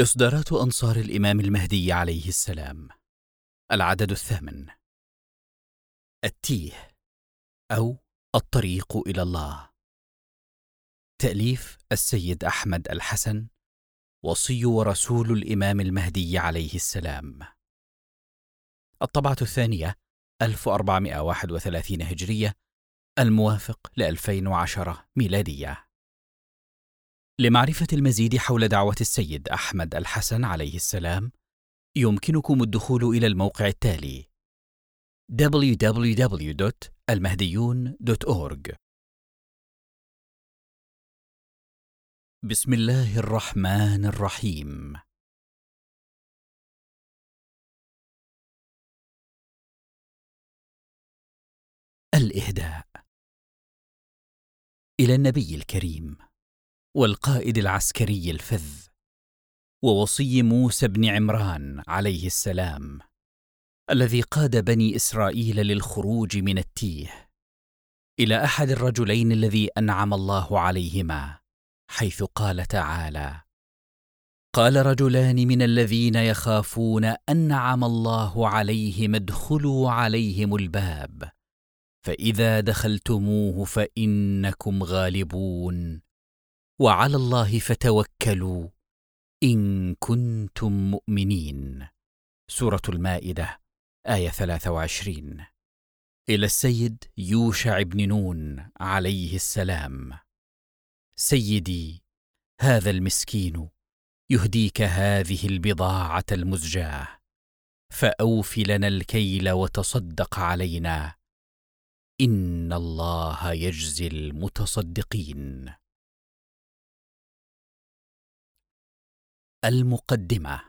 إصدارات أنصار الإمام المهدي عليه السلام. العدد الثامن. التيه أو الطريق إلى الله. تأليف السيد أحمد الحسن وصي ورسول الإمام المهدي عليه السلام. الطبعة الثانية 1431 هجرية الموافق ل 2010 ميلادية. لمعرفة المزيد حول دعوة السيد أحمد الحسن عليه السلام يمكنكم الدخول إلى الموقع التالي www.المهديون.org بسم الله الرحمن الرحيم. الإهداء. إلى النبي الكريم. والقائد العسكري الفذ ووصي موسى بن عمران عليه السلام الذي قاد بني إسرائيل للخروج من التيه إلى أحد الرجلين الذي أنعم الله عليهما حيث قال تعالى قال رجلان من الذين يخافون أنعم الله عليهم ادخلوا عليهم الباب فإذا دخلتموه فإنكم غالبون. وعلى الله فتوكلوا إن كنتم مؤمنين. سورة المائدة آية 23 إلى السيد يوشع بن نون عليه السلام. سيدي هذا المسكين يهديك هذه البضاعة المزجاة فأوف لنا الكيل وتصدق علينا. إن الله يجزي المتصدقين. المقدمة.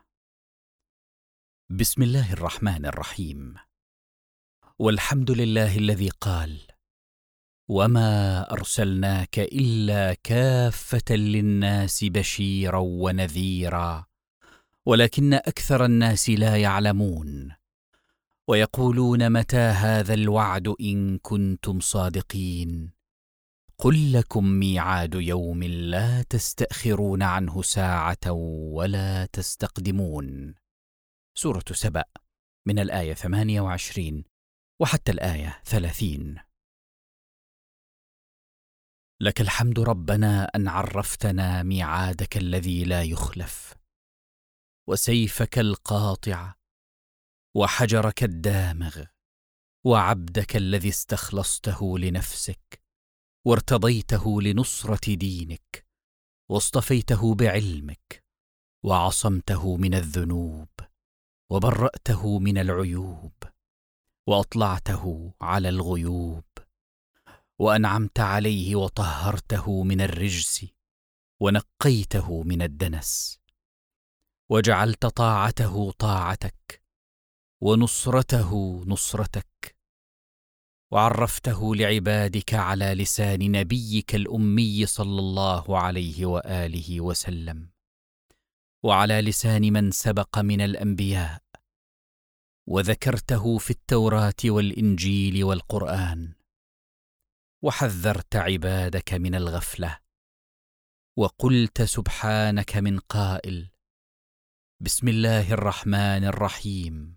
بسم الله الرحمن الرحيم. والحمد لله الذي قال وما أرسلناك إلا كافة للناس بشيرا ونذيرا ولكن أكثر الناس لا يعلمون. ويقولون متى هذا الوعد إن كنتم صادقين؟ قل لكم ميعاد يوم لا تستأخرون عنه ساعة ولا تستقدمون. سورة سبأ من الآية 28 وحتى الآية 30. لك الحمد ربنا أن عرفتنا ميعادك الذي لا يخلف، وسيفك القاطع، وحجرك الدامغ، وعبدك الذي استخلصته لنفسك. وارتضيته لنصرة دينك واصطفيته بعلمك وعصمته من الذنوب وبرأته من العيوب وأطلعته على الغيوب وأنعمت عليه وطهرته من الرجس ونقيته من الدنس وجعلت طاعته طاعتك ونصرته نصرتك وعرفته لعبادك على لسان نبيك الأمي صلى الله عليه وآله وسلم. وعلى لسان من سبق من الأنبياء. وذكرته في التوراة والإنجيل والقرآن. وحذرت عبادك من الغفلة. وقلت سبحانك من قائل. بسم الله الرحمن الرحيم.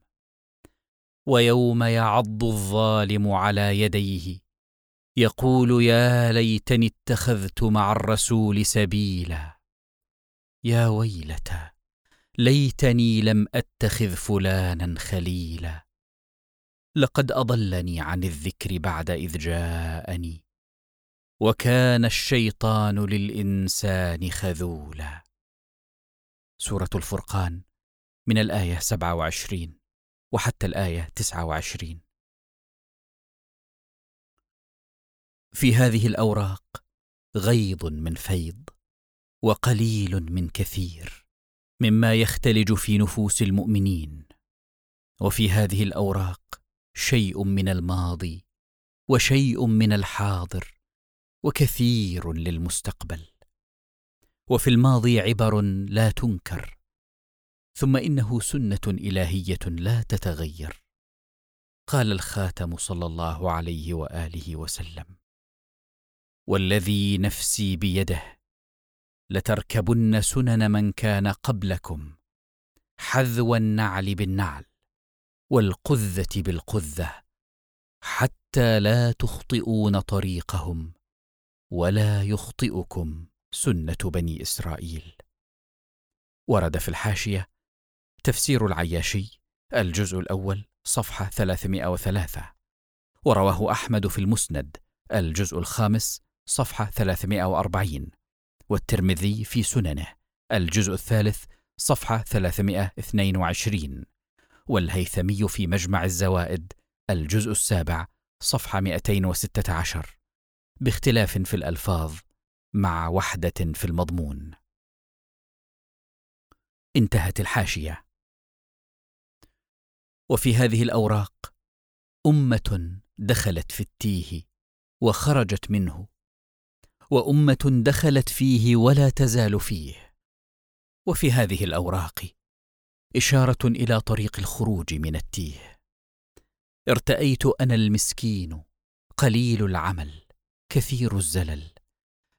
ويوم يعض الظالم على يديه. يقول يا ليتني اتخذت مع الرسول سبيلا. يا ويلتى ليتني لم أتخذ فلانا خليلا. لقد أضلني عن الذكر بعد إذ جاءني. وكان الشيطان للإنسان خذولا. سورة الفرقان من الآية 27 وحتى الآية 29 في هذه الأوراق غيض من فيض وقليل من كثير مما يختلج في نفوس المؤمنين وفي هذه الأوراق شيء من الماضي وشيء من الحاضر وكثير للمستقبل وفي الماضي عبر لا تنكر ثم إنه سنة إلهية لا تتغير. قال الخاتم صلى الله عليه وآله وسلم والذي نفسي بيده لتركبن سنن من كان قبلكم حذو النعل بالنعل والقذة بالقذة حتى لا تخطئون طريقهم ولا يخطئكم سنة بني إسرائيل. ورد في الحاشية تفسير العياشي الجزء الأول صفحة 303 ورواه أحمد في المسند الجزء الخامس صفحة 340 والترمذي في سننه الجزء الثالث صفحة 322 والهيثمي في مجمع الزوائد الجزء السابع صفحة 216 باختلاف في الألفاظ مع وحدة في المضمون. انتهت الحاشية. وفي هذه الأوراق أمة دخلت في التيه وخرجت منه وأمة دخلت فيه ولا تزال فيه. وفي هذه الأوراق إشارة إلى طريق الخروج من التيه. ارتأيت أنا المسكين قليل العمل كثير الزلل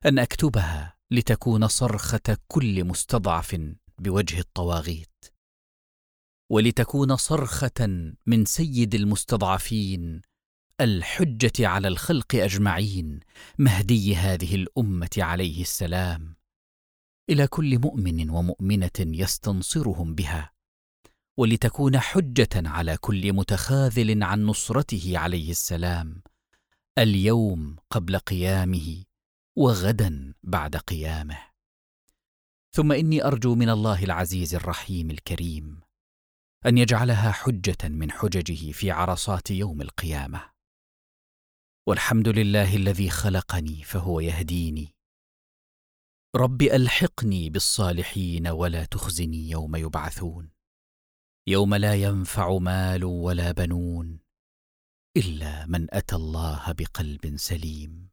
أن أكتبها لتكون صرخة كل مستضعف بوجه الطواغيت. ولتكون صرخة من سيد المستضعفين الحجة على الخلق أجمعين مهدي هذه الأمة عليه السلام. إلى كل مؤمن ومؤمنة يستنصرهم بها. ولتكون حجة على كل متخاذل عن نصرته عليه السلام. اليوم قبل قيامه وغدا بعد قيامه. ثم إني أرجو من الله العزيز الرحيم الكريم. أن يجعلها حجة من حججه في عرصات يوم القيامة. والحمد لله الذي خلقني فهو يهديني. رب ألحقني بالصالحين ولا تخزني يوم يبعثون. يوم لا ينفع مال ولا بنون إلا من أتى الله بقلب سليم.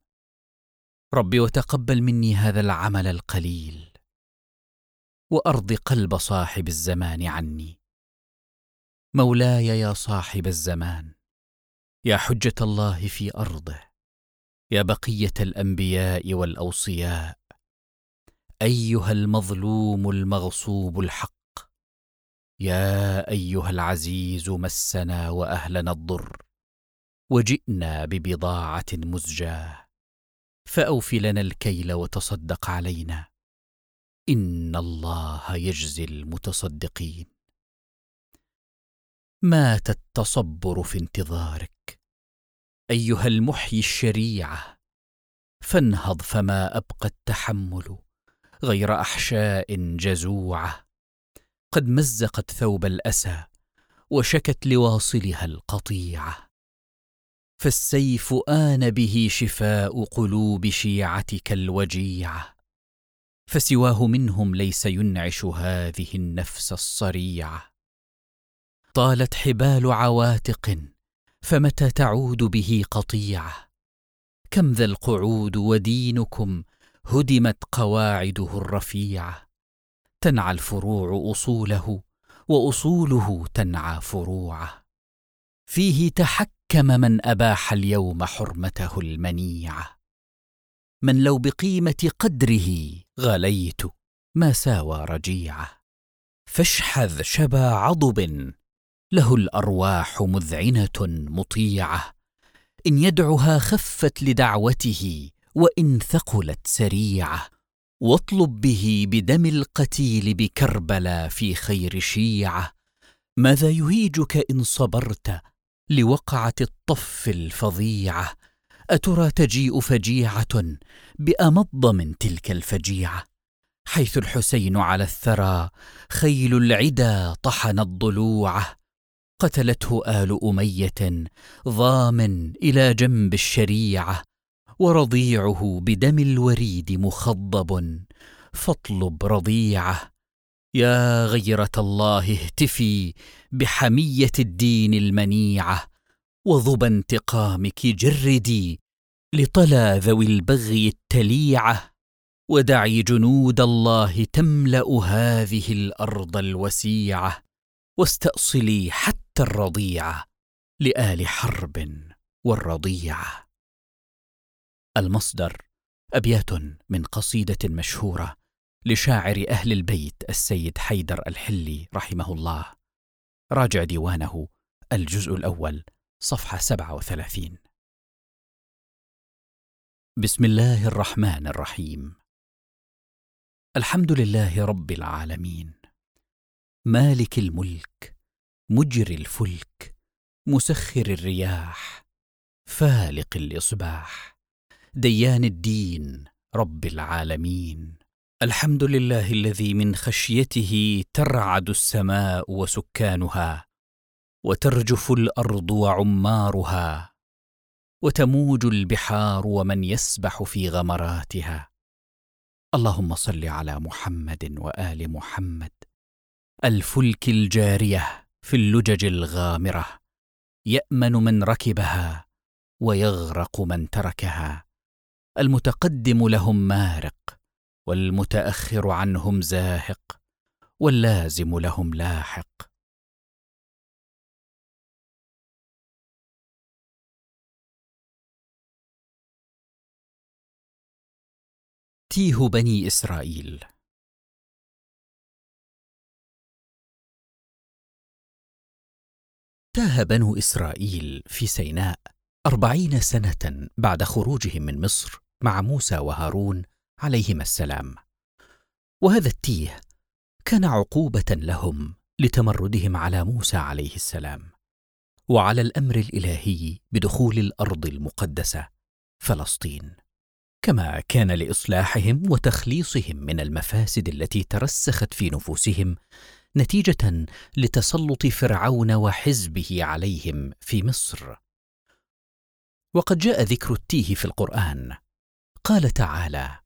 رب وتقبل مني هذا العمل القليل. وأرض قلب صاحب الزمان عني. مولاي يا صاحب الزمان يا حجة الله في أرضه يا بقية الأنبياء والأوصياء أيها المظلوم المغصوب الحق يا أيها العزيز مسنا وأهلنا الضر وجئنا ببضاعة مزجاة فأوف لنا الكيل وتصدق علينا إن الله يجزي المتصدقين. مات التصبر في انتظارك. أيها المحيي الشريعة فانهض فما أبقى التحمل غير أحشاء جزوعة. قد مزقت ثوب الأسى وشكت لواصلها القطيعة. فالسيف آن به شفاء قلوب شيعتك الوجيعة. فسواه منهم ليس ينعش هذه النفس الصريعة. طالت حبال عواتق فمتى تعود به قطيعة؟ كم ذا القعود ودينكم هدمت قواعده الرفيعة؟ تنعى الفروع أصوله وأصوله تنعى فروعه. فيه تحكم من أباح اليوم حرمته المنيعة. من لو بقيمة قدره غليت ما ساوى رجيعة. فاشحذ شبا عضب له الأرواح مذعنة مطيعة. إن يدعها خفت لدعوته وإن ثقلت سريعة. واطلب به بدم القتيل بكربلا في خير شيعة. ماذا يهيجك إن صبرت لوقعة الطف الفظيعة؟ أترى تجيء فجيعة بأمض من تلك الفجيعة؟ حيث الحسين على الثرى خيل العدا طحن الضلوعه قتلته آل أمية ضامن إلى جنب الشريعة ورضيعه بدم الوريد مخضب. فاطلب رضيعة يا غيرة الله اهتفي بحمية الدين المنيعة وظب انتقامك جردي لطلى ذوي البغي التليعة ودعي جنود الله تملأ هذه الأرض الوسيعة واستأصلي حتى الرضيعه لآل حرب والرضيعه المصدر أبيات من قصيدة مشهورة لشاعر أهل البيت السيد حيدر الحلي رحمه الله. راجع ديوانه الجزء الأول صفحة 37 بسم الله الرحمن الرحيم. الحمد لله رب العالمين. مالك الملك مجري الفلك مسخر الرياح فالق الإصباح. ديان الدين رب العالمين. الحمد لله الذي من خشيته ترعد السماء وسكانها وترجف الأرض وعمارها وتموج البحار ومن يسبح في غمراتها. اللهم صل على محمد وآل محمد. الفلك الجارية في اللجج الغامرة يأمن من ركبها ويغرق من تركها. المتقدم لهم مارق والمتأخر عنهم زاهق واللازم لهم لاحق. تيه بني إسرائيل تاه بنو إسرائيل في سيناء أربعين سنة بعد خروجهم من مصر مع موسى وهارون عليهما السلام. وهذا التيه كان عقوبة لهم لتمردهم على موسى عليه السلام وعلى الأمر الإلهي بدخول الأرض المقدسة فلسطين. كما كان لإصلاحهم وتخليصهم من المفاسد التي ترسخت في نفوسهم نتيجة لتسلط فرعون وحزبه عليهم في مصر. وقد جاء ذكر التيه في القرآن. قال تعالى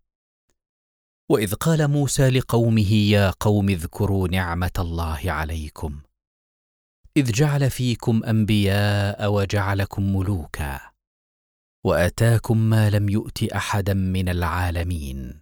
وإذ قال موسى لقومه يا قوم اذكروا نعمة الله عليكم. إذ جعل فيكم أنبياء وجعلكم ملوكا. وآتاكم ما لم يؤت أحدا من العالمين.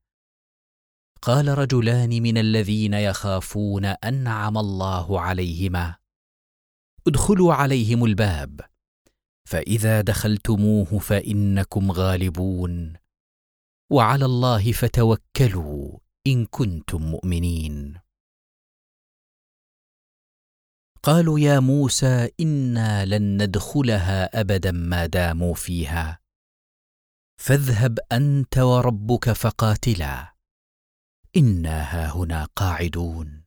قال رجلان من الذين يخافون انعم الله عليهما. ادخلوا عليهم الباب. فإذا دخلتموه فإنكم غالبون. وعلى الله فتوكلوا إن كنتم مؤمنين. قالوا يا موسى إنا لن ندخلها أبدا ما داموا فيها. فاذهب أنت وربك فقاتلا. انا هاهنا قاعدون.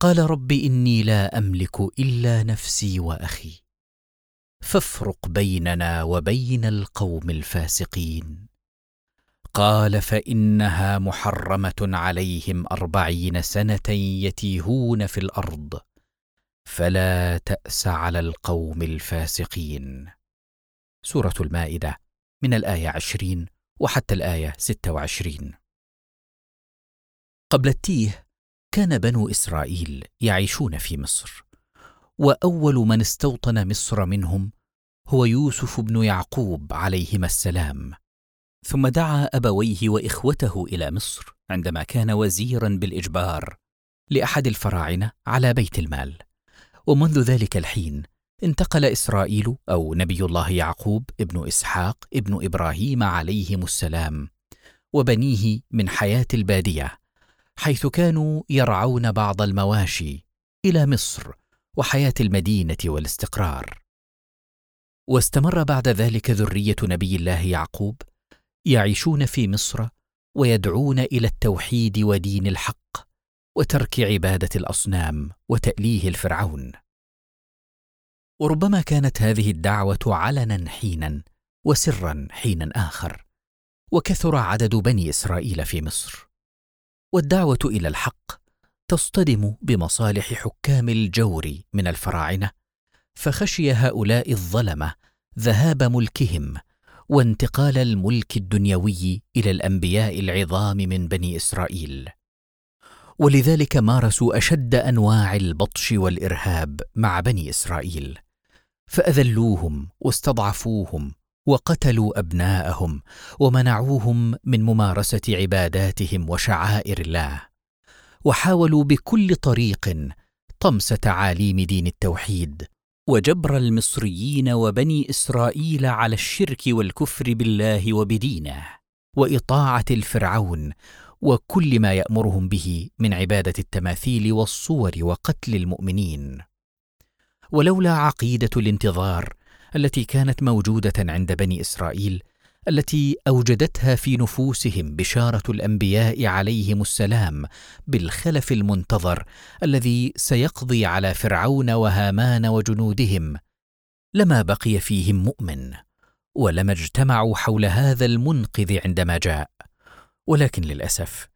قال رب اني لا املك الا نفسي واخي. فافرق بيننا وبين القوم الفاسقين. قال فانها محرمه عليهم اربعين سنه يتيهون في الأرض. فلا تاس على القوم الفاسقين. سوره المائده من الآية عشرين وحتى الآية ستة وعشرين. قبل التيه كان بنو إسرائيل يعيشون في مصر وأول من استوطن مصر منهم هو يوسف بن يعقوب عليهما السلام. ثم دعا أبويه وإخوته إلى مصر عندما كان وزيرا بالإجبار لأحد الفراعنة على بيت المال. ومنذ ذلك الحين انتقل إسرائيل أو نبي الله يعقوب ابن إسحاق ابن إبراهيم عليهم السلام وبنيه من حياة البادية. حيث كانوا يرعون بعض المواشي إلى مصر وحياة المدينة والاستقرار. واستمر بعد ذلك ذرية نبي الله يعقوب يعيشون في مصر ويدعون إلى التوحيد ودين الحق وترك عبادة الأصنام وتأليه الفرعون. وربما كانت هذه الدعوة علنا حينا وسرا حينا آخر وكثر عدد بني إسرائيل في مصر. والدعوة إلى الحق تصطدم بمصالح حكام الجور من الفراعنة فخشي هؤلاء الظلمة ذهاب ملكهم وانتقال الملك الدنيوي إلى الأنبياء العظام من بني إسرائيل. ولذلك مارسوا أشد أنواع البطش والإرهاب مع بني إسرائيل فأذلوهم واستضعفوهم وقتلوا أبناءهم ومنعوهم من ممارسة عباداتهم وشعائر الله وحاولوا بكل طريق طمس تعاليم دين التوحيد وجبر المصريين وبني إسرائيل على الشرك والكفر بالله وبدينه وإطاعة الفرعون وكل ما يأمرهم به من عبادة التماثيل والصور وقتل المؤمنين. ولولا عقيدة الانتظار التي كانت موجودة عند بني إسرائيل التي أوجدتها في نفوسهم بشارة الأنبياء عليهم السلام بالخلف المنتظر الذي سيقضي على فرعون وهامان وجنودهم. لما بقي فيهم مؤمن ولما اجتمعوا حول هذا المنقذ عندما جاء. ولكن للأسف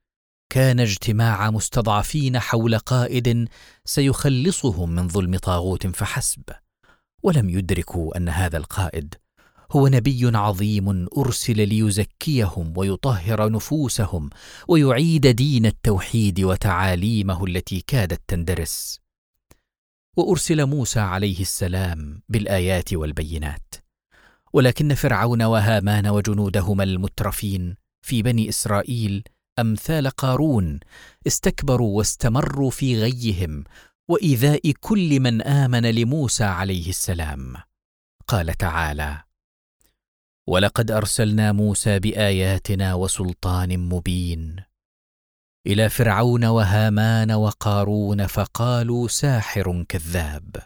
كان اجتماع مستضعفين حول قائد سيخلصهم من ظلم طاغوت فحسب. ولم يدركوا أن هذا القائد هو نبي عظيم أرسل ليزكيهم ويطهر نفوسهم ويعيد دين التوحيد وتعاليمه التي كادت تندرس. وأرسل موسى عليه السلام بالآيات والبينات. ولكن فرعون وهامان وجنودهما المترفين في بني إسرائيل أمثال قارون استكبروا واستمروا في غيهم وإيذاء كل من آمن لموسى عليه السلام. قال تعالى ولقد أرسلنا موسى بآياتنا وسلطان مبين. إلى فرعون وهامان وقارون فقالوا ساحر كذاب.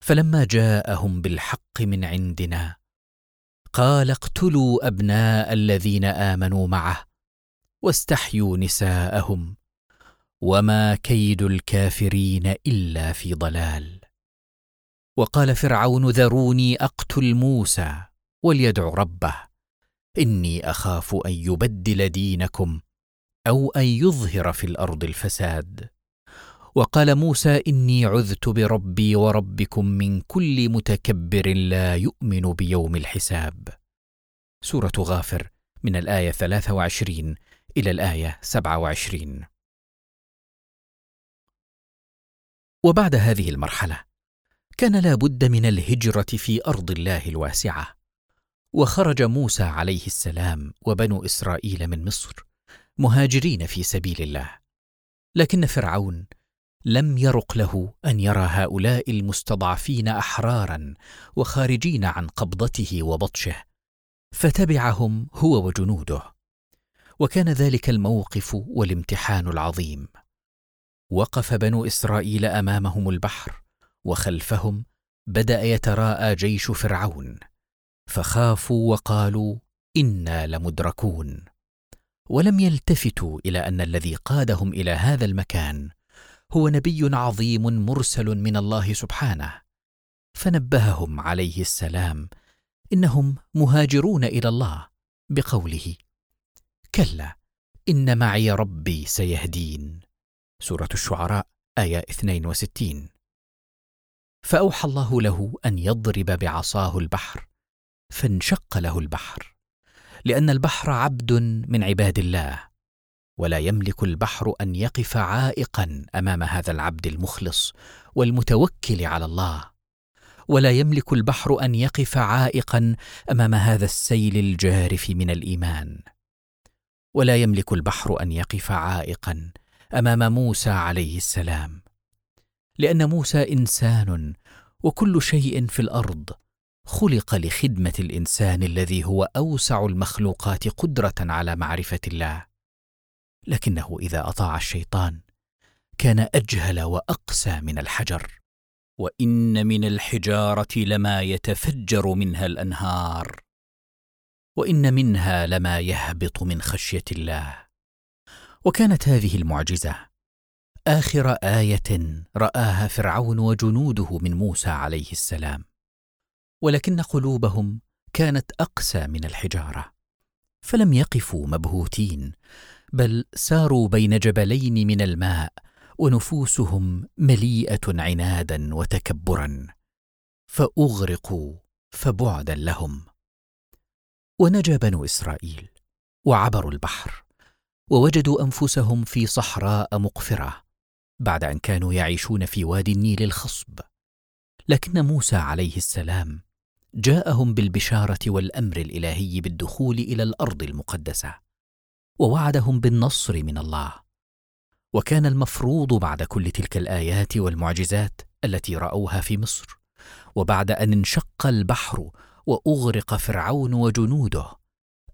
فلما جاءهم بالحق من عندنا قال اقتلوا أبناء الذين آمنوا معه واستحيوا نساءهم وما كيد الكافرين الا في ضلال. وقال فرعون ذروني اقتل موسى وليدع ربه. اني اخاف ان يبدل دينكم أو ان يظهر في الأرض الفساد. وقال موسى اني عذت بربي وربكم من كل متكبر لا يؤمن بيوم الحساب. سورة غافر من الآية 23 إلى الآية 27 وبعد هذه المرحلة كان لا بد من الهجرة في أرض الله الواسعة. وخرج موسى عليه السلام وبنو إسرائيل من مصر مهاجرين في سبيل الله. لكن فرعون لم يرق له أن يرى هؤلاء المستضعفين أحرارا وخارجين عن قبضته وبطشه فتبعهم هو وجنوده. وكان ذلك الموقف والامتحان العظيم. وقف بنو إسرائيل أمامهم البحر وخلفهم بدأ يتراءى جيش فرعون فخافوا وقالوا إنا لمدركون. ولم يلتفتوا إلى أن الذي قادهم إلى هذا المكان هو نبي عظيم مرسل من الله سبحانه فنبههم عليه السلام إنهم مهاجرون إلى الله بقوله كلا إن معي ربي سيهدين. سورة الشعراء آية 62 فأوحى الله له أن يضرب بعصاه البحر فانشق له البحر لأن البحر عبد من عباد الله ولا يملك البحر أن يقف عائقا أمام هذا العبد المخلص والمتوكل على الله ولا يملك البحر أن يقف عائقا أمام هذا السيل الجارف من الإيمان ولا يملك البحر أن يقف عائقا أمام موسى عليه السلام. لأن موسى إنسان وكل شيء في الأرض خلق لخدمة الإنسان الذي هو أوسع المخلوقات قدرة على معرفة الله. لكنه إذا أطاع الشيطان كان أجهل وأقسى من الحجر. وإن من الحجارة لما يتفجر منها الأنهار. وإن منها لما يهبط من خشية الله. وكانت هذه المعجزة. آخر آية رآها فرعون وجنوده من موسى عليه السلام. ولكن قلوبهم كانت أقسى من الحجارة. فلم يقفوا مبهوتين بل ساروا بين جبلين من الماء ونفوسهم مليئة عنادا وتكبرا. فأغرقوا فبعدا لهم. ونجا بنو إسرائيل وعبروا البحر. ووجدوا أنفسهم في صحراء مقفرة بعد أن كانوا يعيشون في وادي النيل الخصب. لكن موسى عليه السلام جاءهم بالبشارة والأمر الإلهي بالدخول إلى الأرض المقدسة ووعدهم بالنصر من الله. وكان المفروض بعد كل تلك الآيات والمعجزات التي رأوها في مصر وبعد أن انشق البحر وأغرق فرعون وجنوده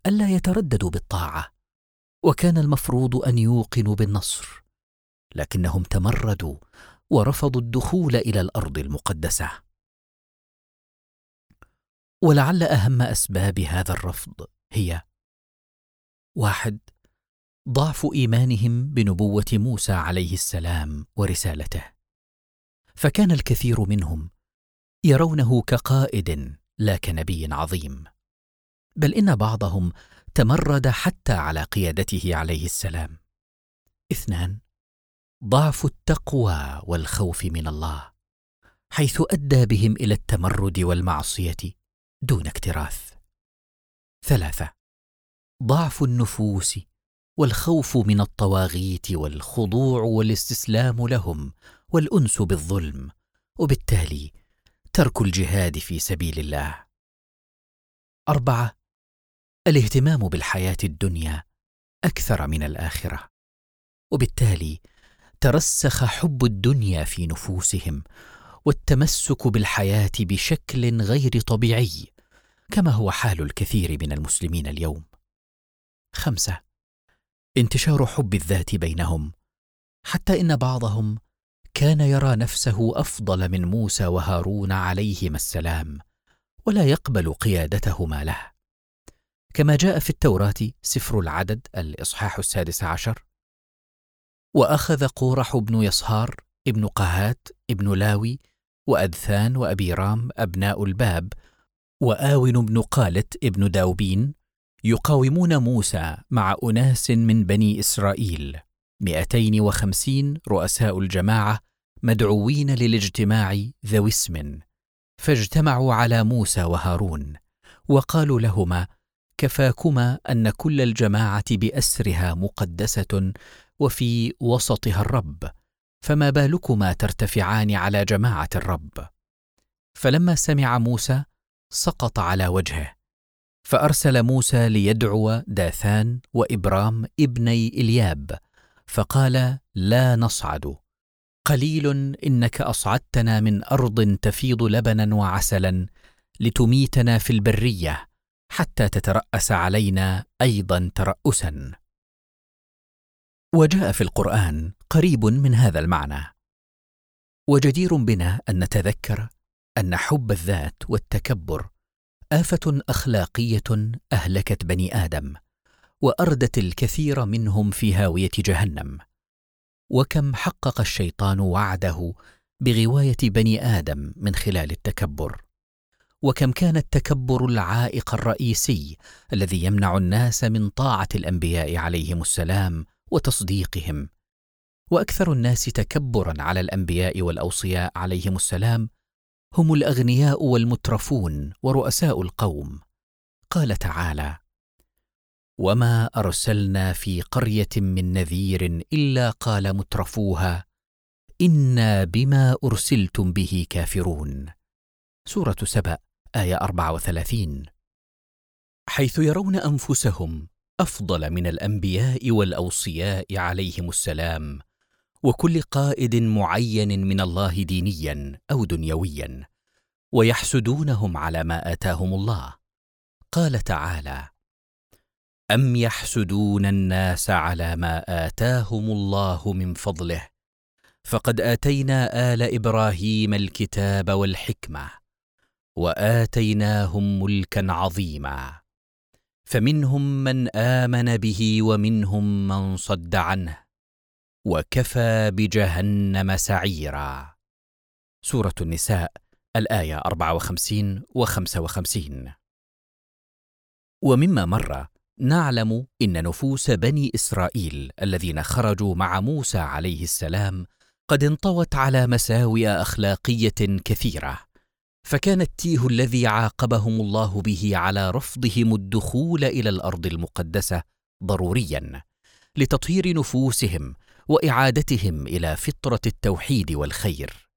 ألا يترددوا بالطاعة وكان المفروض أن يوقنوا بالنصر لكنهم تمردوا ورفضوا الدخول إلى الأرض المقدسة. ولعل أهم أسباب هذا الرفض هي واحد ضعف إيمانهم بنبوة موسى عليه السلام ورسالته. فكان الكثير منهم يرونه كقائد لا كنبي عظيم. بل إن بعضهم تمرد حتى على قيادته عليه السلام. اثنان ضعف التقوى والخوف من الله حيث أدى بهم إلى التمرد والمعصية دون اكتراث. ثلاثة ضعف النفوس والخوف من الطواغيت والخضوع والاستسلام لهم والأنس بالظلم وبالتالي ترك الجهاد في سبيل الله. أربعة الاهتمام بالحياة الدنيا أكثر من الآخرة وبالتالي ترسخ حب الدنيا في نفوسهم والتمسك بالحياة بشكل غير طبيعي كما هو حال الكثير من المسلمين اليوم. خمسة انتشار حب الذات بينهم حتى إن بعضهم كان يرى نفسه أفضل من موسى وهارون عليهما السلام ولا يقبل قيادتهما له. كما جاء في التوراة سفر العدد الإصحاح السادس عشر. وأخذ قورح بن يصهار ابن قهات ابن لاوي وأذثان وابيرام أبناء الباب وآون بن قالت ابن داوبين يقاومون موسى مع أناس من بني إسرائيل مئتين وخمسين رؤساء الجماعة مدعوين للاجتماع ذوي اسم فاجتمعوا على موسى وهارون وقالوا لهما كفاكما أن كل الجماعة بأسرها مقدسة وفي وسطها الرب فما بالكما ترتفعان على جماعة الرب. فلما سمع موسى سقط على وجهه فأرسل موسى ليدعو داثان وإبرام ابني إلياب فقال لا نصعد قليل إنك أصعدتنا من أرض تفيض لبنا وعسلا لتميتنا في البرية حتى تترأس علينا أيضا تراسا. وجاء في القرآن قريب من هذا المعنى. وجدير بنا أن نتذكر أن حب الذات والتكبر آفة أخلاقية أهلكت بني آدم وأردت الكثير منهم في هاوية جهنم. وكم حقق الشيطان وعده بغواية بني آدم من خلال التكبر. وكم كان التكبر العائق الرئيسي الذي يمنع الناس من طاعة الأنبياء عليهم السلام وتصديقهم. وأكثر الناس تكبرا على الأنبياء والأوصياء عليهم السلام هم الأغنياء والمترفون ورؤساء القوم. قال تعالى وما أرسلنا في قرية من نذير إلا قال مترفوها إنا بما أرسلتم به كافرون. سورة سبأ. آية 34 حيث يرون أنفسهم أفضل من الأنبياء والأوصياء عليهم السلام وكل قائد معين من الله دينيا أو دنيويا ويحسدونهم على ما آتاهم الله. قال تعالى ام يحسدون الناس على ما آتاهم الله من فضله؟ فقد آتينا آل إبراهيم الكتاب والحكمة. وآتيناهم ملكا عظيما. فمنهم من آمن به ومنهم من صد عنه. وكفى بجهنم سعيرا. سورة النساء الآية 54 و 55 ومما مر نعلم إن نفوس بني إسرائيل الذين خرجوا مع موسى عليه السلام قد انطوت على مساوئ أخلاقية كثيرة. فكان التيه الذي عاقبهم الله به على رفضهم الدخول إلى الأرض المقدسة ضروريا لتطهير نفوسهم وإعادتهم إلى فطرة التوحيد والخير.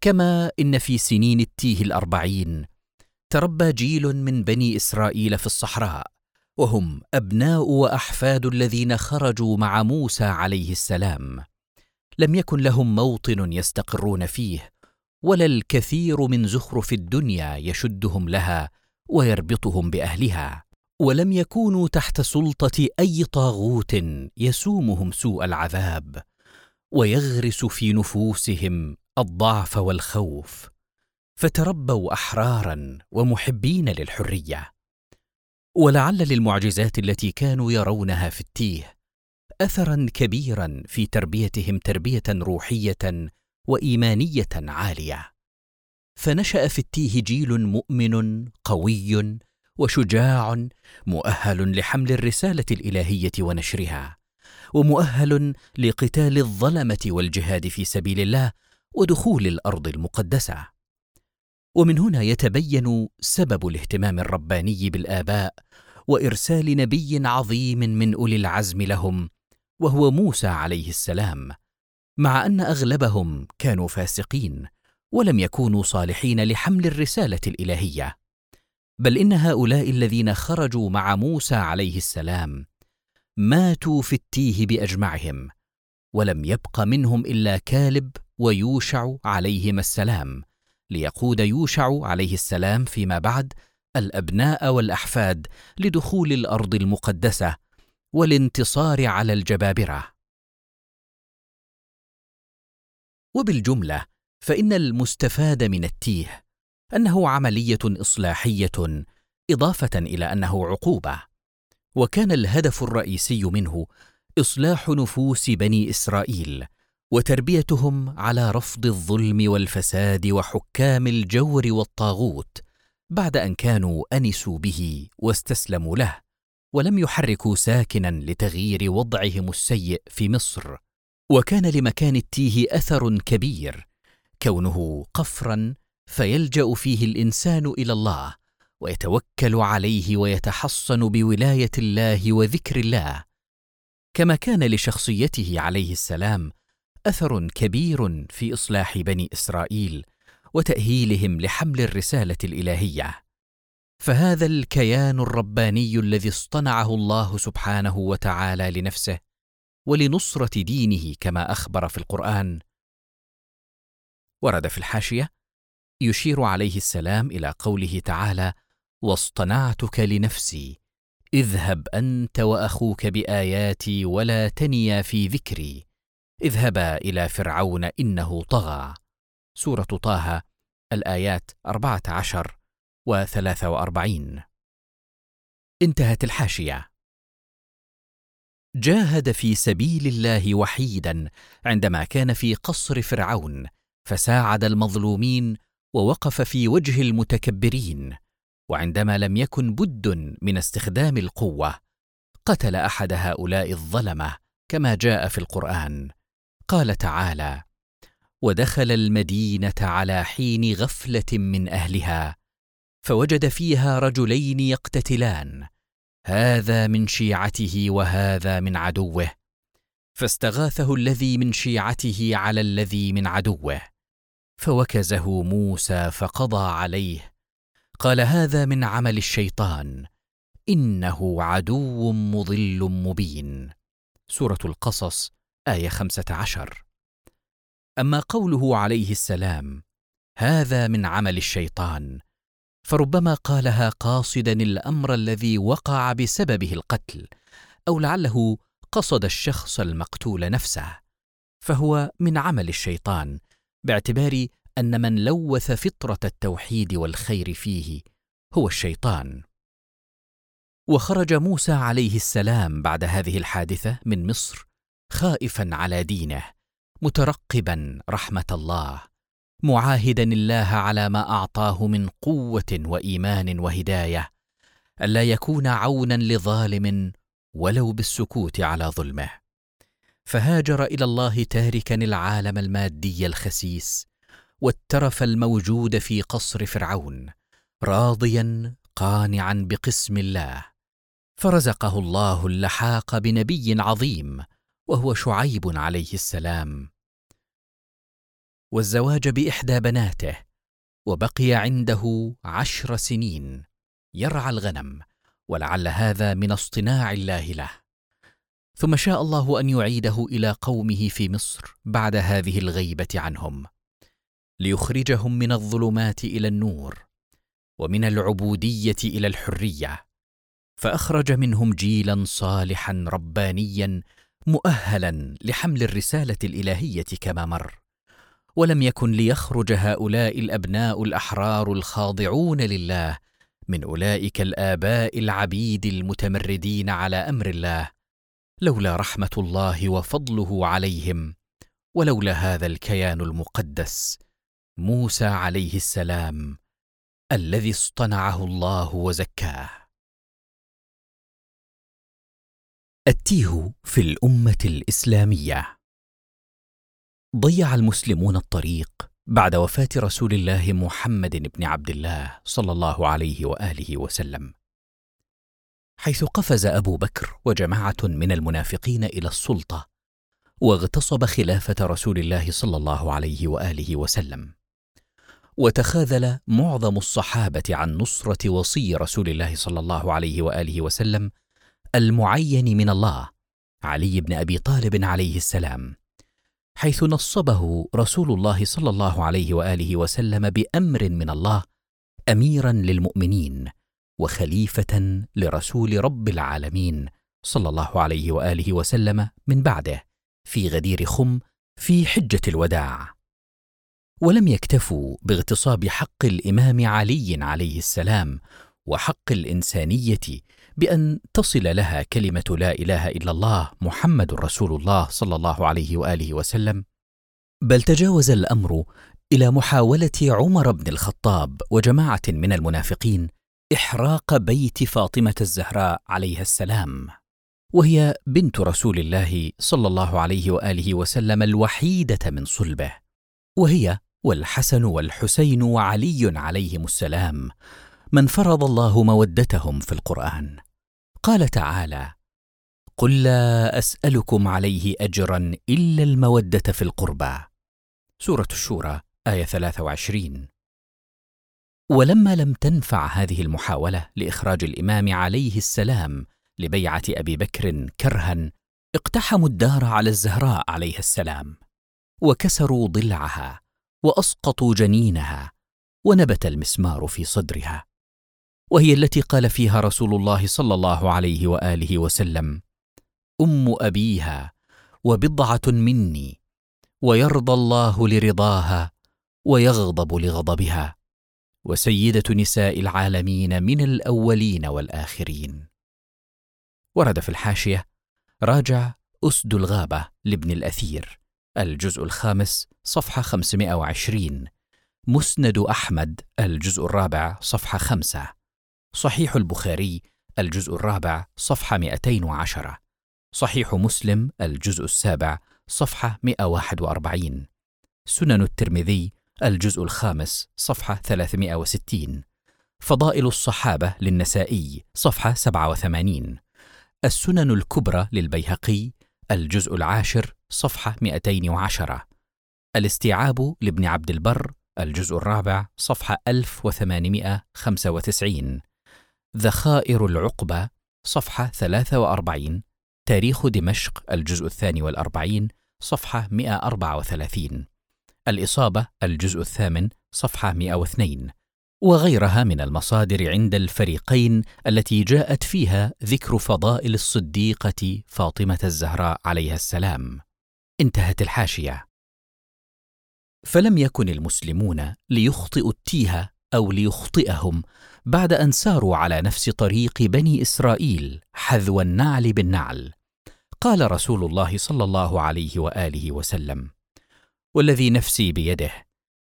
كما إن في سنين التيه الأربعين تربى جيل من بني إسرائيل في الصحراء وهم أبناء وأحفاد الذين خرجوا مع موسى عليه السلام. لم يكن لهم موطن يستقرون فيه ولا الكثير من زخرف الدنيا يشدهم لها ويربطهم بأهلها. ولم يكونوا تحت سلطة أي طاغوت يسومهم سوء العذاب ويغرس في نفوسهم الضعف والخوف فتربوا أحرارا ومحبين للحرية. ولعل للمعجزات التي كانوا يرونها في التيه اثرا كبيرا في تربيتهم تربية روحية وإيمانية عالية. فنشأ في التيه جيل مؤمن قوي وشجاع مؤهل لحمل الرسالة الإلهية ونشرها ومؤهل لقتال الظلمة والجهاد في سبيل الله ودخول الأرض المقدسة. ومن هنا يتبين سبب الاهتمام الرباني بالآباء وإرسال نبي عظيم من أولي العزم لهم وهو موسى عليه السلام. مع أن أغلبهم كانوا فاسقين ولم يكونوا صالحين لحمل الرسالة الإلهية. بل إن هؤلاء الذين خرجوا مع موسى عليه السلام ماتوا في التيه بأجمعهم ولم يبق منهم إلا كالب ويوشع عليهما السلام ليقود يوشع عليه السلام فيما بعد الأبناء والأحفاد لدخول الأرض المقدسة والانتصار على الجبابرة. وبالجملة فإن المستفاد من التيه أنه عملية إصلاحية إضافة إلى أنه عقوبة. وكان الهدف الرئيسي منه إصلاح نفوس بني إسرائيل وتربيتهم على رفض الظلم والفساد وحكام الجور والطاغوت بعد أن كانوا أنسوا به واستسلموا له ولم يحركوا ساكنا لتغيير وضعهم السيء في مصر وكان لمكان التيه أثر كبير كونه قفرا فيلجأ فيه الإنسان إلى الله ويتوكل عليه ويتحصن بولاية الله وذكر الله. كما كان لشخصيته عليه السلام أثر كبير في إصلاح بني إسرائيل وتأهيلهم لحمل الرسالة الإلهية. فهذا الكيان الرباني الذي اصطنعه الله سبحانه وتعالى لنفسه ولنصرة دينه كما أخبر في القرآن. ورد في الحاشية يشير عليه السلام إلى قوله تعالى واصطنعتك لنفسي اذهب أنت وأخوك بآياتي ولا تنيا في ذكري اذهبا إلى فرعون إنه طغى. سورة طه الآيات أربعة عشر وثلاثة وأربعين. انتهت الحاشية. جاهد في سبيل الله وحيدا عندما كان في قصر فرعون فساعد المظلومين ووقف في وجه المتكبرين وعندما لم يكن بد من استخدام القوة قتل أحد هؤلاء الظلمة كما جاء في القرآن. قال تعالى ودخل المدينة على حين غفلة من أهلها فوجد فيها رجلين يقتتلان هذا من شيعته وهذا من عدوه. فاستغاثه الذي من شيعته على الذي من عدوه. فوكزه موسى فقضى عليه. قال هذا من عمل الشيطان. إنه عدو مضل مبين. سورة القصص آية خمسة عشر. أما قوله عليه السلام هذا من عمل الشيطان. فربما قالها قاصدا الأمر الذي وقع بسببه القتل أو لعله قصد الشخص المقتول نفسه فهو من عمل الشيطان باعتبار أن من لوث فطرة التوحيد والخير فيه هو الشيطان. وخرج موسى عليه السلام بعد هذه الحادثة من مصر خائفا على دينه مترقبا رحمة الله. معاهدا الله على ما أعطاه من قوة وإيمان وهداية الا يكون عونا لظالم ولو بالسكوت على ظلمه. فهاجر إلى الله تاركا العالم المادي الخسيس والترف الموجود في قصر فرعون راضيا قانعا بقسم الله. فرزقه الله اللحاق بنبي عظيم وهو شعيب عليه السلام. والزواج بإحدى بناته وبقي عنده عشر سنين. يرعى الغنم ولعل هذا من اصطناع الله له. ثم شاء الله أن يعيده إلى قومه في مصر بعد هذه الغيبة عنهم ليخرجهم من الظلمات إلى النور ومن العبودية إلى الحرية. فأخرج منهم جيلا صالحا ربانيا مؤهلا لحمل الرسالة الإلهية كما مر. ولم يكن ليخرج هؤلاء الأبناء الأحرار الخاضعون لله من أولئك الآباء العبيد المتمردين على أمر الله لولا رحمة الله وفضله عليهم ولولا هذا الكيان المقدس موسى عليه السلام الذي اصطنعه الله وزكاه. التيه في الأمة الإسلامية. ضيع المسلمون الطريق بعد وفاة رسول الله محمد بن عبد الله صلى الله عليه وآله وسلم. حيث قفز أبو بكر وجماعة من المنافقين إلى السلطة واغتصب خلافة رسول الله صلى الله عليه وآله وسلم. وتخاذل معظم الصحابة عن نصرة وصي رسول الله صلى الله عليه وآله وسلم المعين من الله علي بن أبي طالب عليه السلام. حيث نصبه رسول الله صلى الله عليه وآله وسلم بأمر من الله أميرا للمؤمنين وخليفة لرسول رب العالمين صلى الله عليه وآله وسلم من بعده في غدير خم في حجة الوداع. ولم يكتفوا باغتصاب حق الإمام علي عليه السلام وحق الإنسانية بأن تصل لها كلمة لا إله إلا الله محمد رسول الله صلى الله عليه وآله وسلم. بل تجاوز الأمر إلى محاولة عمر بن الخطاب وجماعة من المنافقين إحراق بيت فاطمة الزهراء عليها السلام وهي بنت رسول الله صلى الله عليه وآله وسلم الوحيدة من صلبه وهي والحسن والحسين وعلي عليهم السلام من فرض الله مودتهم في القرآن. قال تعالى قل لا أسألكم عليه أجرا إلا المودة في القربى. سورة الشورى آية 23 ولما لم تنفع هذه المحاولة لإخراج الإمام عليه السلام لبيعة أبي بكر كرها اقتحموا الدار على الزهراء عليها السلام وكسروا ضلعها وأسقطوا جنينها ونبت المسمار في صدرها. وهي التي قال فيها رسول الله صلى الله عليه وآله وسلم أم أبيها وبضعة مني ويرضى الله لرضاها ويغضب لغضبها وسيدة نساء العالمين من الأولين والآخرين. ورد في الحاشية راجع أسد الغابة لابن الأثير الجزء الخامس صفحة 520 مسند أحمد الجزء الرابع صفحة خمسة. صحيح البخاري الجزء الرابع صفحة 210 صحيح مسلم الجزء السابع صفحة 141 سنن الترمذي الجزء الخامس صفحة 360 فضائل الصحابة للنسائي صفحة 87 السنن الكبرى للبيهقي الجزء العاشر صفحة 210 الاستيعاب لابن عبد البر الجزء الرابع صفحة 1895 ذخائر العقبة صفحة 43 تاريخ دمشق الجزء الثاني والأربعين صفحة 134 الإصابة الجزء الثامن صفحة 102 وغيرها من المصادر عند الفريقين التي جاءت فيها ذكر فضائل الصديقة فاطمة الزهراء عليها السلام. انتهت الحاشية. فلم يكن المسلمون ليخطئوا التيه أو ليخطئهم بعد أن ساروا على نفس طريق بني إسرائيل حذو النعل بالنعل. قال رسول الله صلى الله عليه وآله وسلم والذي نفسي بيده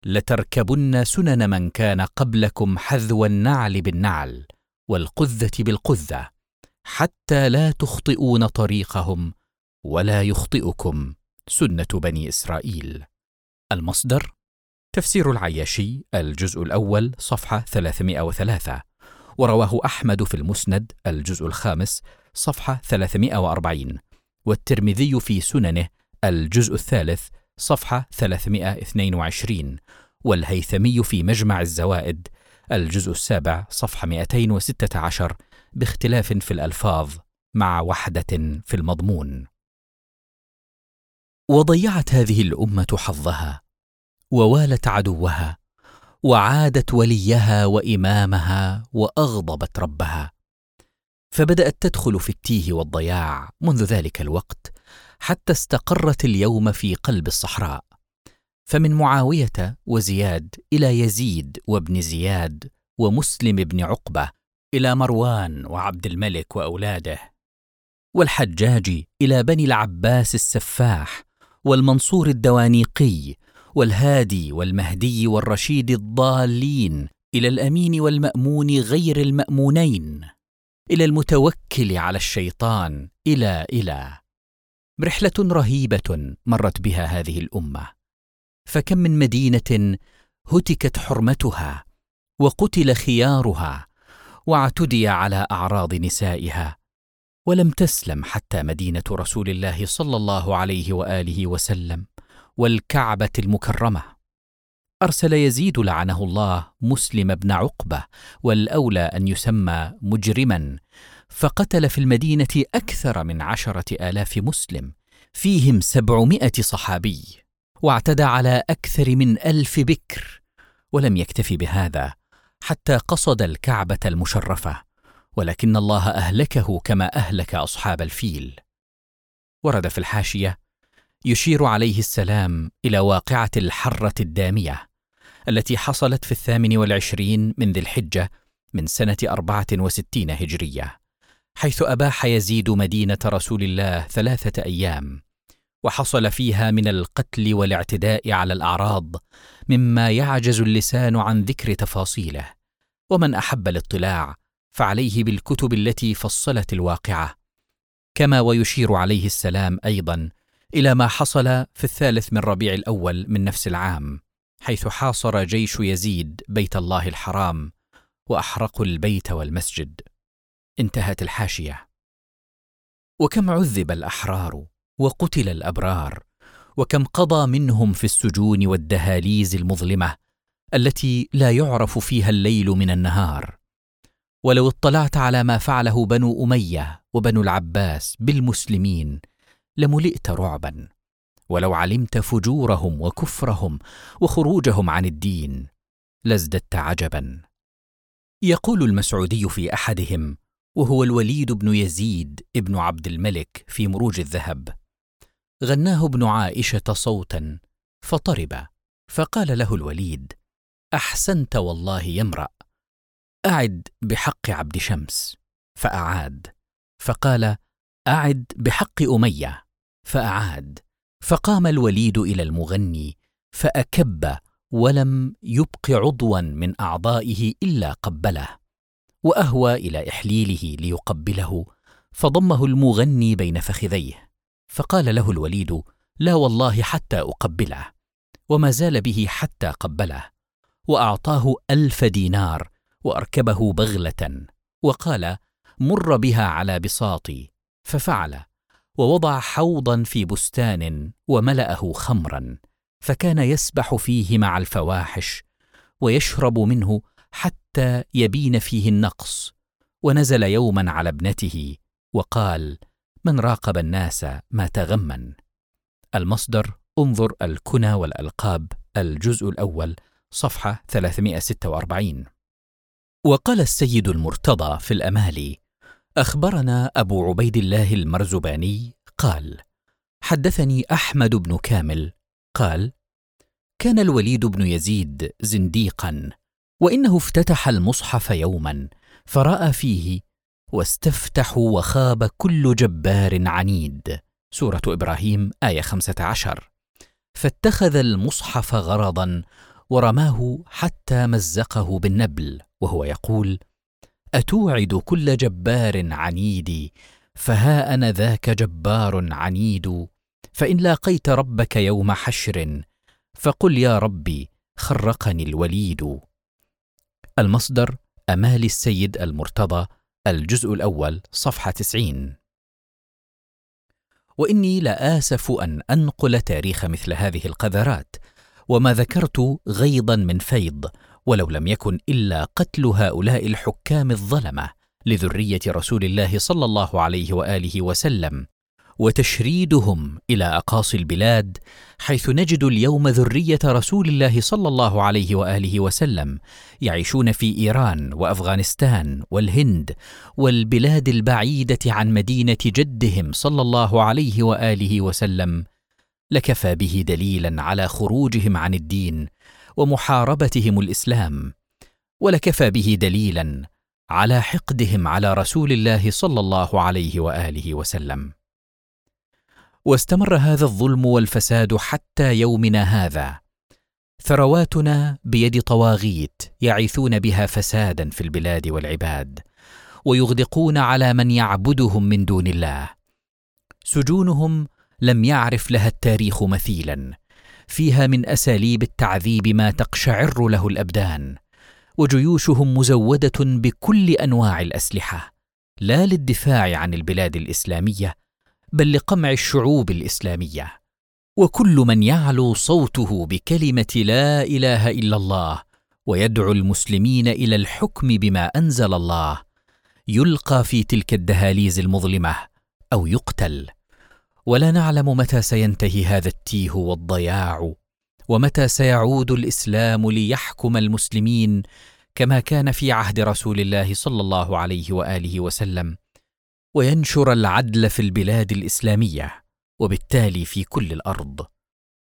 لتركبن سنن من كان قبلكم حذو النعل بالنعل والقذة بالقذة حتى لا تخطئون طريقهم ولا يخطئكم سنة بني إسرائيل. المصدر تفسير العياشي الجزء الأول صفحة 303 ورواه أحمد في المسند الجزء الخامس صفحة 340 والترمذي في سننه الجزء الثالث صفحة 322 والهيثمي في مجمع الزوائد الجزء السابع صفحة 216 باختلاف في الألفاظ مع وحدة في المضمون. وضيعت هذه الأمة حظها ووالت عدوها وعادت وليها وإمامها وأغضبت ربها. فبدأت تدخل في التيه والضياع منذ ذلك الوقت حتى استقرت اليوم في قلب الصحراء. فمن معاوية وزياد إلى يزيد وابن زياد ومسلم بن عقبة إلى مروان وعبد الملك وأولاده. والحجاج إلى بني العباس السفاح والمنصور الدوانيقي والهادي والمهدي والرشيد الضالين إلى الأمين والمأمون غير المأمونين إلى المتوكل على الشيطان إلى إلى رحلة رهيبة مرت بها هذه الأمة. فكم من مدينة هتكت حرمتها وقتل خيارها واعتدي على أعراض نسائها ولم تسلم حتى مدينة رسول الله صلى الله عليه وآله وسلم. والكعبة المكرمة. أرسل يزيد لعنه الله مسلم بن عقبة والأولى أن يسمى مجرما فقتل في المدينة أكثر من عشرة آلاف مسلم فيهم سبعمائة صحابي واعتدى على أكثر من ألف بكر ولم يكتف بهذا حتى قصد الكعبة المشرفة ولكن الله أهلكه كما أهلك أصحاب الفيل. ورد في الحاشية يشير عليه السلام إلى واقعة الحرة الدامية التي حصلت في الثامن والعشرين من ذي الحجة من سنة أربعة وستين هجرية حيث أباح يزيد مدينة رسول الله ثلاثة أيام وحصل فيها من القتل والاعتداء على الأعراض مما يعجز اللسان عن ذكر تفاصيله ومن أحب الاطلاع فعليه بالكتب التي فصلت الواقعة كما ويشير عليه السلام أيضا إلى ما حصل في الثالث من ربيع الأول من نفس العام حيث حاصر جيش يزيد بيت الله الحرام واحرقوا البيت والمسجد. انتهت الحاشية. وكم عذب الأحرار وقتل الأبرار وكم قضى منهم في السجون والدهاليز المظلمة التي لا يعرف فيها الليل من النهار. ولو اطلعت على ما فعله بنو أمية وبنو العباس بالمسلمين لملئت رعبا ولو علمت فجورهم وكفرهم وخروجهم عن الدين لازددت عجبا. يقول المسعودي في أحدهم وهو الوليد بن يزيد ابن عبد الملك في مروج الذهب غناه ابن عائشة صوتا فطرب فقال له الوليد أحسنت والله يا امرأ أعد بحق عبد شمس. فأعاد فقال أعد بحق أمية. فأعاد. فقام الوليد إلى المغني فأكب ولم يبق عضوا من أعضائه إلا قبله وأهوى إلى إحليله ليقبله فضمه المغني بين فخذيه. فقال له الوليد لا والله حتى أقبله وما زال به حتى قبله وأعطاه ألف دينار وأركبه بغلة وقال مر بها على بساطي ففعل. ووضع حوضا في بستان وملأه خمرا فكان يسبح فيه مع الفواحش ويشرب منه حتى يبين فيه النقص ونزل يوما على ابنته وقال من راقب الناس ما تغمن. المصدر انظر الكنى والألقاب الجزء الأول صفحة 346 وقال السيد المرتضى في الأمالي أخبرنا أبو عبيد الله المرزباني قال حدثني أحمد بن كامل قال كان الوليد بن يزيد زنديقا وإنه افتتح المصحف يوما فرأى فيه واستفتحوا وخاب كل جبار عنيد. سورة إبراهيم آية خمسة عشر. فاتخذ المصحف غرضا ورماه حتى مزقه بالنبل وهو يقول أتوعد كل جبار عنيد؟ فها أنا ذاك جبار عنيد فإن لاقيت ربك يوم حشر فقل يا ربي خرقني الوليد. المصدر أمال السيد المرتضى الجزء الأول صفحة 90 وإني لآسف أن أنقل تاريخ مثل هذه القذرات وما ذكرت غيضا من فيض ولو لم يكن إلا قتل هؤلاء الحكام الظلمة لذرية رسول الله صلى الله عليه وآله وسلم وتشريدهم إلى أقاصي البلاد حيث نجد اليوم ذرية رسول الله صلى الله عليه وآله وسلم يعيشون في إيران وأفغانستان والهند والبلاد البعيدة عن مدينة جدهم صلى الله عليه وآله وسلم لكفى به دليلا على خروجهم عن الدين ومحاربتهم الإسلام ولكفى به دليلا على حقدهم على رسول الله صلى الله عليه وآله وسلم. واستمر هذا الظلم والفساد حتى يومنا هذا. ثرواتنا بيد طواغيت يعيثون بها فسادا في البلاد والعباد ويغدقون على من يعبدهم من دون الله. سجونهم لم يعرف لها التاريخ مثيلا فيها من أساليب التعذيب ما تقشعر له الأبدان وجيوشهم مزودة بكل أنواع الأسلحة لا للدفاع عن البلاد الإسلامية بل لقمع الشعوب الإسلامية. وكل من يعلو صوته بكلمة لا إله إلا الله ويدعو المسلمين إلى الحكم بما أنزل الله يلقى في تلك الدهاليز المظلمة أو يقتل. ولا نعلم متى سينتهي هذا التيه والضياع ومتى سيعود الإسلام ليحكم المسلمين كما كان في عهد رسول الله صلى الله عليه وآله وسلم وينشر العدل في البلاد الإسلامية وبالتالي في كل الأرض.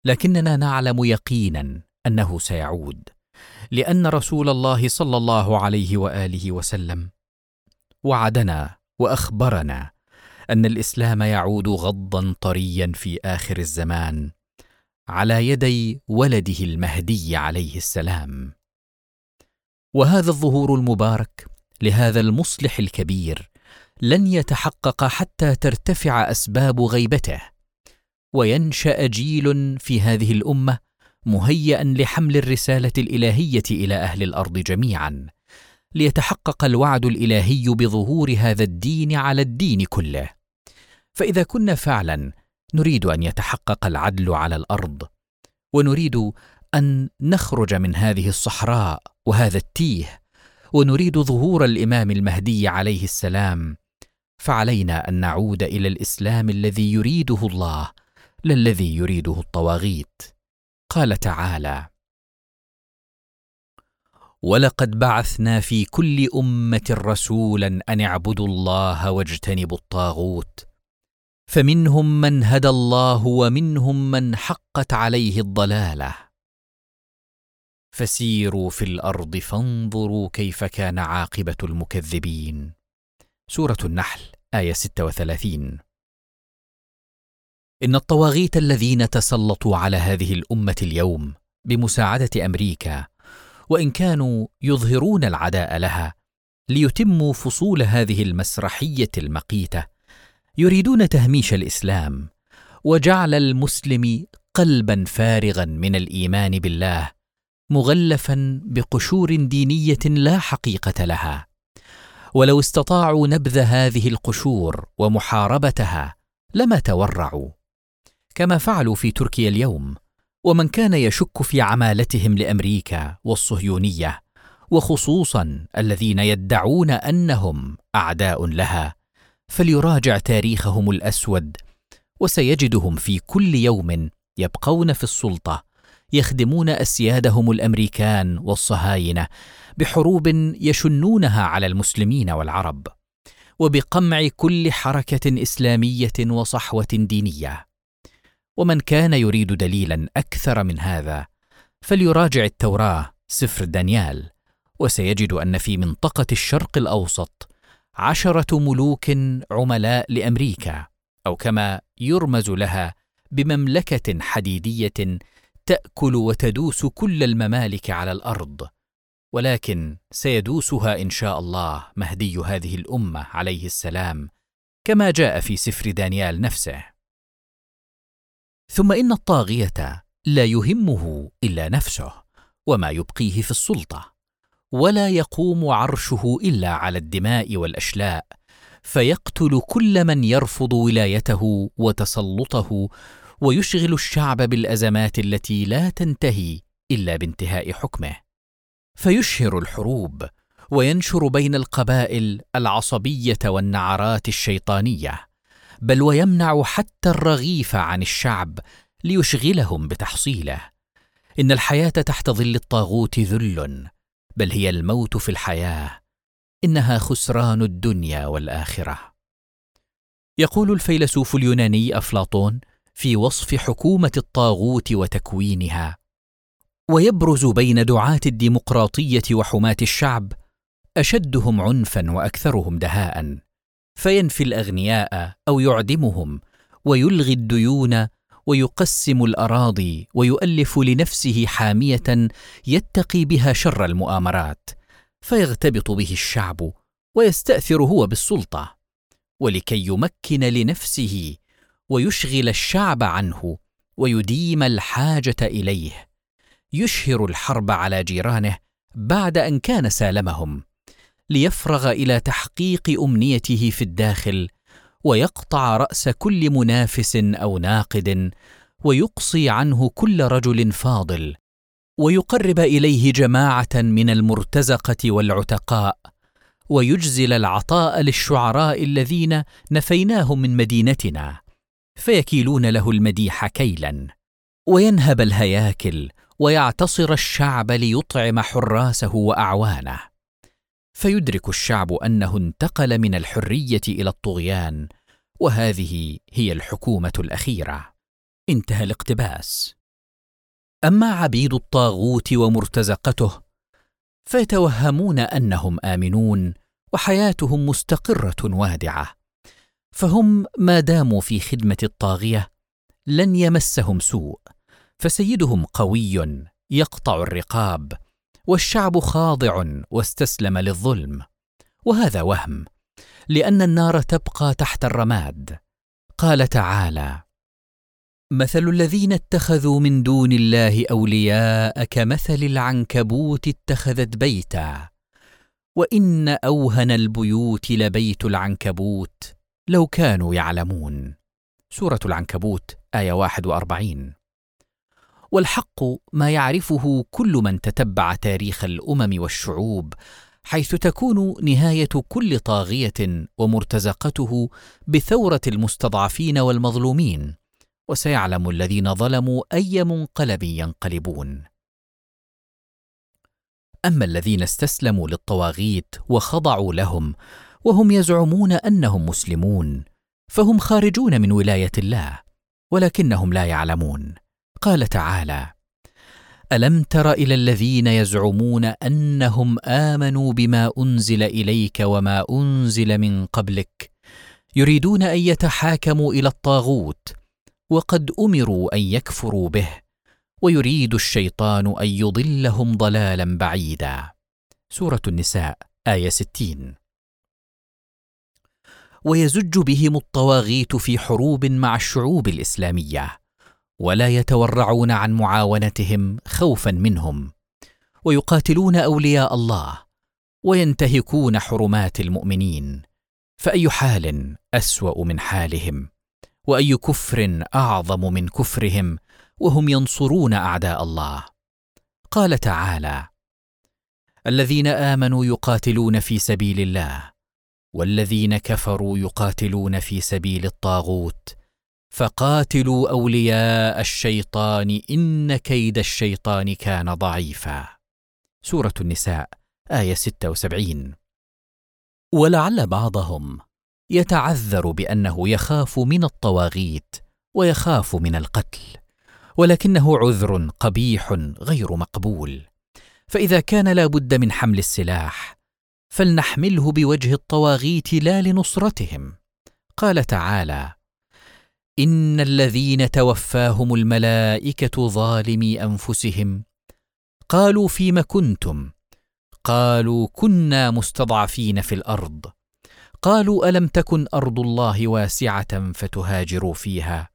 لكننا نعلم يقينا أنه سيعود لأن رسول الله صلى الله عليه وآله وسلم وعدنا وأخبرنا أن الإسلام يعود غضا طريا في آخر الزمان على يدي ولده المهدي عليه السلام. وهذا الظهور المبارك لهذا المصلح الكبير لن يتحقق حتى ترتفع أسباب غيبته وينشأ جيل في هذه الأمة مهيئا لحمل الرسالة الإلهية إلى أهل الأرض جميعا ليتحقق الوعد الإلهي بظهور هذا الدين على الدين كله. فإذا كنا فعلا نريد أن يتحقق العدل على الأرض ونريد أن نخرج من هذه الصحراء وهذا التيه ونريد ظهور الإمام المهدي عليه السلام. فعلينا أن نعود إلى الإسلام الذي يريده الله لا الذي يريده الطواغيت. قال تعالى ولقد بعثنا في كل أمة رسولا أن اعبدوا الله واجتنبوا الطاغوت فمنهم من هدى الله ومنهم من حقت عليه الضلاله. فسيروا في الأرض فانظروا كيف كان عاقبة المكذبين. سورة النحل آية 36 إن الطواغيت الذين تسلطوا على هذه الأمة اليوم بمساعدة أمريكا وإن كانوا يظهرون العداء لها ليتموا فصول هذه المسرحية المقيتة يريدون تهميش الإسلام وجعل المسلم قلبا فارغا من الإيمان بالله مغلفا بقشور دينية لا حقيقة لها. ولو استطاعوا نبذ هذه القشور ومحاربتها لما تورعوا. كما فعلوا في تركيا اليوم ومن كان يشك في عمالتهم لأمريكا والصهيونية وخصوصا الذين يدعون أنهم أعداء لها فليراجع تاريخهم الأسود وسيجدهم في كل يوم يبقون في السلطة يخدمون أسيادهم الأمريكان والصهاينة بحروب يشنونها على المسلمين والعرب وبقمع كل حركة إسلامية وصحوة دينية. ومن كان يريد دليلا أكثر من هذا فليراجع التوراة سفر دانيال وسيجد أن في منطقة الشرق الأوسط عشرة ملوك عملاء لأمريكا أو كما يرمز لها بمملكة حديدية تأكل وتدوس كل الممالك على الأرض. ولكن سيدوسها إن شاء الله مهدي هذه الأمة عليه السلام كما جاء في سفر دانيال نفسه. ثم إن الطاغية لا يهمه إلا نفسه وما يبقيه في السلطة. ولا يقوم عرشه إلا على الدماء والأشلاء فيقتل كل من يرفض ولايته وتسلطه ويشغل الشعب بالأزمات التي لا تنتهي إلا بانتهاء حكمه. فيشهر الحروب وينشر بين القبائل العصبية والنعرات الشيطانية بل ويمنع حتى الرغيف عن الشعب ليشغلهم بتحصيله. إن الحياة تحت ظل الطاغوت ذل بل هي الموت في الحياة إنها خسران الدنيا والآخرة. يقول الفيلسوف اليوناني أفلاطون في وصف حكومة الطاغوت وتكوينها ويبرز بين دعاة الديمقراطية وحماة الشعب أشدهم عنفا وأكثرهم دهاء فينفي الأغنياء أو يعدمهم ويلغي الديون ويقسم الأراضي ويؤلف لنفسه حامية يتقي بها شر المؤامرات فيغتبط به الشعب ويستأثر هو بالسلطة ولكي يمكن لنفسه ويشغل الشعب عنه ويديم الحاجة إليه يشهر الحرب على جيرانه بعد أن كان سالمهم ليفرغ إلى تحقيق أمنيته في الداخل ويقطع رأس كل منافس أو ناقد ويقصي عنه كل رجل فاضل ويقرب إليه جماعة من المرتزقة والعتقاء ويجزل العطاء للشعراء الذين نفيناهم من مدينتنا فيكيلون له المديح كيلا وينهب الهياكل ويعتصر الشعب ليطعم حراسه وأعوانه. فيدرك الشعب أنه انتقل من الحرية إلى الطغيان وهذه هي الحكومة الأخيرة. انتهى الاقتباس. أما عبيد الطاغوت ومرتزقته فيتوهمون أنهم آمنون وحياتهم مستقرة وادعة. فهم ما داموا في خدمة الطاغية لن يمسهم سوء فسيدهم قوي يقطع الرقاب والشعب خاضع واستسلم للظلم. وهذا وهم لأن النار تبقى تحت الرماد. قال تعالى مثل الذين اتخذوا من دون الله أولياء كمثل العنكبوت اتخذت بيتا. وإن أوهن البيوت لبيت العنكبوت لو كانوا يعلمون. سورة العنكبوت آية 41 والحق ما يعرفه كل من تتبع تاريخ الأمم والشعوب حيث تكون نهاية كل طاغية ومرتزقته بثورة المستضعفين والمظلومين وسيعلم الذين ظلموا أي منقلب ينقلبون. أما الذين استسلموا للطواغيت وخضعوا لهم وهم يزعمون أنهم مسلمون فهم خارجون من ولاية الله ولكنهم لا يعلمون. قال تعالى ألم تر إلى الذين يزعمون أنهم آمنوا بما أنزل إليك وما أنزل من قبلك يريدون أن يتحاكموا إلى الطاغوت وقد أمروا أن يكفروا به ويريد الشيطان أن يضلهم ضلالا بعيدا. سورة النساء آية 60 ويزج بهم الطواغيت في حروب مع الشعوب الإسلامية ولا يتورعون عن معاونتهم خوفا منهم. ويقاتلون أولياء الله وينتهكون حرمات المؤمنين. فأي حال أسوأ من حالهم وأي كفر أعظم من كفرهم وهم ينصرون أعداء الله. قال تعالى الذين آمنوا يقاتلون في سبيل الله والذين كفروا يقاتلون في سبيل الطاغوت فقاتلوا أولياء الشيطان إن كيد الشيطان كان ضعيفا. سورة النساء آية 76 ولعل بعضهم يتعذر بأنه يخاف من الطواغيت ويخاف من القتل ولكنه عذر قبيح غير مقبول. فإذا كان لا بد من حمل السلاح فلنحمله بوجه الطواغيت لا لنصرتهم. قال تعالى ان الذين توفاهم الملائكه ظالمي انفسهم. قالوا فيم كنتم؟ قالوا كنا مستضعفين في الأرض. قالوا الم تكن ارض الله واسعه فتهاجروا فيها؟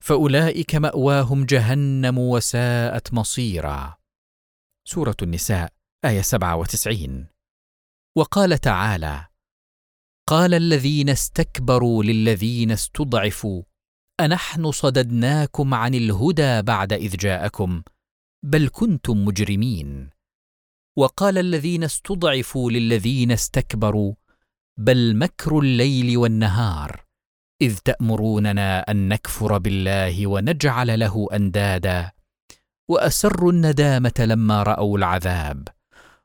فاولئك ماواهم جهنم وساءت مصيرا. سورة النساء آية 97 وقال تعالى قال الذين استكبروا للذين استضعفوا. أنحن صددناكم عن الهدى بعد إذ جاءكم بل كنتم مجرمين. وقال الذين استضعفوا للذين استكبروا بل مكر الليل والنهار إذ تأمروننا أن نكفر بالله ونجعل له أندادا. وأسروا الندامة لما رأوا العذاب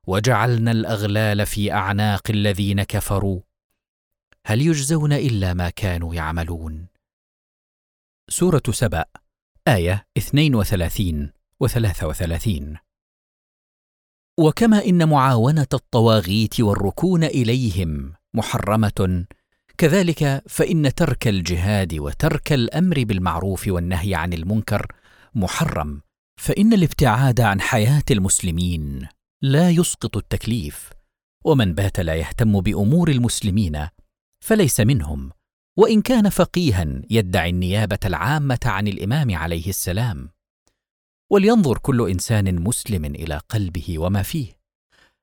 وجعلنا الأغلال في أعناق الذين كفروا. هل يجزون إلا ما كانوا يعملون؟ سورة سبأ آية 32 و 33 وكما إن معاونة الطواغيت والركون إليهم محرمة كذلك فإن ترك الجهاد وترك الأمر بالمعروف والنهي عن المنكر محرم فإن الابتعاد عن حياة المسلمين لا يسقط التكليف ومن بات لا يهتم بأمور المسلمين فليس منهم. وإن كان فقيها يدعي النيابة العامة عن الإمام عليه السلام. ولينظر كل إنسان مسلم إلى قلبه وما فيه.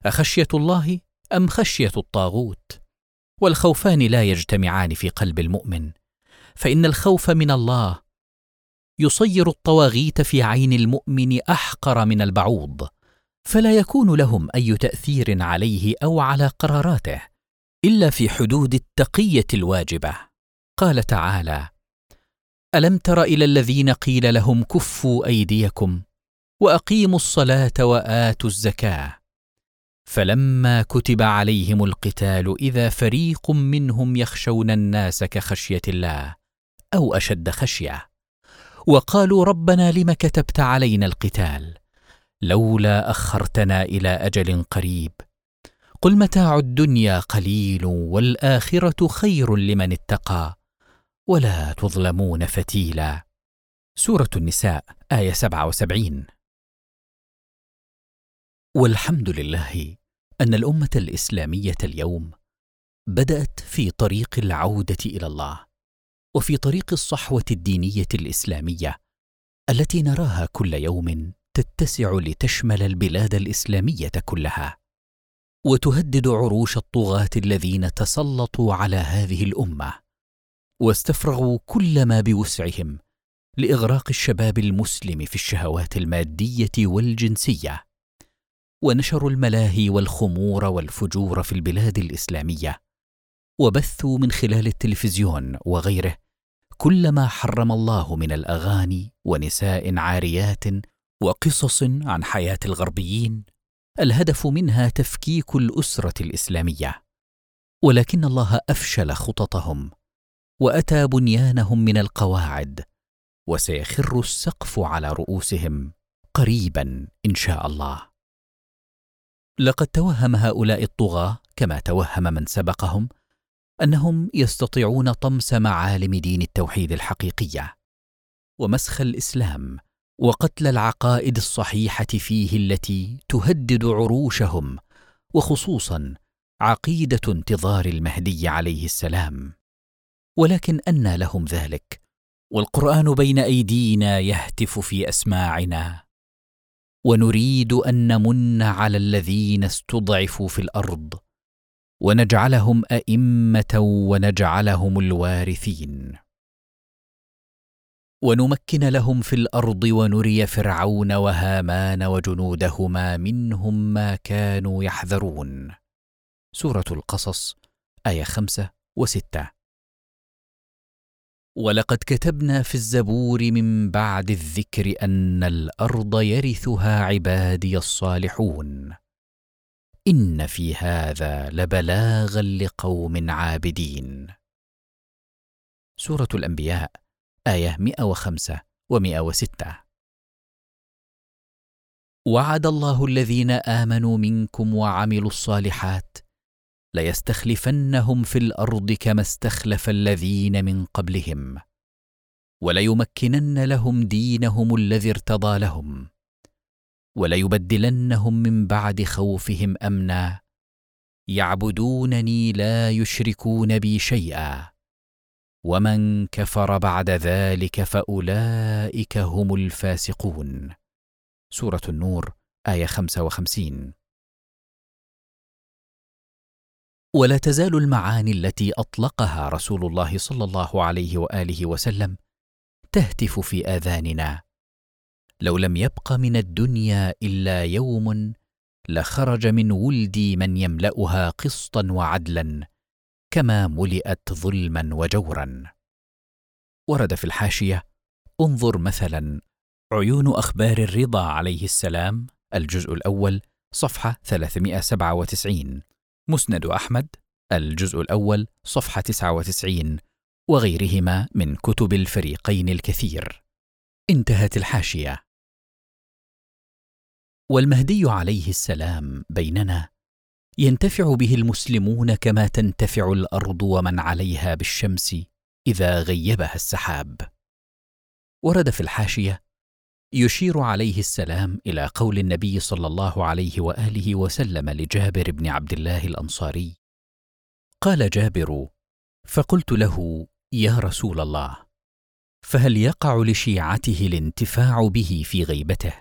أخشية الله أم خشية الطاغوت؟ والخوفان لا يجتمعان في قلب المؤمن. فإن الخوف من الله يصير الطواغيت في عين المؤمن أحقر من البعوض. فلا يكون لهم أي تأثير عليه أو على قراراته إلا في حدود التقية الواجبة. قال تعالى ألم تر إلى الذين قيل لهم كفوا أيديكم وأقيموا الصلاة وآتوا الزكاة. فلما كتب عليهم القتال إذا فريق منهم يخشون الناس كخشية الله أو أشد خشية. وقالوا ربنا لم كتبت علينا القتال؟ لولا أخرتنا إلى أجل قريب. قل متاع الدنيا قليل والآخرة خير لمن اتقى. ولا تظلمون فتيلا. سورة النساء آية 77 والحمد لله أن الأمة الإسلامية اليوم بدأت في طريق العودة إلى الله وفي طريق الصحوة الدينية الإسلامية التي نراها كل يوم تتسع لتشمل البلاد الإسلامية كلها وتهدد عروش الطغاة الذين تسلطوا على هذه الأمة. واستفرغوا كل ما بوسعهم لإغراق الشباب المسلم في الشهوات المادية والجنسية ونشروا الملاهي والخمور والفجور في البلاد الإسلامية وبثوا من خلال التلفزيون وغيره كل ما حرم الله من الأغاني ونساء عاريات وقصص عن حياة الغربيين الهدف منها تفكيك الأسرة الإسلامية ولكن الله أفشل خططهم وأتى بنيانهم من القواعد وسيخر السقف على رؤوسهم قريبا إن شاء الله. لقد توهم هؤلاء الطغاة كما توهم من سبقهم أنهم يستطيعون طمس معالم دين التوحيد الحقيقية ومسخ الإسلام وقتل العقائد الصحيحة فيه التي تهدد عروشهم وخصوصا عقيدة انتظار المهدي عليه السلام. ولكن انى لهم ذلك والقرآن بين أيدينا يهتف في أسماعنا. ونريد أن نمن على الذين استضعفوا في الأرض ونجعلهم أئمة ونجعلهم الوارثين. ونمكن لهم في الأرض ونري فرعون وهامان وجنودهما منهم ما كانوا يحذرون. سورة القصص آية خمسة وستة. ولقد كتبنا في الزبور من بعد الذكر أن الأرض يرثها عبادي الصالحون. إن في هذا لبلاغا لقوم عابدين. سورة الأنبياء آية 105 و106 وعد الله الذين آمنوا منكم وعملوا الصالحات ليستخلفنهم في الأرض كما استخلف الذين من قبلهم وليمكنن لهم دينهم الذي ارتضى لهم وليبدلنهم من بعد خوفهم أمنا يعبدونني لا يشركون بي شيئا ومن كفر بعد ذلك فأولئك هم الفاسقون. سورة النور آية 55 ولا تزال المعاني التي أطلقها رسول الله صلى الله عليه وآله وسلم تهتف في آذاننا. لو لم يبق من الدنيا إلا يوم لخرج من ولدي من يملأها قسطا وعدلا كما ملئت ظلما وجورا. ورد في الحاشية انظر مثلا عيون أخبار الرضا عليه السلام الجزء الأول صفحة 397 مسند أحمد الجزء الأول صفحة 99 وغيرهما من كتب الفريقين الكثير. انتهت الحاشية. والمهدي عليه السلام بيننا ينتفع به المسلمون كما تنتفع الأرض ومن عليها بالشمس إذا غيبها السحاب. ورد في الحاشية يشير عليه السلام إلى قول النبي صلى الله عليه وآله وسلم لجابر بن عبد الله الأنصاري. قال جابر فقلت له يا رسول الله فهل يقع لشيعته الانتفاع به في غيبته؟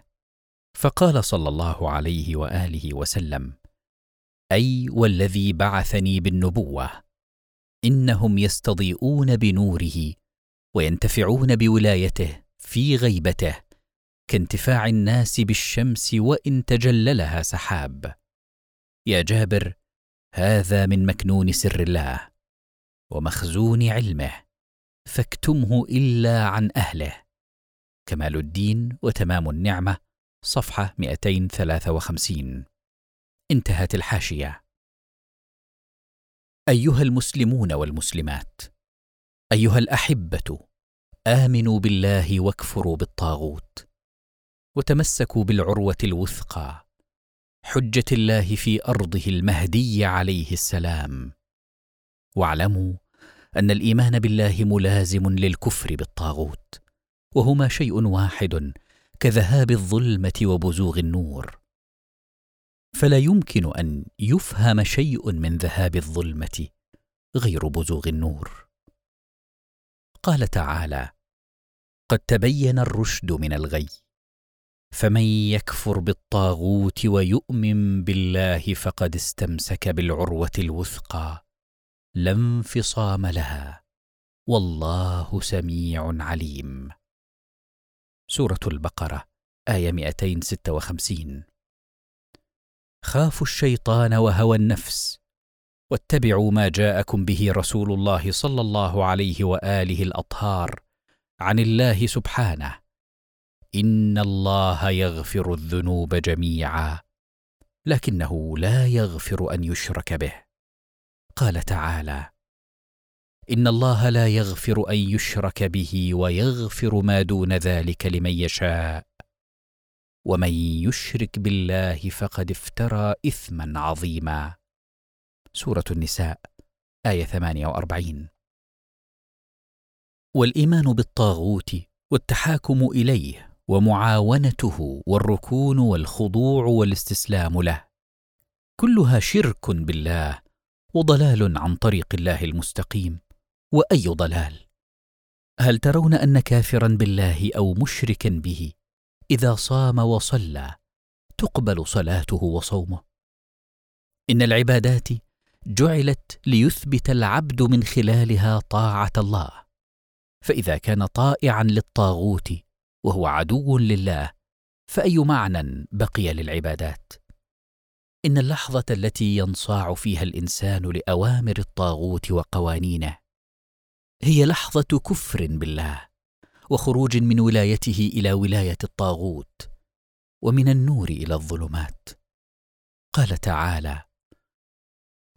فقال صلى الله عليه وآله وسلم أي والذي بعثني بالنبوة إنهم يستضيئون بنوره وينتفعون بولايته في غيبته كانتفاع الناس بالشمس وإن تجللها سحاب. يا جابر هذا من مكنون سر الله ومخزون علمه فاكتمه إلا عن أهله. كمال الدين وتمام النعمة صفحة 253 انتهت الحاشية. أيها المسلمون والمسلمات أيها الأحبة آمنوا بالله واكفروا بالطاغوت. وتمسكوا بالعروة الوثقى حجة الله في أرضه المهدي عليه السلام. واعلموا أن الإيمان بالله ملازم للكفر بالطاغوت وهما شيء واحد كذهاب الظلمة وبزوغ النور. فلا يمكن أن يفهم شيء من ذهاب الظلمة غير بزوغ النور. قال تعالى قد تبين الرشد من الغي فمن يكفر بالطاغوت ويؤمن بالله فقد استمسك بالعروة الوثقى. لا انفصام لها. والله سميع عليم. سورة البقرة آية 256 خافوا الشيطان وهوى النفس. واتبعوا ما جاءكم به رسول الله صلى الله عليه وآله الأطهار. عن الله سبحانه. ان الله يغفر الذنوب جميعا لكنه لا يغفر ان يشرك به. قال تعالى ان الله لا يغفر ان يشرك به ويغفر ما دون ذلك لمن يشاء. ومن يشرك بالله فقد افترى اثما عظيما. سورة النساء آية 48 والايمان بالطاغوت والتحاكم اليه ومعاونته والركون والخضوع والاستسلام له. كلها شرك بالله وضلال عن طريق الله المستقيم. وأي ضلال؟ هل ترون أن كافرا بالله أو مشركا به؟ إذا صام وصلى تقبل صلاته وصومه. إن العبادات جعلت ليثبت العبد من خلالها طاعة الله. فإذا كان طائعا للطاغوت وهو عدو لله فأي معنى بقي للعبادات؟ إن اللحظة التي ينصاع فيها الإنسان لأوامر الطاغوت وقوانينه هي لحظة كفر بالله وخروج من ولايته إلى ولاية الطاغوت ومن النور إلى الظلمات. قال تعالى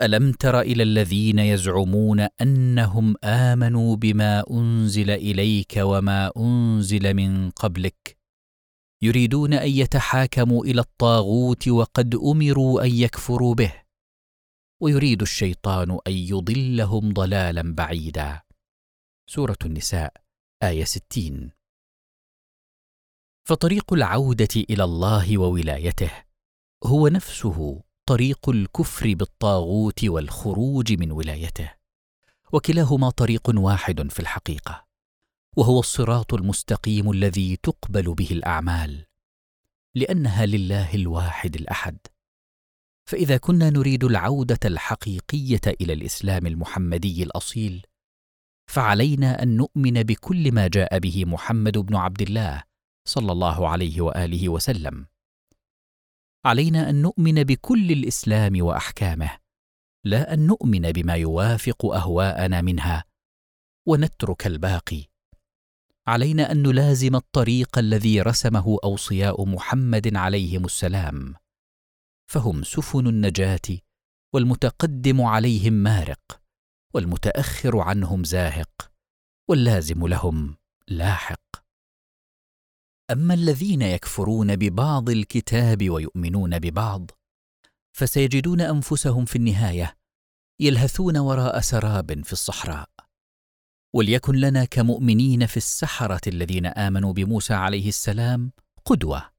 ألم تر إلى الذين يزعمون أنهم آمنوا بما أنزل إليك وما أنزل من قبلك؟ يريدون أن يتحاكموا إلى الطاغوت وقد أمروا أن يكفروا به. ويريد الشيطان أن يضلهم ضلالا بعيدا. سورة النساء آية 60 فطريق العودة إلى الله وولايته هو نفسه طريق الكفر بالطاغوت والخروج من ولايته وكلاهما طريق واحد في الحقيقة وهو الصراط المستقيم الذي تقبل به الأعمال لأنها لله الواحد الأحد. فإذا كنا نريد العودة الحقيقية إلى الإسلام المحمدي الأصيل فعلينا أن نؤمن بكل ما جاء به محمد بن عبد الله صلى الله عليه وآله وسلم. علينا أن نؤمن بكل الإسلام وأحكامه لا أن نؤمن بما يوافق أهواءنا منها ونترك الباقي. علينا أن نلازم الطريق الذي رسمه أوصياء محمد عليهم السلام فهم سفن النجاة والمتقدم عليهم مارق والمتأخر عنهم زاهق واللازم لهم لاحق. أما الذين يكفرون ببعض الكتاب ويؤمنون ببعض فسيجدون أنفسهم في النهاية يلهثون وراء سراب في الصحراء. وليكن لنا كمؤمنين في السحرة الذين آمنوا بموسى عليه السلام قدوة.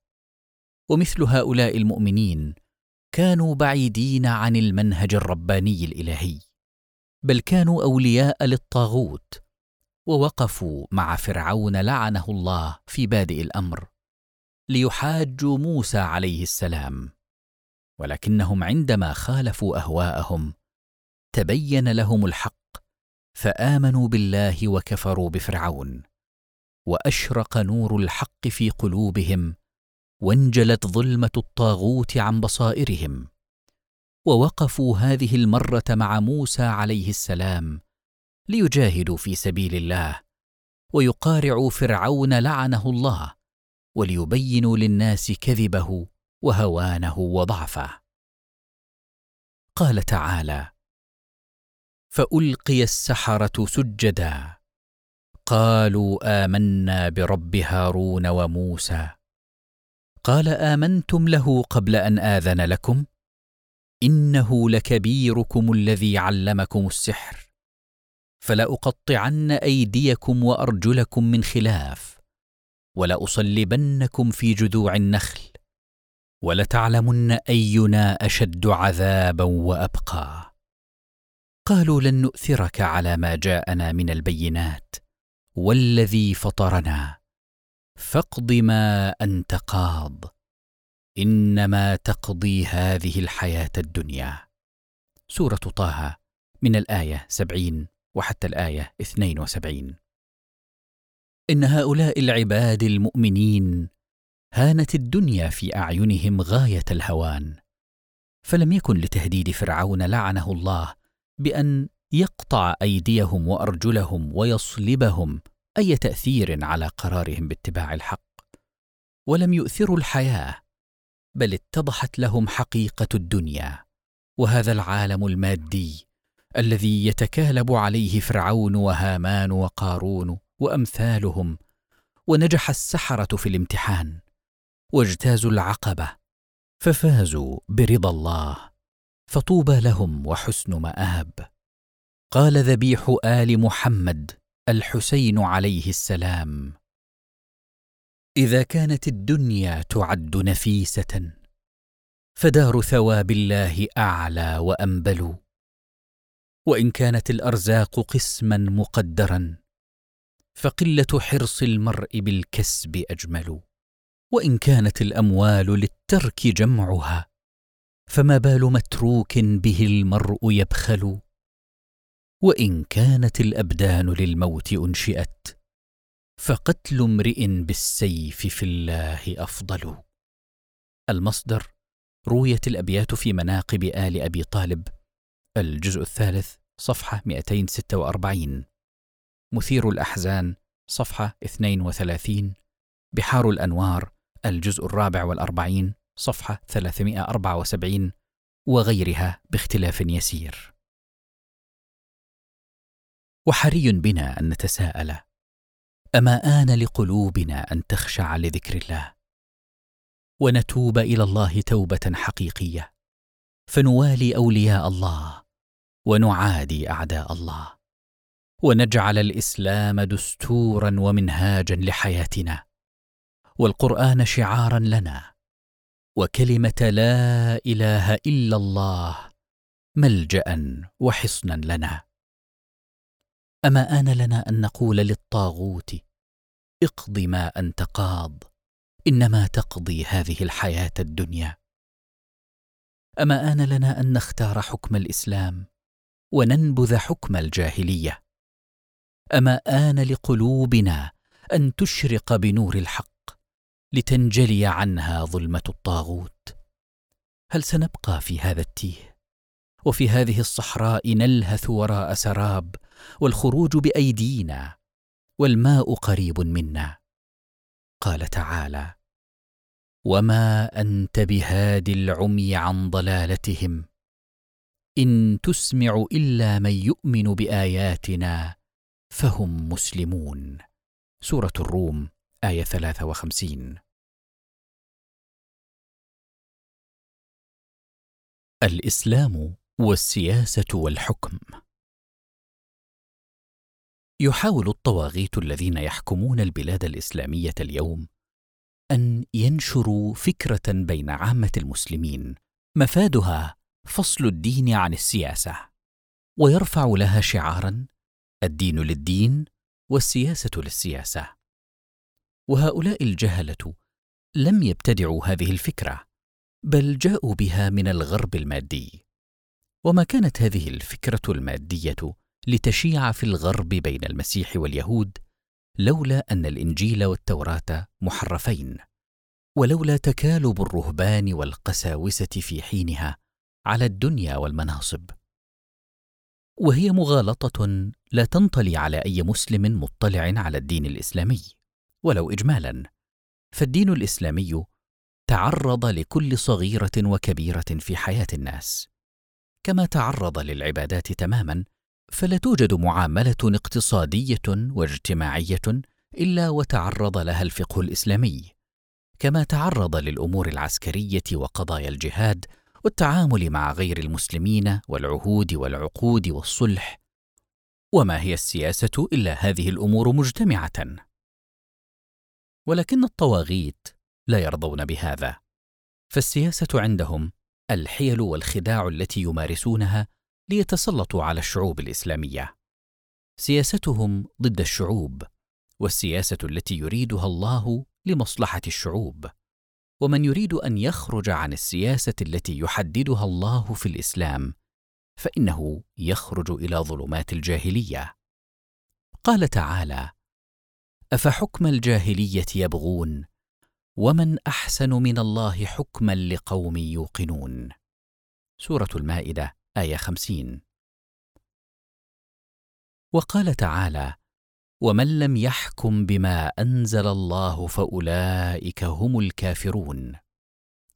ومثل هؤلاء المؤمنين كانوا بعيدين عن المنهج الرباني الإلهي بل كانوا أولياء للطاغوت ووقفوا مع فرعون لعنه الله في بادئ الأمر ليحاجوا موسى عليه السلام. ولكنهم عندما خالفوا أهواءهم تبين لهم الحق فآمنوا بالله وكفروا بفرعون. وأشرق نور الحق في قلوبهم وانجلت ظلمة الطاغوت عن بصائرهم. ووقفوا هذه المرة مع موسى عليه السلام ليجاهدوا في سبيل الله ويقارعوا فرعون لعنه الله وليبينوا للناس كذبه وهوانه وضعفه. قال تعالى فألقي السحرة سجدا قالوا آمنا برب هارون وموسى. قال آمنتم له قبل أن آذن لكم إنه لكبيركم الذي علمكم السحر. فلاقطعن أيديكم وأرجلكم من خلاف ولاصلبنكم في جذوع النخل ولتعلمن أينا أشد عذابا وأبقى. قالوا لن نؤثرك على ما جاءنا من البينات والذي فطرنا فاقض ما أنت قاض إنما تقضي هذه الحياة الدنيا. سورة طه من الآية سبعين. وحتى اثنين وسبعين. إن هؤلاء العباد المؤمنين هانت الدنيا في أعينهم غاية الهوان فلم يكن لتهديد فرعون لعنه الله بأن يقطع أيديهم وأرجلهم ويصلبهم أي تأثير على قرارهم باتباع الحق ولم يؤثروا الحياة بل اتضحت لهم حقيقة الدنيا وهذا العالم المادي الذي يتكالب عليه فرعون وهامان وقارون وأمثالهم ونجح السحرة في الامتحان واجتازوا العقبة ففازوا برضا الله فطوبى لهم وحسن مآب. قال ذبيح آل محمد الحسين عليه السلام إذا كانت الدنيا تعد نفيسة فدار ثواب الله أعلى وأنبل وإن كانت الأرزاق قسما مقدرا فقلة حرص المرء بالكسب أجمل. وإن كانت الأموال للترك جمعها فما بال متروك به المرء يبخل. وإن كانت الأبدان للموت أنشئت فقتل امرئ بالسيف في الله أفضل. المصدر رويت الأبيات في مناقب آل أبي طالب. الجزء الثالث صفحة 246 مثير الأحزان صفحة 32 بحار الأنوار الجزء الرابع والأربعين صفحة 374 وغيرها باختلاف يسير. وحري بنا أن نتساءل: أما آن لقلوبنا أن تخشع لذكر الله؟ ونتوب إلى الله توبة حقيقية، فنوالي أولياء الله ونعادي أعداء الله، ونجعل الإسلام دستورا ومنهاجا لحياتنا، والقرآن شعارا لنا. وكلمة لا إله إلا الله ملجأ وحصنا لنا. أما آن لنا أن نقول للطاغوت اقض ما انت قاض إنما تقضي هذه الحياة الدنيا. أما آن لنا أن نختار حكم الإسلام وننبذ حكم الجاهلية. أما آن لقلوبنا أن تشرق بنور الحق لتنجلي عنها ظلمة الطاغوت. هل سنبقى في هذا التيه؟ وفي هذه الصحراء نلهث وراء سراب والخروج بأيدينا والماء قريب منا. قال تعالى وما انت بهاد العمي عن ضلالتهم ان تسمع الا من يؤمن باياتنا فهم مسلمون سورة الروم آية 53 الإسلام والسياسة والحكم. يحاول الطواغيت الذين يحكمون البلاد الإسلامية اليوم أن ينشروا فكرة بين عامة المسلمين. مفادها فصل الدين عن السياسة. ويرفع لها شعارا الدين للدين والسياسة للسياسة. وهؤلاء الجهلة لم يبتدعوا هذه الفكرة بل جاءوا بها من الغرب المادي. وما كانت هذه الفكرة المادية لتشيع في الغرب بين المسيح واليهود لولا أن الإنجيل والتوراة محرفين ولولا تكالب الرهبان والقساوسة في حينها على الدنيا والمناصب. وهي مغالطة لا تنطلي على أي مسلم مطلع على الدين الإسلامي ولو اجمالا. فالدين الإسلامي تعرض لكل صغيرة وكبيرة في حياة الناس كما تعرض للعبادات تماما فلا توجد معاملة اقتصادية واجتماعية إلا وتعرض لها الفقه الإسلامي. كما تعرض للأمور العسكرية وقضايا الجهاد والتعامل مع غير المسلمين والعهود والعقود والصلح. وما هي السياسة إلا هذه الأمور مجتمعة. ولكن الطواغيت لا يرضون بهذا. فالسياسة عندهم الحيل والخداع التي يمارسونها ليتسلطوا على الشعوب الإسلامية. سياستهم ضد الشعوب والسياسة التي يريدها الله لمصلحة الشعوب. ومن يريد أن يخرج عن السياسة التي يحددها الله في الإسلام فإنه يخرج إلى ظلمات الجاهلية. قال تعالى أفحكم الجاهلية يبغون ومن أحسن من الله حكما لقوم يوقنون. سورة المائدة. آية خمسين. وقال تعالى ومن لم يحكم بما أنزل الله فأولئك هم الكافرون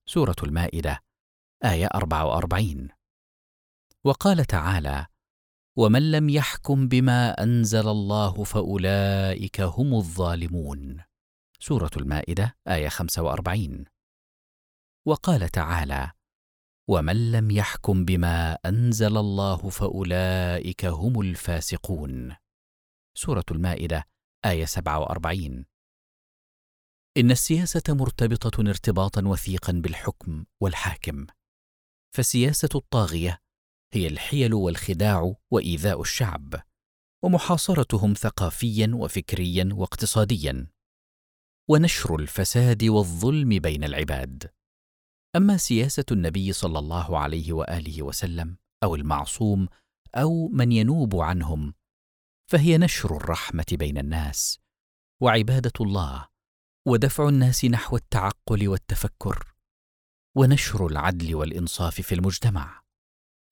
سورة المائدة آية 44 وقال تعالى ومن لم يحكم بما أنزل الله فأولئك هم الظالمون سورة المائدة آية 45 وقال تعالى ومن لم يحكم بما أنزل الله فأولئك هم الفاسقون. سورة المائدة آية 47 إن السياسة مرتبطة ارتباطا وثيقا بالحكم والحاكم. فسياسة الطاغية هي الحيل والخداع وإيذاء الشعب ومحاصرتهم ثقافيا وفكريا واقتصاديا. ونشر الفساد والظلم بين العباد. أما سياسة النبي صلى الله عليه وآله وسلم أو المعصوم أو من ينوب عنهم فهي نشر الرحمة بين الناس وعبادة الله ودفع الناس نحو التعقل والتفكر ونشر العدل والإنصاف في المجتمع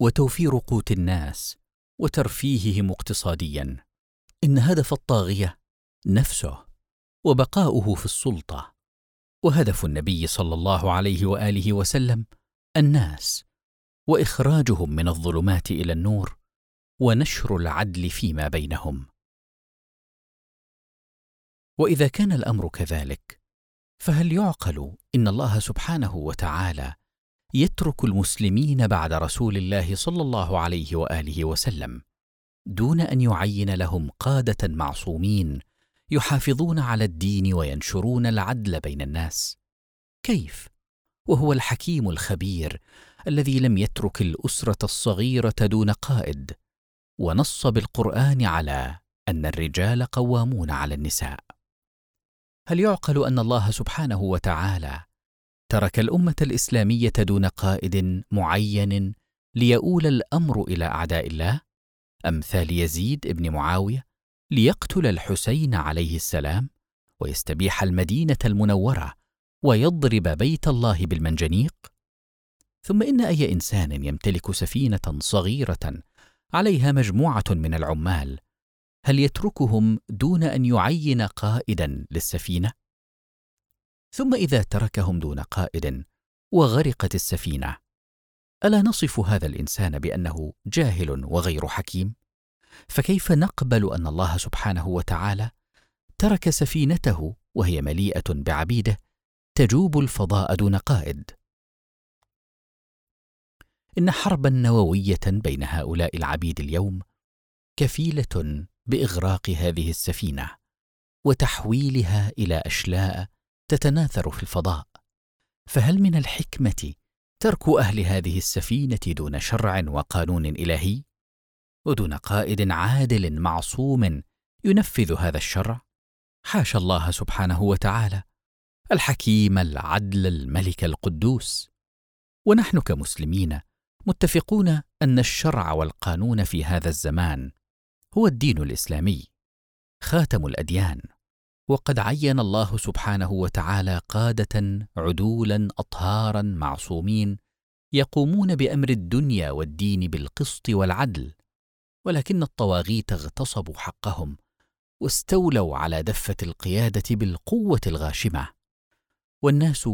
وتوفير قوت الناس وترفيههم اقتصاديا. إن هدف الطاغية نفسه وبقاؤه في السلطة وهدف النبي صلى الله عليه وآله وسلم الناس وإخراجهم من الظلمات إلى النور ونشر العدل فيما بينهم. وإذا كان الأمر كذلك فهل يعقل إن الله سبحانه وتعالى يترك المسلمين بعد رسول الله صلى الله عليه وآله وسلم دون أن يعين لهم قادة معصومين يحافظون على الدين وينشرون العدل بين الناس. كيف؟ وهو الحكيم الخبير الذي لم يترك الأسرة الصغيرة دون قائد ونص بالقرآن على أن الرجال قوامون على النساء. هل يعقل أن الله سبحانه وتعالى ترك الأمة الإسلامية دون قائد معين ليؤول الأمر إلى أعداء الله؟ أمثال يزيد بن معاوية ليقتل الحسين عليه السلام ويستبيح المدينة المنورة ويضرب بيت الله بالمنجنيق؟ ثم إن أي إنسان يمتلك سفينة صغيرة عليها مجموعة من العمال هل يتركهم دون أن يعين قائدا للسفينة؟ ثم إذا تركهم دون قائد وغرقت السفينة ألا نصف هذا الإنسان بأنه جاهل وغير حكيم؟ فكيف نقبل أن الله سبحانه وتعالى ترك سفينته وهي مليئة بعبيده تجوب الفضاء دون قائد؟ إن حربا نووية بين هؤلاء العبيد اليوم كفيلة بإغراق هذه السفينة وتحويلها إلى أشلاء تتناثر في الفضاء. فهل من الحكمة ترك أهل هذه السفينة دون شرع وقانون إلهي؟ ودون قائد عادل معصوم ينفذ هذا الشرع. حاشا الله سبحانه وتعالى الحكيم العدل الملك القدوس. ونحن كمسلمين متفقون أن الشرع والقانون في هذا الزمان هو الدين الإسلامي خاتم الأديان. وقد عين الله سبحانه وتعالى قادة عدولا اطهارا معصومين يقومون بأمر الدنيا والدين بالقسط والعدل. ولكن الطواغيت اغتصبوا حقهم واستولوا على دفة القيادة بالقوة الغاشمة. والناس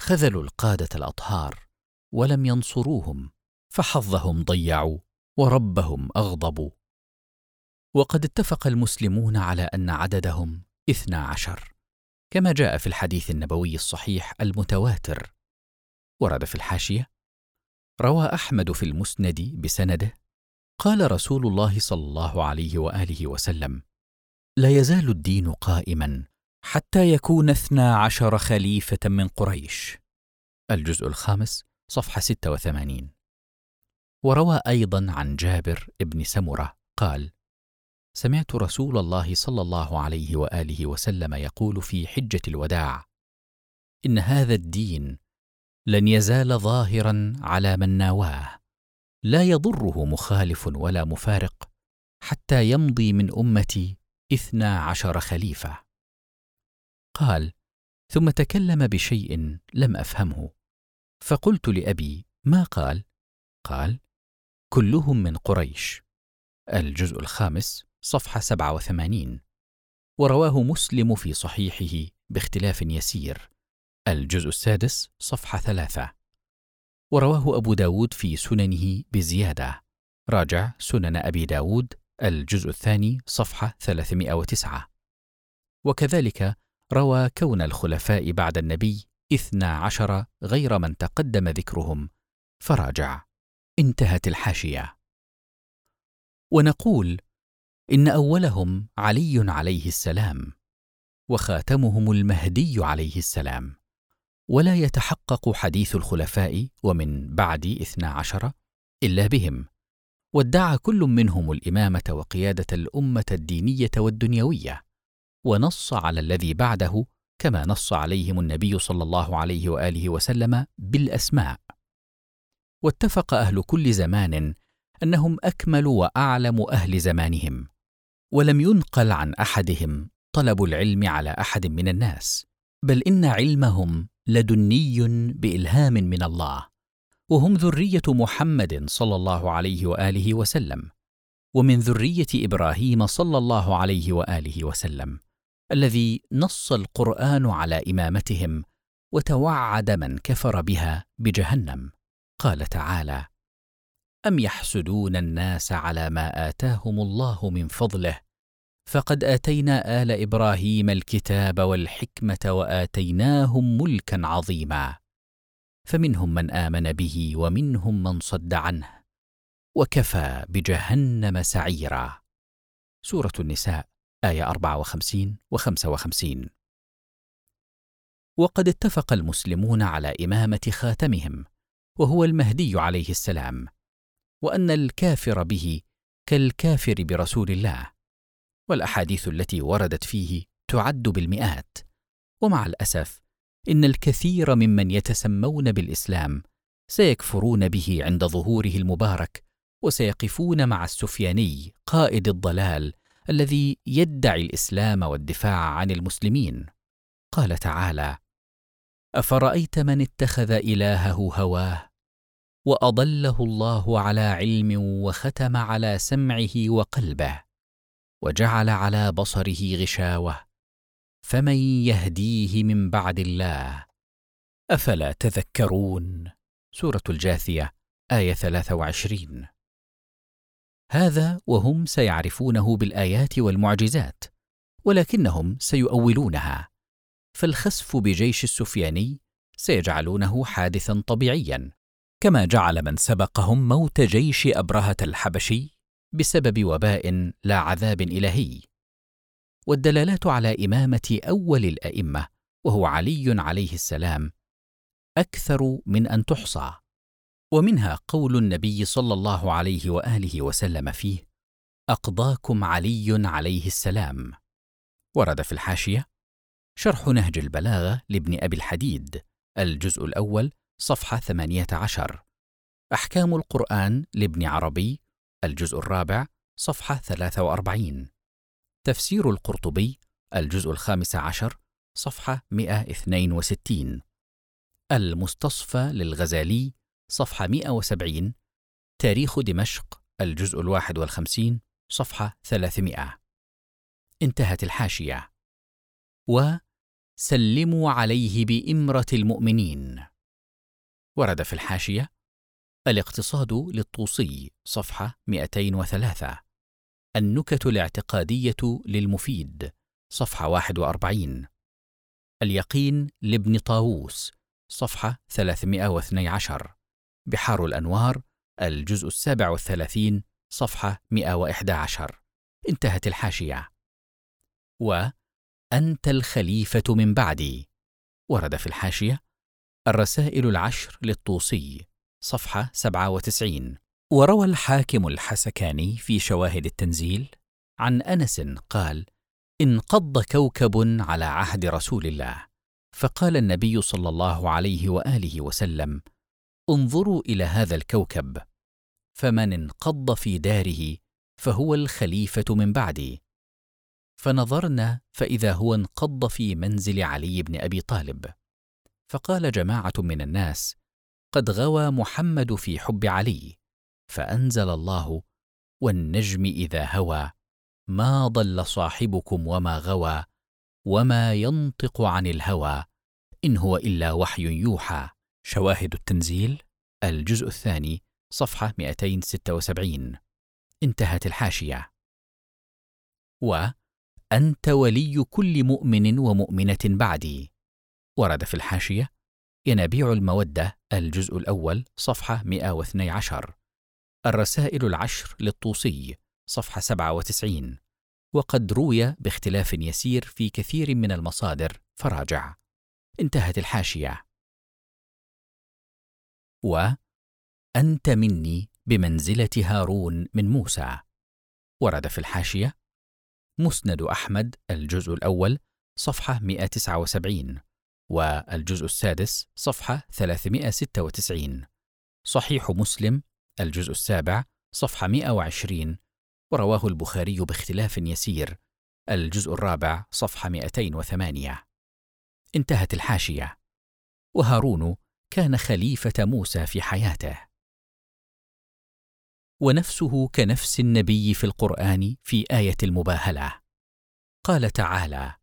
خذلوا القادة الأطهار ولم ينصروهم فحظهم ضيعوا وربهم أغضبوا. وقد اتفق المسلمون على أن عددهم اثنا عشر كما جاء في الحديث النبوي الصحيح المتواتر. ورد في الحاشية روى أحمد في المسند بسنده قال رسول الله صلى الله عليه وآله وسلم لا يزال الدين قائما حتى يكون اثنا عشر خليفة من قريش. الجزء الخامس صفحة 86 وروى أيضا عن جابر بن سمرة قال سمعت رسول الله صلى الله عليه وآله وسلم يقول في حجة الوداع إن هذا الدين لن يزال ظاهرا على من ناواه. لا يضره مخالف ولا مفارق حتى يمضي من أمتي اثنا عشر خليفة. قال ثم تكلم بشيء لم أفهمه. فقلت لأبي ما قال؟ قال كلهم من قريش. الجزء الخامس صفحة 87 ورواه مسلم في صحيحه باختلاف يسير. الجزء السادس صفحة ثلاثة. ورواه أبو داود في سننه بزيادة. راجع سنن أبي داود الجزء الثاني صفحة 309 وكذلك روى كون الخلفاء بعد النبي اثنا عشر غير من تقدم ذكرهم. فراجع. انتهت الحاشية. ونقول إن أولهم علي عليه السلام وخاتمهم المهدي عليه السلام. ولا يتحقق حديث الخلفاء ومن بعد اثنا عشر إلا بهم وادعى كل منهم الإمامة وقيادة الأمة الدينية والدنيوية ونص على الذي بعده كما نص عليهم النبي صلى الله عليه وآله وسلم بالأسماء. واتفق أهل كل زمان أنهم أكمل وأعلم أهل زمانهم ولم ينقل عن أحدهم طلب العلم على أحد من الناس بل إن علمهم لدني بإلهام من الله وهم ذرية محمد صلى الله عليه وآله وسلم ومن ذرية إبراهيم صلى الله عليه وآله وسلم الذي نص القرآن على إمامتهم وتوعد من كفر بها بجهنم. قال تعالى أم يحسدون الناس على ما آتاهم الله من فضله؟ فقد آتينا آل إبراهيم الكتاب والحكمة وآتيناهم ملكا عظيما. فمنهم من آمن به ومنهم من صد عنه وكفى بجهنم سعيرا. سورة النساء آية 54 و 55 وقد اتفق المسلمون على إمامة خاتمهم وهو المهدي عليه السلام وأن الكافر به كالكافر برسول الله. والأحاديث التي وردت فيه تعد بالمئات. ومع الأسف إن الكثير ممن يتسمون بالإسلام سيكفرون به عند ظهوره المبارك وسيقفون مع السفياني قائد الضلال الذي يدعي الإسلام والدفاع عن المسلمين. قال تعالى أفرأيت من اتخذ إلهه هواه؟ وأضله الله على علم وختم على سمعه وقلبه. وجعل على بصره غشاوة فمن يهديه من بعد الله؟ أفلا تذكرون؟ سورة الجاثية آية 23 هذا وهم سيعرفونه بالآيات والمعجزات ولكنهم سيؤولونها فالخسف بجيش السفياني سيجعلونه حادثا طبيعيا كما جعل من سبقهم موت جيش أبرهة الحبشي بسبب وباء لا عذاب إلهي. والدلالات على إمامة أول الأئمة وهو علي عليه السلام أكثر من أن تحصى. ومنها قول النبي صلى الله عليه وآله وسلم فيه أقضاكم علي عليه السلام. ورد في الحاشية شرح نهج البلاغة لابن أبي الحديد الجزء الأول صفحة 18 أحكام القرآن لابن عربي الجزء الرابع صفحة 43 تفسير القرطبي الجزء الخامس عشر صفحة 162 المستصفى للغزالي صفحة 170 تاريخ دمشق الجزء الواحد والخمسين صفحة 300 انتهت الحاشية. وسلموا عليه بإمرة المؤمنين. ورد في الحاشية الاقتصاد للطوسي صفحة 203 النكت الاعتقادية للمفيد صفحة 41 اليقين لابن طاووس صفحة 312 بحار الأنوار الجزء السابع والثلاثين صفحة 111 انتهت الحاشية. وأنت الخليفة من بعدي. ورد في الحاشية الرسائل العشر للطوسي. صفحة 97 وروى الحاكم الحسكاني في شواهد التنزيل عن أنس قال انقض كوكب على عهد رسول الله. فقال النبي صلى الله عليه وآله وسلم انظروا إلى هذا الكوكب فمن انقض في داره فهو الخليفة من بعدي. فنظرنا فإذا هو انقض في منزل علي بن أبي طالب. فقال جماعة من الناس قد غوى محمد في حب علي فأنزل الله والنجم إذا هوى ما ضل صاحبكم وما غوى وما ينطق عن الهوى إن هو إلا وحي يوحى. شواهد التنزيل الجزء الثاني صفحة 276 انتهت الحاشية. وأنت ولي كل مؤمن ومؤمنة بعدي. ورد في الحاشية ينابيع المودة الجزء الأول صفحة 112 الرسائل العشر للطوسي صفحة 97 وقد روي باختلاف يسير في كثير من المصادر فراجع. انتهت الحاشية. وأنت مني بمنزلة هارون من موسى. ورد في الحاشية مسند أحمد الجزء الأول صفحة 179 والجزء السادس صفحة 396 صحيح مسلم الجزء السابع صفحة 120 ورواه البخاري باختلاف يسير. الجزء الرابع صفحة 208 انتهت الحاشية. وهارون كان خليفة موسى في حياته. ونفسه كنفس النبي في القرآن في آية المباهلة. قال تعالى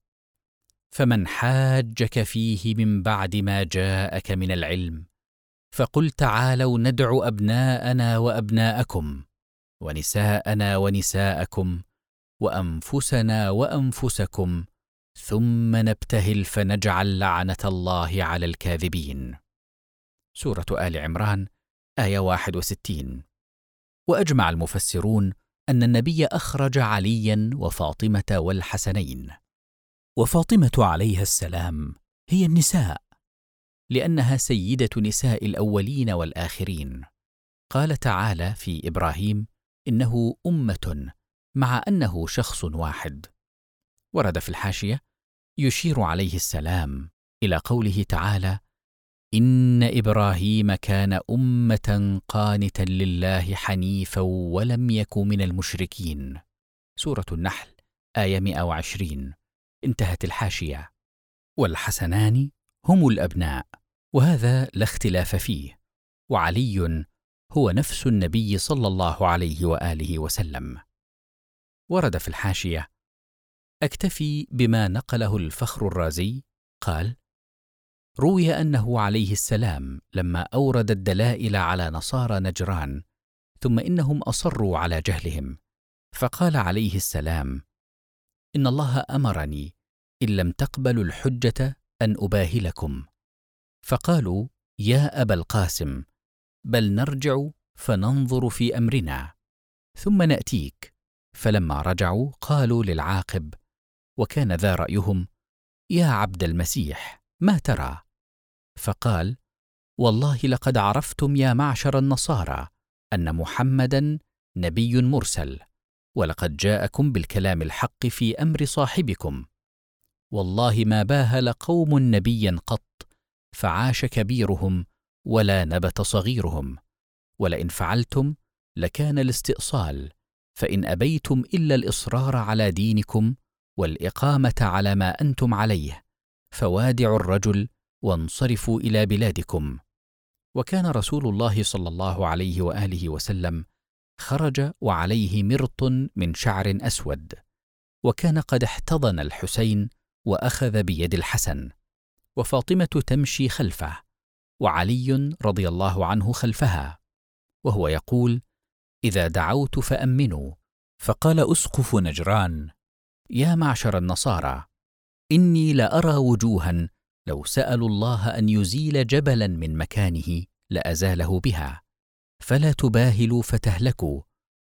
فمن حاجك فيه من بعد ما جاءك من العلم فقل تعالوا ندع أبناءنا وأبناءكم ونساءنا ونساءكم وأنفسنا وأنفسكم ثم نبتهل فنجعل لعنة الله على الكاذبين. سورة آل عمران آية 61 وأجمع المفسرون أن النبي أخرج عليا وفاطمة والحسنين. وفاطمة عليها السلام هي النساء لأنها سيدة نساء الأولين والآخرين. قال تعالى في إبراهيم إنه أمة مع أنه شخص واحد. ورد في الحاشية يشير عليه السلام إلى قوله تعالى إن إبراهيم كان أمة قانتا لله حنيفا ولم يك من المشركين. سورة النحل آية 120 انتهت الحاشية. والحسنان هم الأبناء وهذا لا اختلاف فيه. وعلي هو نفس النبي صلى الله عليه وآله وسلم. ورد في الحاشية أكتفي بما نقله الفخر الرازي. قال روي أنه عليه السلام لما أورد الدلائل على نصارى نجران ثم إنهم أصروا على جهلهم. فقال عليه السلام ان الله امرني ان لم تقبلوا الحجه ان اباهلكم فقالوا يا ابا القاسم بل نرجع فننظر في امرنا. ثم ناتيك. فلما رجعوا قالوا للعاقب وكان ذا رايهم يا عبد المسيح ما ترى؟ فقال والله لقد عرفتم يا معشر النصارى أن محمدا نبي مرسل. ولقد جاءكم بالكلام الحق في أمر صاحبكم. والله ما باهل قوم نبيا قط فعاش كبيرهم ولا نبت صغيرهم. ولئن فعلتم لكان الاستئصال فإن أبيتم إلا الإصرار على دينكم والإقامة على ما أنتم عليه فوادعوا الرجل وانصرفوا إلى بلادكم. وكان رسول الله صلى الله عليه وآله وسلم خرج وعليه مرط من شعر أسود وكان قد احتضن الحسين وأخذ بيد الحسن وفاطمة تمشي خلفه وعلي رضي الله عنه خلفها وهو يقول إذا دعوت فأمنوا فقال أسقف نجران يا معشر النصارى إني لأرى وجوها لو سألوا الله أن يزيل جبلا من مكانه لأزاله بها فلا تباهلوا فتهلكوا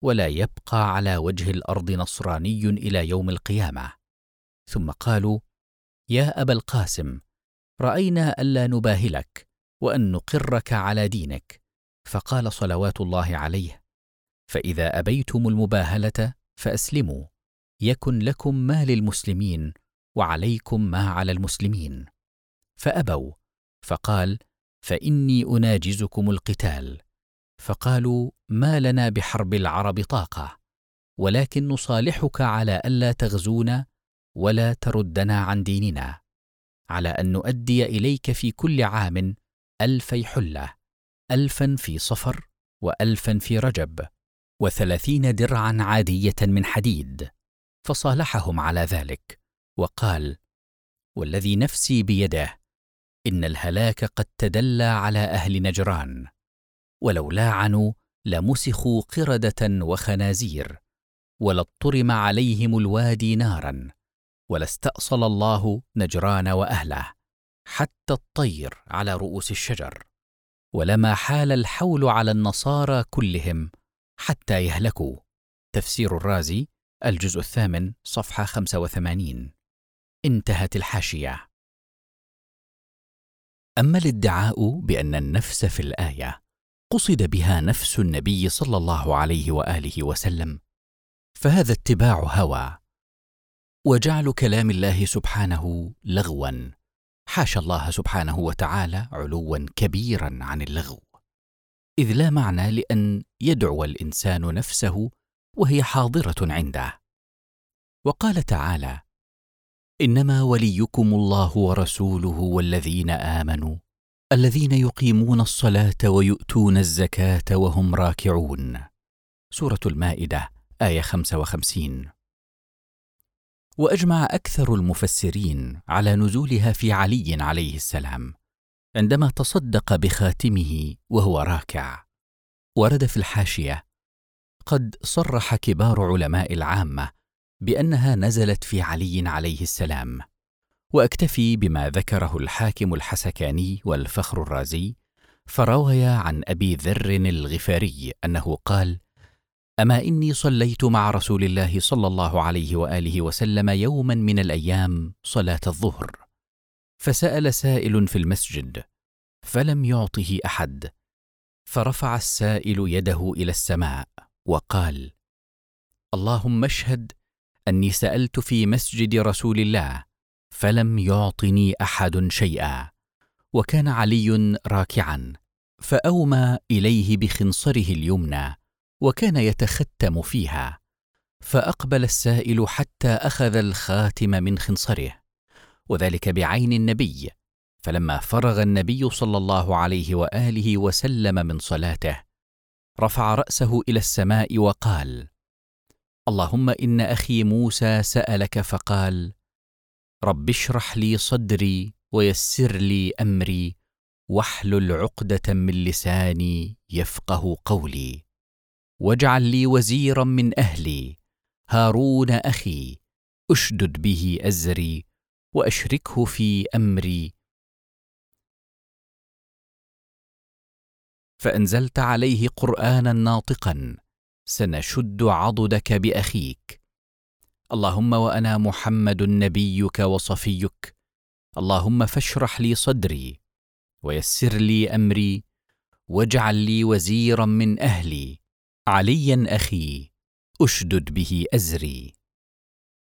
ولا يبقى على وجه الأرض نصراني إلى يوم القيامة. ثم قالوا يا أبا القاسم رأينا ألا نباهلك وأن نقرك على دينك. فقال صلوات الله عليه فإذا أبيتم المباهلة فأسلموا يكن لكم ما للمسلمين وعليكم ما على المسلمين. فأبوا فقال فإني أناجزكم القتال. فقالوا ما لنا بحرب العرب طاقة ولكن نصالحك على الا تغزونا ولا تردنا عن ديننا على أن نؤدي إليك في كل عام ألفي حلة الفا في صفر والفا في رجب وثلاثين درعا عادية من حديد فصالحهم على ذلك وقال والذي نفسي بيده إن الهلاك قد تدلى على أهل نجران ولو لاعنوا لمسخوا قردة وخنازير ولاضطرم عليهم الوادي نارا ولاستاصل الله نجران وأهله حتى الطير على رؤوس الشجر ولما حال الحول على النصارى كلهم حتى يهلكوا. تفسير الرازي الجزء الثامن صفحة 85 انتهت الحاشية. أما الادعاء بأن النفس في الآية قصد بها نفس النبي صلى الله عليه وآله وسلم. فهذا اتباع هوى. وجعل كلام الله سبحانه لغوا. حاشا الله سبحانه وتعالى علوا كبيرا عن اللغو. إذ لا معنى لأن يدعو الإنسان نفسه وهي حاضرة عنده. وقال تعالى إنما وليكم الله ورسوله والذين آمنوا الذين يقيمون الصلاة ويؤتون الزكاة وهم راكعون. سورة المائدة آية 55 وأجمع أكثر المفسرين على نزولها في علي عليه السلام عندما تصدق بخاتمه وهو راكع. ورد في الحاشية قد صرح كبار علماء العامة بأنها نزلت في علي عليه السلام. واكتفي بما ذكره الحاكم الحسكاني والفخر الرازي فروي عن أبي ذر الغفاري أنه قال أما إني صليت مع رسول الله صلى الله عليه وآله وسلم يوما من الأيام صلاة الظهر فسأل سائل في المسجد فلم يعطه أحد فرفع السائل يده إلى السماء وقال اللهم اشهد أني سألت في مسجد رسول الله فلم يعطني أحد شيئا. وكان علي راكعا فأومى إليه بخنصره اليمنى وكان يتختم فيها. فأقبل السائل حتى أخذ الخاتم من خنصره. وذلك بعين النبي. فلما فرغ النبي صلى الله عليه وآله وسلم من صلاته رفع رأسه إلى السماء وقال اللهم إن أخي موسى سألك فقال رب اشرح لي صدري ويسر لي أمري واحلل عقدة من لساني يفقه قولي. واجعل لي وزيرا من أهلي هارون أخي أشدد به أزري وأشركه في أمري. فأنزلت عليه قرآنا ناطقا سنشد عضدك بأخيك. اللهم وأنا محمد نبيك وصفيك. اللهم فاشرح لي صدري ويسر لي أمري واجعل لي وزيرا من أهلي عليا أخي أشدد به أزري.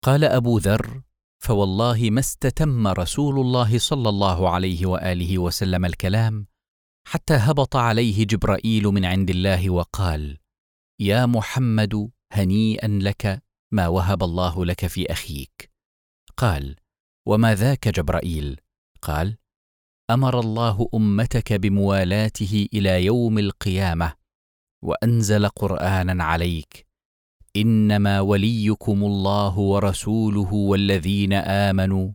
قال أبو ذر فوالله ما استتم رسول الله صلى الله عليه وآله وسلم الكلام حتى هبط عليه جبرائيل من عند الله وقال يا محمد هنيئا لك ما وهب الله لك في أخيك. قال وما ذاك جبرائيل؟ قال أمر الله أمتك بموالاته إلى يوم القيامة وأنزل قرآنا عليك. إنما وليكم الله ورسوله والذين آمنوا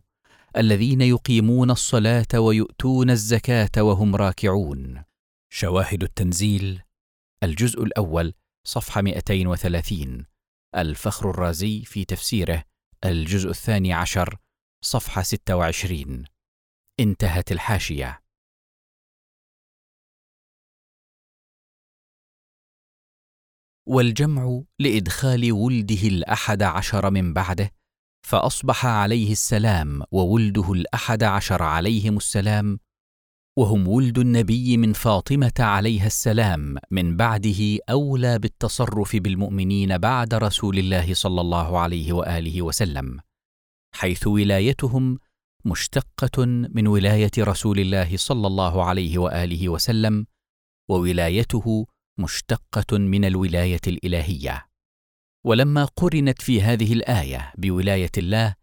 الذين يقيمون الصلاة ويؤتون الزكاة وهم راكعون. شواهد التنزيل الجزء الأول صفحة 230 الفخر الرازي في تفسيره الجزء الثاني عشر صفحة 26 انتهت الحاشية. والجمع لإدخال ولده الأحد عشر من بعده فأصبح عليه السلام وولده الأحد عشر عليهم السلام وهم ولد النبي من فاطمة عليها السلام من بعده أولى بالتصرف بالمؤمنين بعد رسول الله صلى الله عليه وآله وسلم حيث ولايتهم مشتقة من ولاية رسول الله صلى الله عليه وآله وسلم وولايته مشتقة من الولاية الإلهية. ولما قرنت في هذه الآية بولاية الله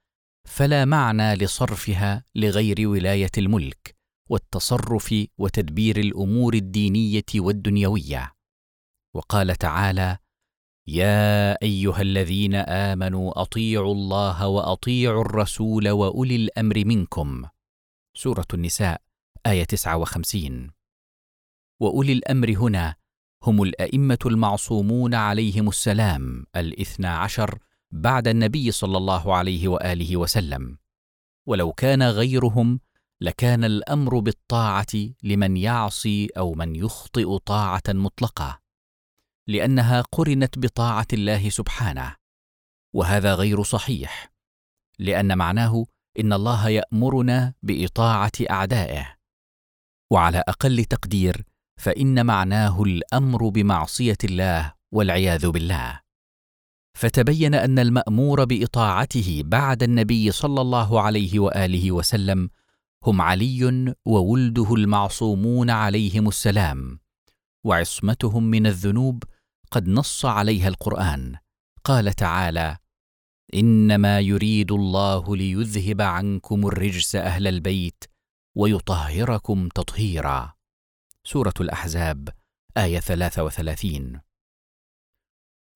فلا معنى لصرفها لغير ولاية الملك والتصرف وتدبير الأمور الدينية والدنيوية. وقال تعالى يا أيها الذين آمنوا أطيعوا الله وأطيعوا الرسول وأولي الأمر منكم. سورة النساء آية 59 وأولي الأمر هنا هم الأئمة المعصومون عليهم السلام الاثنى عشر بعد النبي صلى الله عليه وآله وسلم. ولو كان غيرهم لكان الأمر بالطاعة لمن يعصي أو من يخطئ طاعة مطلقة لأنها قرنت بطاعة الله سبحانه وهذا غير صحيح لأن معناه إن الله يأمرنا بإطاعة أعدائه. وعلى أقل تقدير فإن معناه الأمر بمعصية الله والعياذ بالله. فتبين أن المأمور بإطاعته بعد النبي صلى الله عليه وآله وسلم هم علي وولده المعصومون عليهم السلام وعصمتهم من الذنوب قد نص عليها القرآن. قال تعالى إنما يريد الله ليذهب عنكم الرجس أهل البيت ويطهركم تطهيرا. سورة الأحزاب آية 33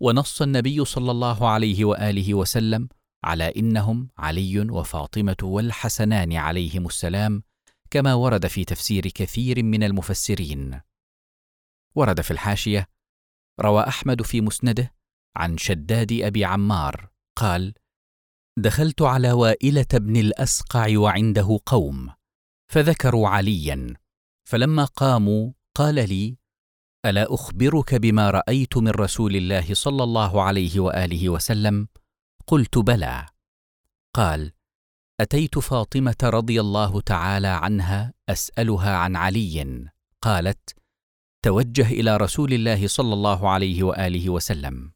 ونص النبي صلى الله عليه وآله وسلم على إنهم علي وفاطمة والحسنان عليهم السلام كما ورد في تفسير كثير من المفسرين. ورد في الحاشية روى أحمد في مسنده عن شداد أبي عمار قال دخلت على وائلة بن الأسقع وعنده قوم فذكروا عليا فلما قاموا قال لي ألا أخبرك بما رأيت من رسول الله صلى الله عليه وآله وسلم؟ قلت بلى. قال أتيت فاطمة رضي الله تعالى عنها أسألها عن علي. قالت توجه إلى رسول الله صلى الله عليه وآله وسلم.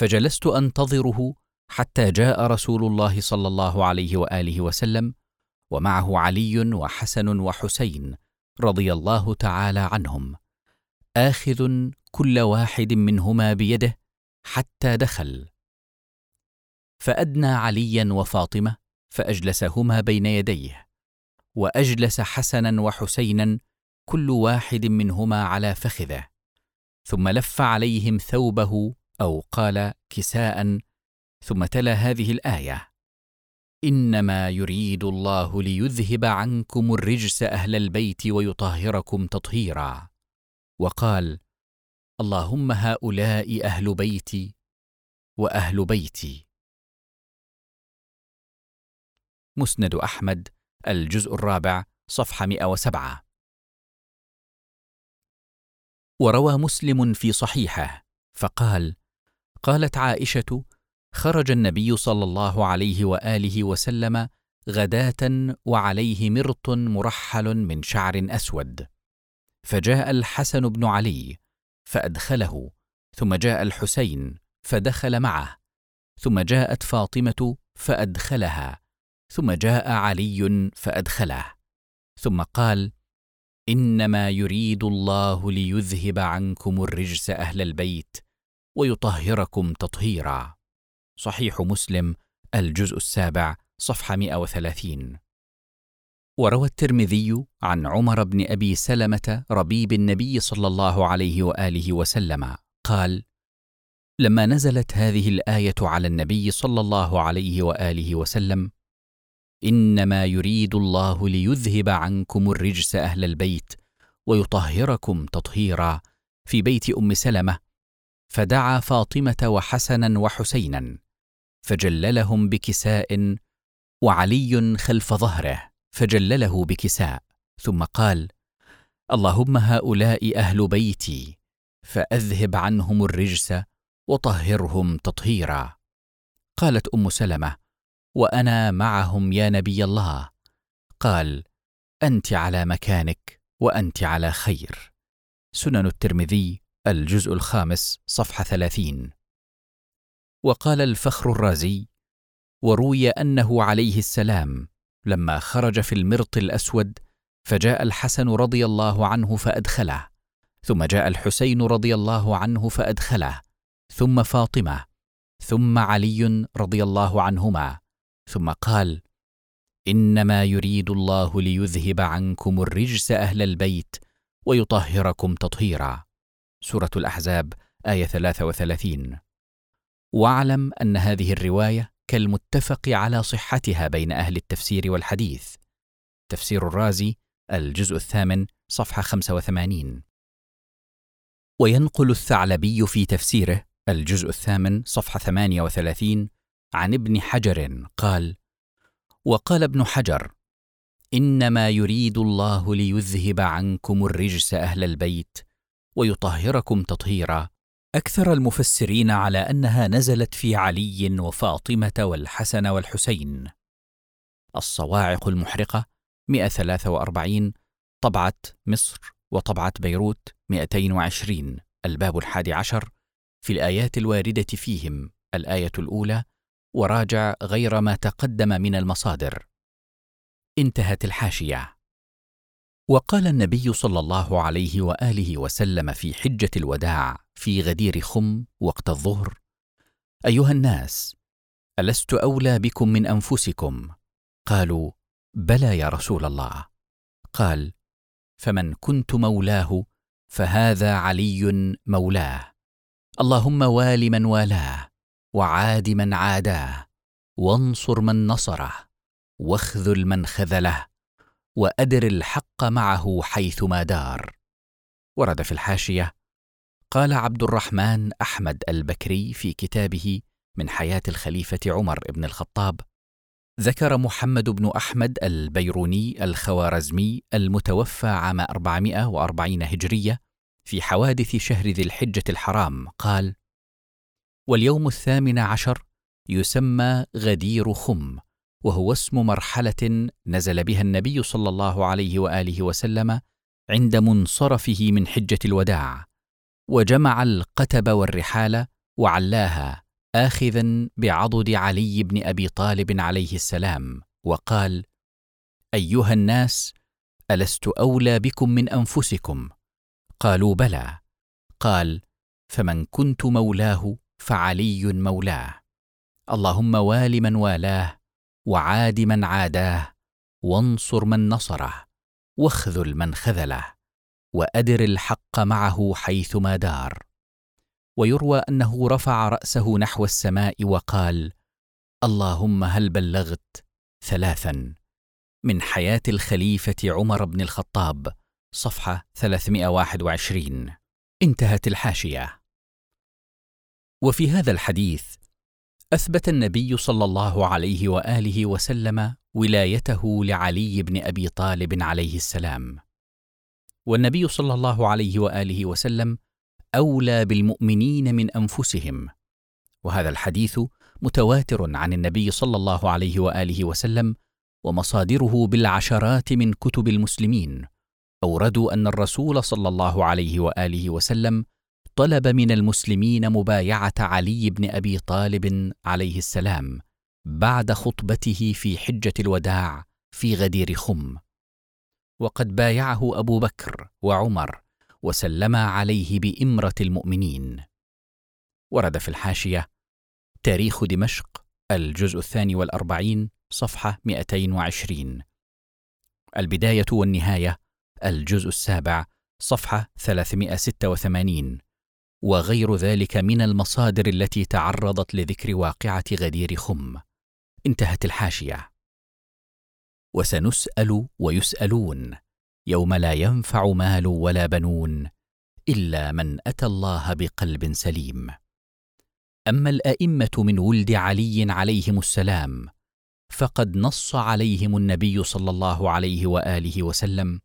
فجلست أنتظره حتى جاء رسول الله صلى الله عليه وآله وسلم ومعه علي وحسن وحسين رضي الله تعالى عنهم. آخذ كل واحد منهما بيده حتى دخل. فأدنى عليا وفاطمة فأجلسهما بين يديه وأجلس حسنا وحسينا كل واحد منهما على فخذه ثم لف عليهم ثوبه أو قال كساء ثم تلا هذه الآية إنما يريد الله ليذهب عنكم الرجس أهل البيت ويطهركم تطهيرا. وقال اللهم هؤلاء أهل بيتي وأهل بيتي. مسند أحمد الجزء الرابع صفحة 107 وروى مسلم في صحيحه فقال قالت عائشة خرج النبي صلى الله عليه وآله وسلم غداة وعليه مرط مرحل من شعر أسود. فجاء الحسن بن علي فأدخله ثم جاء الحسين فدخل معه ثم جاءت فاطمة فأدخلها. ثم جاء علي فادخله ثم قال إنما يريد الله ليذهب عنكم الرجس أهل البيت ويطهركم تطهيرا. صحيح مسلم الجزء السابع صفحة 130 وروى الترمذي عن عمر بن أبي سلمة ربيب النبي صلى الله عليه وآله وسلم قال لما نزلت هذه الآية على النبي صلى الله عليه وآله وسلم إنما يريد الله ليذهب عنكم الرجس أهل البيت ويطهركم تطهيرا. في بيت أم سلمة فدعا فاطمة وحسنا وحسينا فجللهم بكساء وعلي خلف ظهره فجلله بكساء ثم قال اللهم هؤلاء أهل بيتي فأذهب عنهم الرجس وطهرهم تطهيرا. قالت أم سلمة وأنا معهم يا نبي الله. قال أنت على مكانك وأنت على خير. سنن الترمذي الجزء الخامس صفحة ثلاثين. وقال الفخر الرازي وروي أنه عليه السلام لما خرج في المرط الأسود فجاء الحسن رضي الله عنه فأدخله. ثم جاء الحسين رضي الله عنه فأدخله. ثم فاطمة. ثم علي رضي الله عنهما. ثم قال إنما يريد الله ليذهب عنكم الرجس أهل البيت ويطهركم تطهيرا. سورة الأحزاب آية 33 واعلم أن هذه الرواية كالمتفق على صحتها بين أهل التفسير والحديث. تفسير الرازي الجزء الثامن صفحة 85 وينقل الثعلبي في تفسيره الجزء الثامن صفحة 38 عن ابن حجر قال وقال ابن حجر إنما يريد الله ليذهب عنكم الرجس أهل البيت ويطهركم تطهيرا. أكثر المفسرين على أنها نزلت في علي وفاطمة والحسن والحسين. الصواعق المحرقة 143 طبعة مصر وطبعة بيروت 220 الباب الحادي عشر في الآيات الواردة فيهم الآية الأولى وراجع غير ما تقدم من المصادر. انتهت الحاشية. وقال النبي صلى الله عليه وآله وسلم في حجة الوداع في غدير خم وقت الظهر أيها الناس ألست أولى بكم من أنفسكم؟ قالوا بلى يا رسول الله. قال فمن كنت مولاه فهذا علي مولاه. اللهم وال من والاه. وعاد من عاداه وانصر من نصره واخذل من خذله وأدر الحق معه حيثما دار. ورد في الحاشية قال عبد الرحمن أحمد البكري في كتابه من حياة الخليفة عمر بن الخطاب ذكر محمد بن أحمد البيروني الخوارزمي المتوفى عام 440 هجرية في حوادث شهر ذي الحجة الحرام قال واليوم الثامن عشر يسمى غدير خم وهو اسم مرحلة نزل بها النبي صلى الله عليه وآله وسلم عند منصرفه من حجة الوداع وجمع القتب والرحال وعلاها اخذا بعضد علي بن أبي طالب عليه السلام وقال أيها الناس ألست أولى بكم من أنفسكم؟ قالوا بلى. قال فمن كنت مولاه فعلي مولاه. اللهم وال من والاه وعاد من عاداه وانصر من نصره واخذل من خذله وأدر الحق معه حيثما دار. ويروى أنه رفع رأسه نحو السماء وقال اللهم هل بلغت ثلاثا من حياة الخليفة عمر بن الخطاب صفحة 321 انتهت الحاشية. وفي هذا الحديث أثبت النبي صلى الله عليه وآله وسلم ولايته لعلي بن أبي طالب عليه السلام. والنبي صلى الله عليه وآله وسلم أولى بالمؤمنين من أنفسهم. وهذا الحديث متواتر عن النبي صلى الله عليه وآله وسلم ومصادره بالعشرات من كتب المسلمين. أوردوا أن الرسول صلى الله عليه وآله وسلم طلب من المسلمين مبايعة علي بن أبي طالب عليه السلام بعد خطبته في حجة الوداع في غدير خم. وقد بايعه أبو بكر وعمر وسلما عليه بإمرة المؤمنين. ورد في الحاشية تاريخ دمشق الجزء الثاني والأربعين صفحة 220 البداية والنهاية الجزء السابع صفحة 386 وغير ذلك من المصادر التي تعرضت لذكر واقعة غدير خم. انتهت الحاشية. وسنسأل ويسألون يوم لا ينفع مال ولا بنون إلا من أتى الله بقلب سليم. أما الأئمة من ولد علي عليهم السلام فقد نص عليهم النبي صلى الله عليه وآله وسلم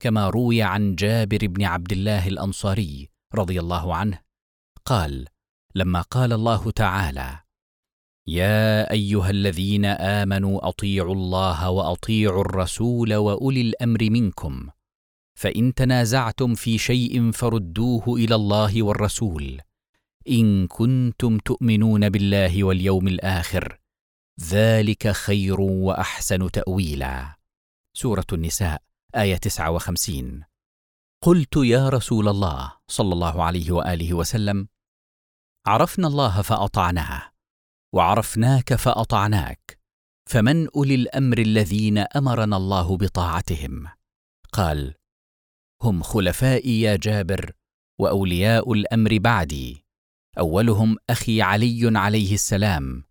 كما روي عن جابر بن عبد الله الأنصاري رضي الله عنه قال لما قال الله تعالى يا أيها الذين آمنوا أطيعوا الله وأطيعوا الرسول وأولي الأمر منكم فإن تنازعتم في شيء فردوه إلى الله والرسول. إن كنتم تؤمنون بالله واليوم الآخر ذلك خير وأحسن تأويلا. سورة النساء آية 59 قلت يا رسول الله صلى الله عليه وآله وسلم عرفنا الله فاطعناه وعرفناك فأطعناك فمن أولي الأمر الذين أمرنا الله بطاعتهم؟ قال هم خلفائي يا جابر وأولياء الأمر بعدي أولهم أخي علي عليه السلام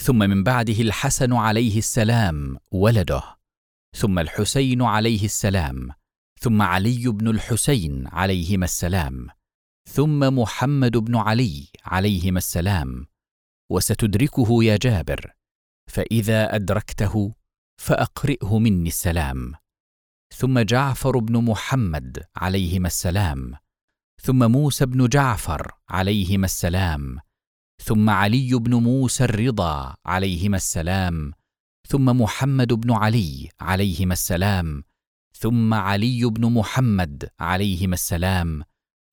ثم من بعده الحسن عليه السلام ولده ثم الحسين عليه السلام ثم علي بن الحسين عليهما السلام ثم محمد بن علي عليهما السلام وستدركه يا جابر فإذا أدركته فأقرئه مني السلام. ثم جعفر بن محمد عليهما السلام ثم موسى بن جعفر عليهما السلام ثم علي بن موسى الرضا عليهما السلام ثم محمد بن علي عليهما السلام ثم علي بن محمد عليهما السلام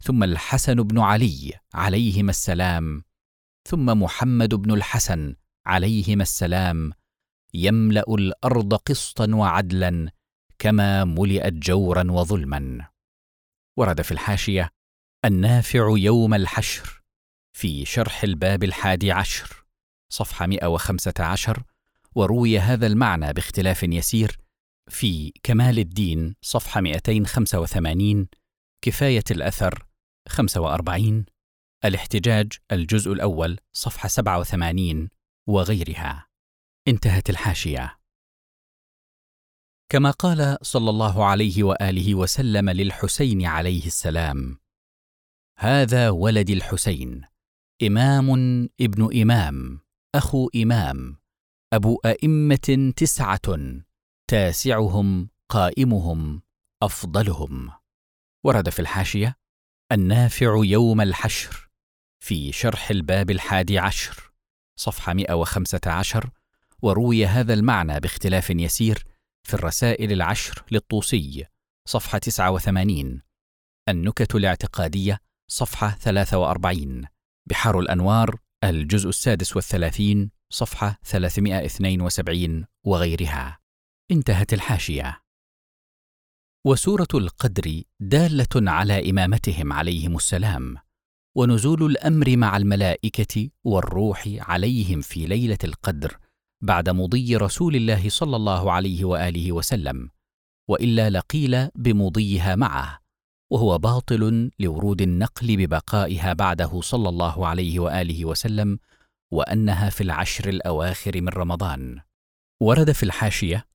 ثم الحسن بن علي عليهما السلام ثم محمد بن الحسن عليهما السلام يملأ الأرض قسطا وعدلا كما ملئت جورا وظلما. ورد في الحاشية النافع يوم الحشر في شرح الباب الحادي عشر صفحة 115 وروي هذا المعنى باختلاف يسير في كمال الدين صفحة 285 كفاية الأثر 45 الاحتجاج الجزء الأول صفحة 87 وغيرها. انتهت الحاشية. كما قال صلى الله عليه وآله وسلم للحسين عليه السلام هذا ولد الحسين إمام ابن إمام أخو إمام أبو أئمة تسعة تاسعهم قائمهم أفضلهم. ورد في الحاشية النافع يوم الحشر في شرح الباب الحادي عشر صفحة 115 وروي هذا المعنى باختلاف يسير في الرسائل العشر للطوسي صفحة 89 النكت الاعتقادية صفحة 43 بحار الأنوار الجزء السادس والثلاثين صفحة 372 وغيرها. انتهت الحاشية. وسورة القدر دالة على إمامتهم عليهم السلام ونزول الأمر مع الملائكة والروح عليهم في ليلة القدر بعد مضي رسول الله صلى الله عليه وآله وسلم وإلا لقيل بمضيها معه وهو باطل لورود النقل ببقائها بعده صلى الله عليه وآله وسلم وأنها في العشر الأواخر من رمضان. ورد في الحاشية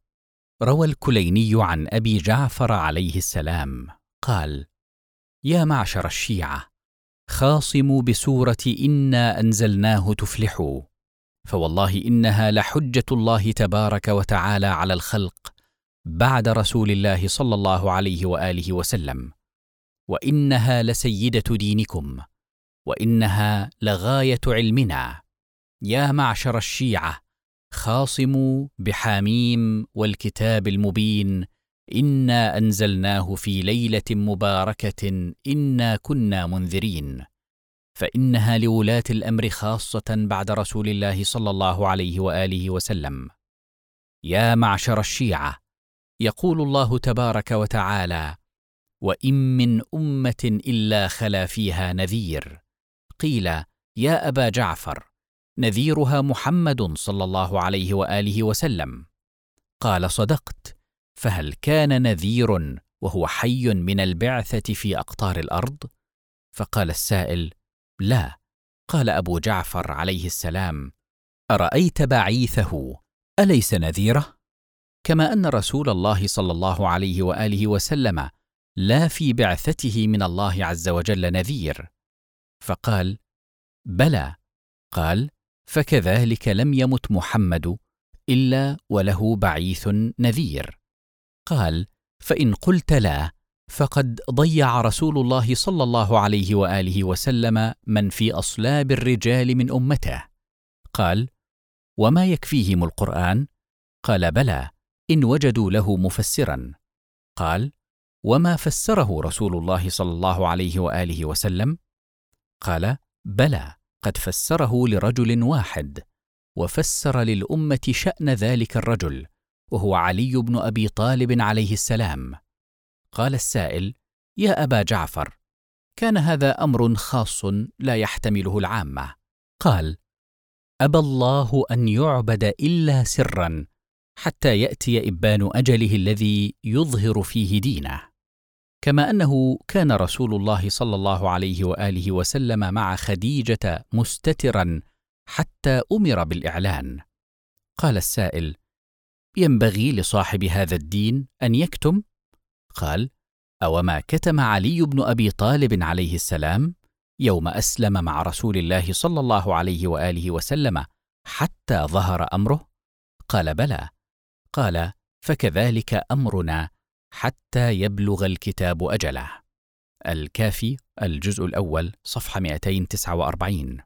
روى الكليني عن أبي جعفر عليه السلام قال يا معشر الشيعة خاصموا بسورة إنا أنزلناه تفلحوا فوالله إنها لحجة الله تبارك وتعالى على الخلق بعد رسول الله صلى الله عليه وآله وسلم وإنها لسيدة دينكم وإنها لغاية علمنا. يا معشر الشيعة خاصموا بحاميم والكتاب المبين إنا أنزلناه في ليلة مباركة إنا كنا منذرين. فإنها لولاة الأمر خاصة بعد رسول الله صلى الله عليه وآله وسلم. يا معشر الشيعة يقول الله تبارك وتعالى وإن من أمة إلا خلا فيها نذير قيل يا أبا جعفر نذيرها محمد صلى الله عليه وآله وسلم. قال صدقت. فهل كان نذير وهو حي من البعثة في أقطار الأرض؟ فقال السائل لا. قال أبو جعفر عليه السلام أرأيت بعيثه؟ أليس نذيره؟ كما أن رسول الله صلى الله عليه وآله وسلم لا في بعثته من الله عز وجل نذير. فقال بلى. قال فكذلك لم يمت محمد إلا وله بعيث نذير. قال فإن قلت لا فقد ضيع رسول الله صلى الله عليه وآله وسلم من في أصلاب الرجال من أمته. قال وما يكفيهم القرآن؟ قال بلى إن وجدوا له مفسرا. قال وما فسره رسول الله صلى الله عليه وآله وسلم؟ قال بلى. قد فسره لرجل واحد وفسر للأمة شأن ذلك الرجل وهو علي بن أبي طالب عليه السلام. قال السائل يا أبا جعفر كان هذا أمر خاص لا يحتمله العامة. قال أبى الله أن يعبد إلا سرا حتى يأتي إبان أجله الذي يظهر فيه دينه. كما أنه كان رسول الله صلى الله عليه وآله وسلم مع خديجة مستترا حتى أمر بالإعلان. قال السائل ينبغي لصاحب هذا الدين أن يكتم؟ قال أوما كتم علي بن أبي طالب عليه السلام يوم أسلم مع رسول الله صلى الله عليه وآله وسلم حتى ظهر أمره؟ قال بلى. قال فكذلك أمرنا حتى يبلغ الكتاب أجله. الكافي الجزء الأول صفحة 249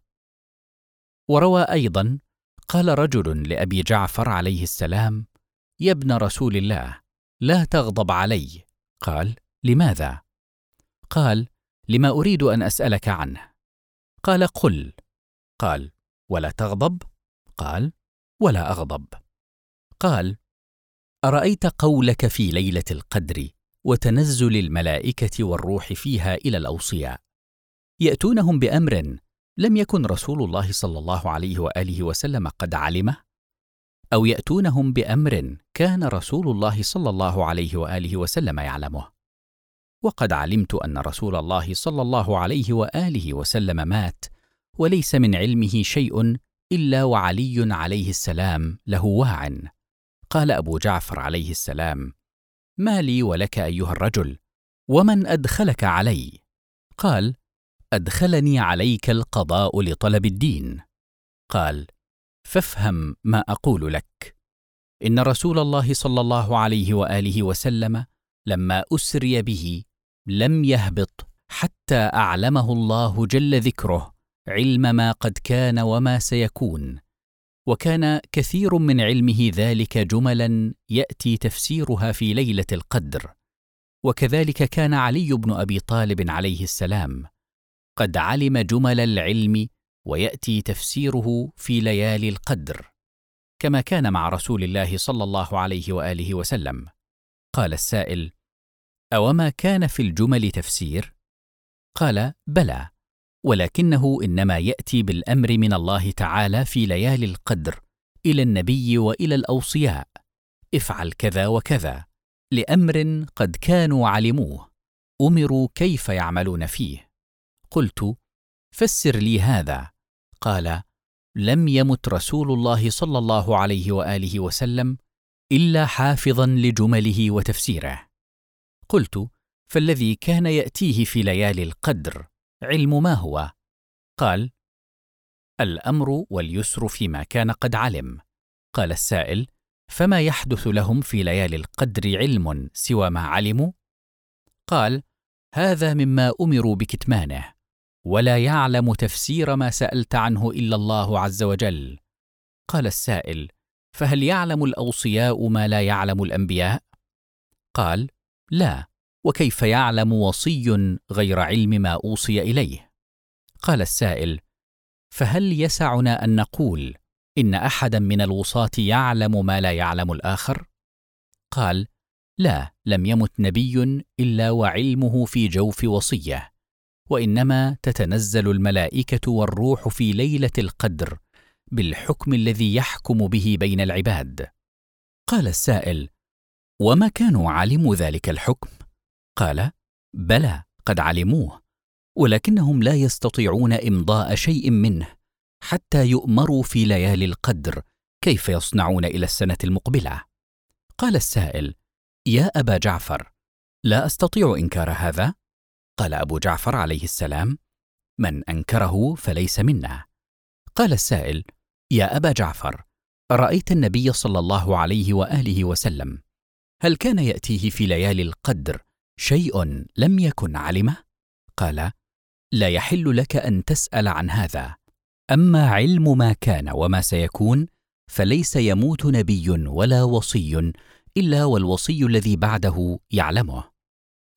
وروى أيضا قال رجل لأبي جعفر عليه السلام يا ابن رسول الله لا تغضب علي. قال لماذا؟ قال لما أريد أن أسألك عنه. قال قل. قال ولا تغضب؟ قال ولا أغضب. قال أرأيت قولك في ليلة القدر وتنزل الملائكة والروح فيها إلى الأوصياء؟ يأتونهم بأمر لم يكن رسول الله صلى الله عليه وآله وسلم قد علمه؟ أو يأتونهم بأمر كان رسول الله صلى الله عليه وآله وسلم يعلمه؟ وقد علمت أن رسول الله صلى الله عليه وآله وسلم مات وليس من علمه شيء إلا وعلي عليه السلام له واع قال أبو جعفر عليه السلام ما لي ولك أيها الرجل ومن أدخلك علي؟ قال أدخلني عليك القضاء لطلب الدين. قال فافهم ما أقول لك. إن رسول الله صلى الله عليه وآله وسلم لما أسري به لم يهبط حتى أعلمه الله جل ذكره علم ما قد كان وما سيكون. وكان كثير من علمه ذلك جملا يأتي تفسيرها في ليلة القدر. وكذلك كان علي بن أبي طالب عليه السلام. قد علم جمل العلم ويأتي تفسيره في ليالي القدر كما كان مع رسول الله صلى الله عليه وآله وسلم. قال السائل أوما كان في الجمل تفسير؟ قال بلى. ولكنه إنما يأتي بالأمر من الله تعالى في ليالي القدر إلى النبي وإلى الأوصياء. افعل كذا وكذا لأمر قد كانوا علموه. أمروا كيف يعملون فيه. قلت فسر لي هذا. قال لم يمت رسول الله صلى الله عليه وآله وسلم إلا حافظا لجمله وتفسيره. قلت فالذي كان يأتيه في ليالي القدر علم ما هو؟ قال الأمر واليسر فيما كان قد علم. قال السائل فما يحدث لهم في ليالي القدر علم سوى ما علموا؟ قال هذا مما أمروا بكتمانه ولا يعلم تفسير ما سألت عنه إلا الله عز وجل. قال السائل فهل يعلم الأوصياء ما لا يعلم الأنبياء؟ قال لا. وكيف يعلم وصي غير علم ما أوصي إليه؟ قال السائل فهل يسعنا أن نقول إن أحدا من الوصاه يعلم ما لا يعلم الآخر؟ قال لا لم يمت نبي إلا وعلمه في جوف وصية وإنما تتنزل الملائكة والروح في ليلة القدر بالحكم الذي يحكم به بين العباد. قال السائل وما كانوا علموا ذلك الحكم؟ قال بلى قد علموه ولكنهم لا يستطيعون إمضاء شيء منه حتى يؤمروا في ليالي القدر كيف يصنعون إلى السنة المقبلة. قال السائل يا أبا جعفر لا أستطيع إنكار هذا. قال أبو جعفر عليه السلام من أنكره فليس منا. قال السائل يا أبا جعفر ارايت النبي صلى الله عليه وآله وسلم هل كان يأتيه في ليالي القدر شيء لم يكن علمه؟ قال لا يحل لك أن تسأل عن هذا. أما علم ما كان وما سيكون فليس يموت نبي ولا وصي إلا والوصي الذي بعده يعلمه.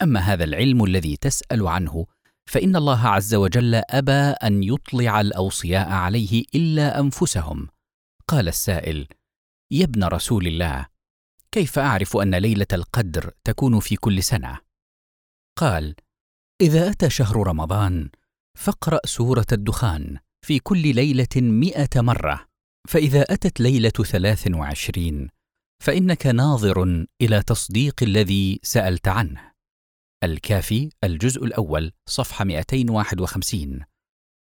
أما هذا العلم الذي تسأل عنه فإن الله عز وجل أبى أن يطلع الأوصياء عليه إلا أنفسهم. قال السائل يا ابن رسول الله كيف أعرف أن ليلة القدر تكون في كل سنة؟ قال إذا أتى شهر رمضان فاقرأ سورة الدخان في كل ليلة مائه مرة فإذا أتت ليلة ثلاث وعشرين فإنك ناظر إلى تصديق الذي سألت عنه. الكافي الجزء الأول صفحة 251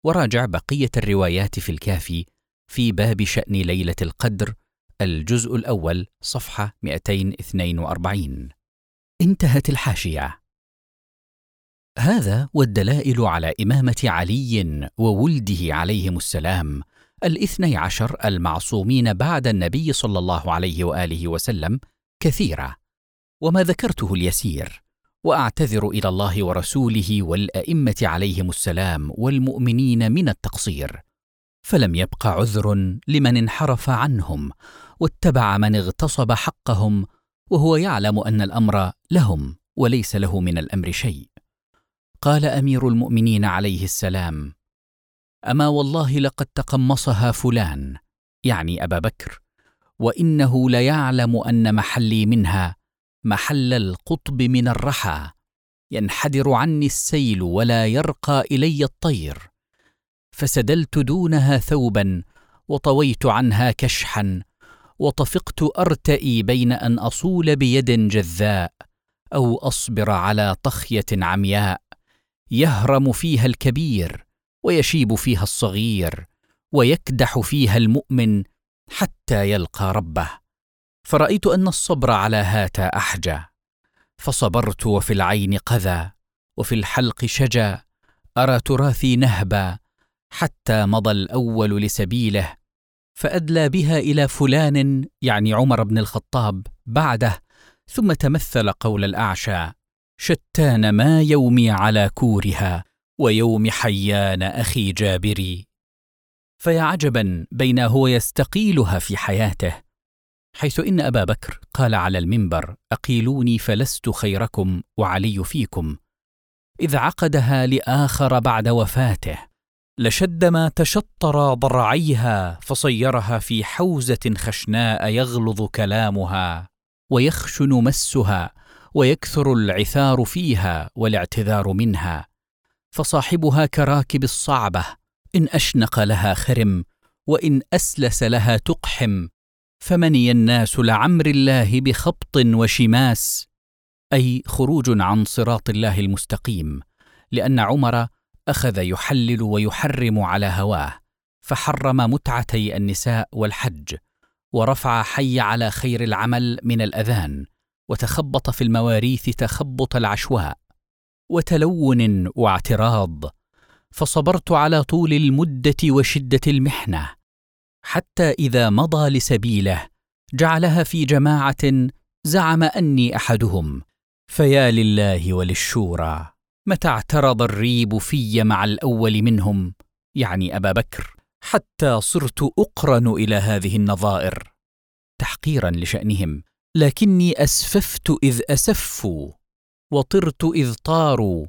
وراجع بقية الروايات في الكافي في باب شأن ليلة القدر الجزء الأول صفحة 242 انتهت الحاشية. هذا والدلائل على إمامة علي وولده عليهم السلام الاثني عشر المعصومين بعد النبي صلى الله عليه وآله وسلم كثيرة وما ذكرته اليسير وأعتذر إلى الله ورسوله والأئمة عليهم السلام والمؤمنين من التقصير. فلم يبق عذر لمن انحرف عنهم واتبع من اغتصب حقهم وهو يعلم أن الأمر لهم وليس له من الأمر شيء. قال أمير المؤمنين عليه السلام أما والله لقد تقمصها فلان يعني أبا بكر وإنه ليعلم أن محلي منها محل القطب من الرحى ينحدر عني السيل ولا يرقى إلي الطير فسدلت دونها ثوبا وطويت عنها كشحا وطفقت أرتئي بين أن أصول بيد جذاء أو أصبر على طخية عمياء. يهرم فيها الكبير ويشيب فيها الصغير ويكدح فيها المؤمن حتى يلقى ربه. فرأيت أن الصبر على هاتا أحجى. فصبرت وفي العين قذى وفي الحلق شجى. أرى تراثي نهبا حتى مضى الأول لسبيله. فأدلى بها إلى فلان يعني عمر بن الخطاب بعده ثم تمثل قول الأعشى. شتان ما يومي على كورها ويوم حيان أخي جابري. فيا عجبا بين هو يستقيلها في حياته حيث إن أبا بكر قال على المنبر أقيلوني فلست خيركم وعلي فيكم. إذ عقدها لآخر بعد وفاته لشد ما تشطر ضرعيها فصيرها في حوزة خشناء يغلظ كلامها ويخشن مسها ويكثر العثار فيها والاعتذار منها فصاحبها كراكب الصعبة إن أشنق لها خرم وإن أسلس لها تقحم فمني الناس لعمر الله بخبط وشماس. أي خروج عن صراط الله المستقيم لأن عمر أخذ يحلل ويحرم على هواه فحرم متعتي النساء والحج ورفع حي على خير العمل من الأذان. وتخبط في المواريث تخبط العشواء وتلون واعتراض فصبرت على طول المدة وشدة المحنة حتى إذا مضى لسبيله جعلها في جماعة زعم أني أحدهم فيا لله وللشورى متى اعترض الريب في مع الأول منهم يعني أبا بكر حتى صرت أقرن إلى هذه النظائر تحقيرا لشأنهم. لكني أسففت إذ أسفوا وطرت إذ طاروا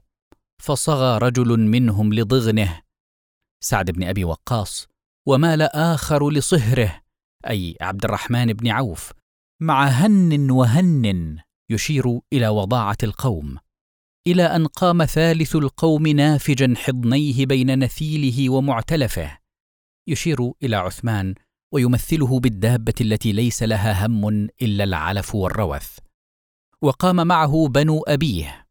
فصغى رجل منهم لضغنه. سعد بن أبي وقاص ومال اخر لصهره أي عبد الرحمن بن عوف مع هن وهن يشير إلى وضاعة القوم إلى أن قام ثالث القوم نافجا حضنيه بين نثيله ومعتلفه. يشير إلى عثمان ويمثله بالدابة التي ليس لها هم إلا العلف والروث. وقام معه بنو أبيه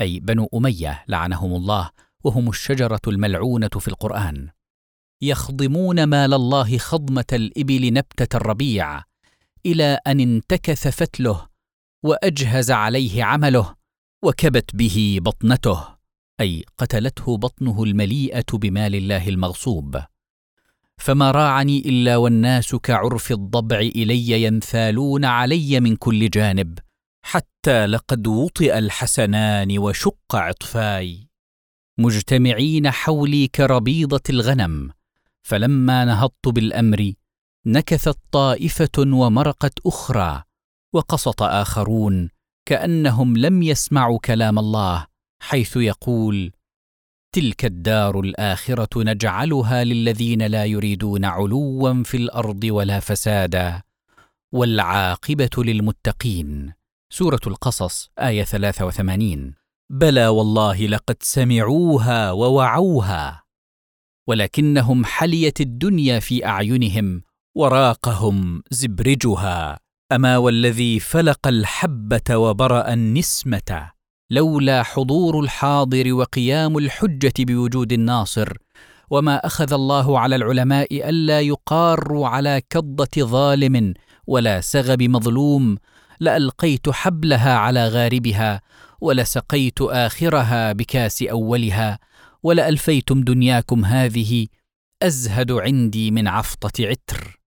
أي بنو أمية لعنهم الله وهم الشجرة الملعونة في القرآن. يخضمون مال الله خضمة الإبل نبتة الربيع إلى أن انتكث فتله وأجهز عليه عمله وكبت به بطنته أي قتلته بطنه المليئة بمال الله المغصوب. فما راعني إلا والناس كعرف الضبع إلي ينثالون علي من كل جانب حتى لقد وطئ الحسنان وشق عطفاي. مجتمعين حولي كربيضة الغنم فلما نهضت بالأمر نكثت طائفة ومرقت أخرى وقسط آخرون كأنهم لم يسمعوا كلام الله حيث يقول تلك الدار الآخرة نجعلها للذين لا يريدون علوا في الأرض ولا فسادا. والعاقبة للمتقين. سورة القصص آية 83 بلى والله لقد سمعوها ووعوها ولكنهم حليت الدنيا في أعينهم وراقهم زبرجها. أما والذي فلق الحبة وبرأ النسمة. لولا حضور الحاضر وقيام الحجة بوجود الناصر وما أخذ الله على العلماء ألا يقاروا على كضة ظالم ولا سغب مظلوم لألقيت حبلها على غاربها ولسقيت آخرها بكاس أولها ولألفيتم دنياكم هذه أزهد عندي من عفطة عتر.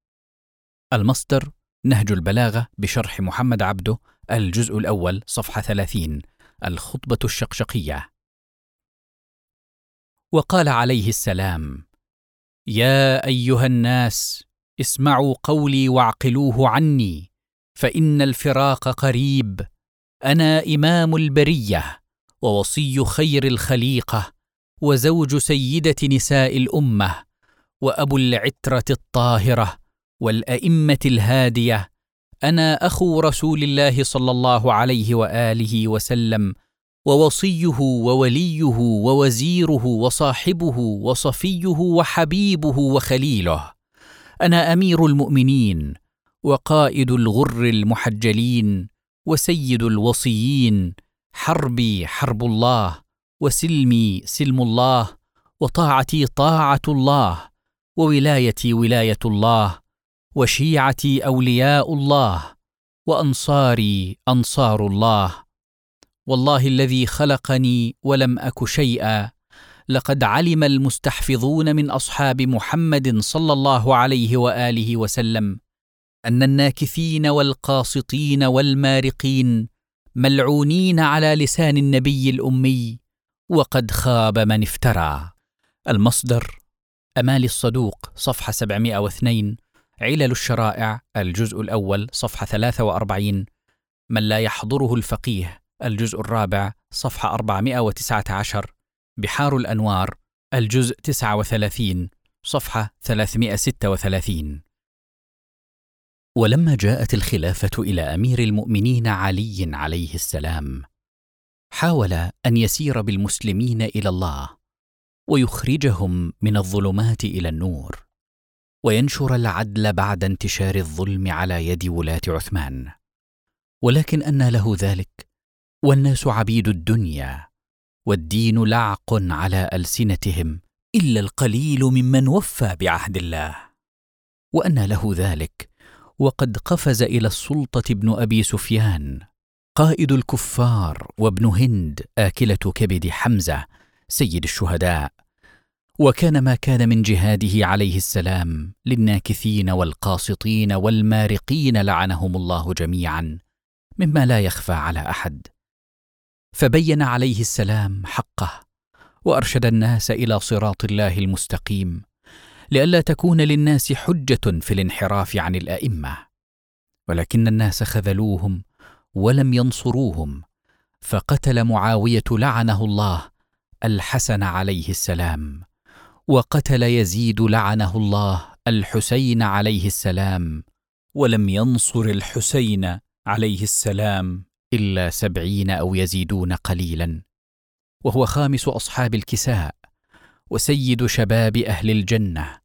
المصدر نهج البلاغة بشرح محمد عبده الجزء الأول صفحة 30 الخطبة الشقشقية. وقال عليه السلام يا أيها الناس اسمعوا قولي واعقلوه عني فإن الفراق قريب أنا إمام البرية ووصي خير الخليقة وزوج سيدة نساء الأمة وأبو العترة الطاهرة والأئمة الهادية أنا أخو رسول الله صلى الله عليه وآله وسلم ووصيه ووليه ووزيره وصاحبه وصفيه وحبيبه وخليله. أنا أمير المؤمنين وقائد الغر المحجلين وسيد الوصيين حربي حرب الله وسلمي سلم الله وطاعتي طاعة الله وولايتي ولاية الله وشيعتي أولياء الله وأنصاري أنصار الله. والله الذي خلقني ولم أك شيئا. لقد علم المستحفظون من أصحاب محمد صلى الله عليه وآله وسلم أن الناكثين والقاسطين والمارقين ملعونين على لسان النبي الأمي وقد خاب من افترى. المصدر أمال الصدوق صفحة 702 علل الشرائع الجزء الأول صفحة 43 من لا يحضره الفقيه الجزء الرابع صفحة 419 بحار الأنوار الجزء 39 صفحة 336 ولما جاءت الخلافة إلى أمير المؤمنين علي عليه السلام حاول أن يسير بالمسلمين إلى الله ويخرجهم من الظلمات إلى النور. وينشر العدل بعد انتشار الظلم على يد ولاة عثمان. ولكن أنى له ذلك والناس عبيد الدنيا والدين لعق على ألسنتهم إلا القليل ممن وفى بعهد الله. وأن له ذلك وقد قفز إلى السلطة ابن أبي سفيان قائد الكفار وابن هند آكلة كبد حمزة سيد الشهداء. وكان ما كان من جهاده عليه السلام للناكثين والقاسطين والمارقين لعنهم الله جميعا مما لا يخفى على أحد. فبين عليه السلام حقه وأرشد الناس إلى صراط الله المستقيم لئلا تكون للناس حجة في الانحراف عن الأئمة. ولكن الناس خذلوهم ولم ينصروهم فقتل معاوية لعنه الله الحسن عليه السلام. وقتل يزيد لعنه الله الحسين عليه السلام. ولم ينصر الحسين عليه السلام. إلا سبعين أو يزيدون قليلا. وهو خامس أصحاب الكساء وسيد شباب أهل الجنة.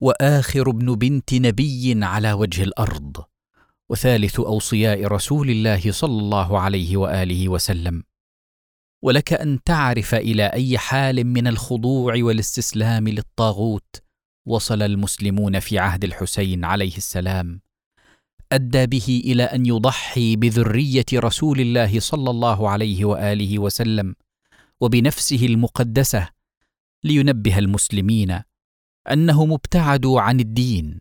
وآخر ابن بنت نبي على وجه الأرض. وثالث أوصياء رسول الله صلى الله عليه وآله وسلم. ولك أن تعرف إلى أي حال من الخضوع والاستسلام للطاغوت وصل المسلمون في عهد الحسين عليه السلام. أدى به إلى أن يضحي بذرية رسول الله صلى الله عليه وآله وسلم وبنفسه المقدسة لينبه المسلمين انهم ابتعدوا عن الدين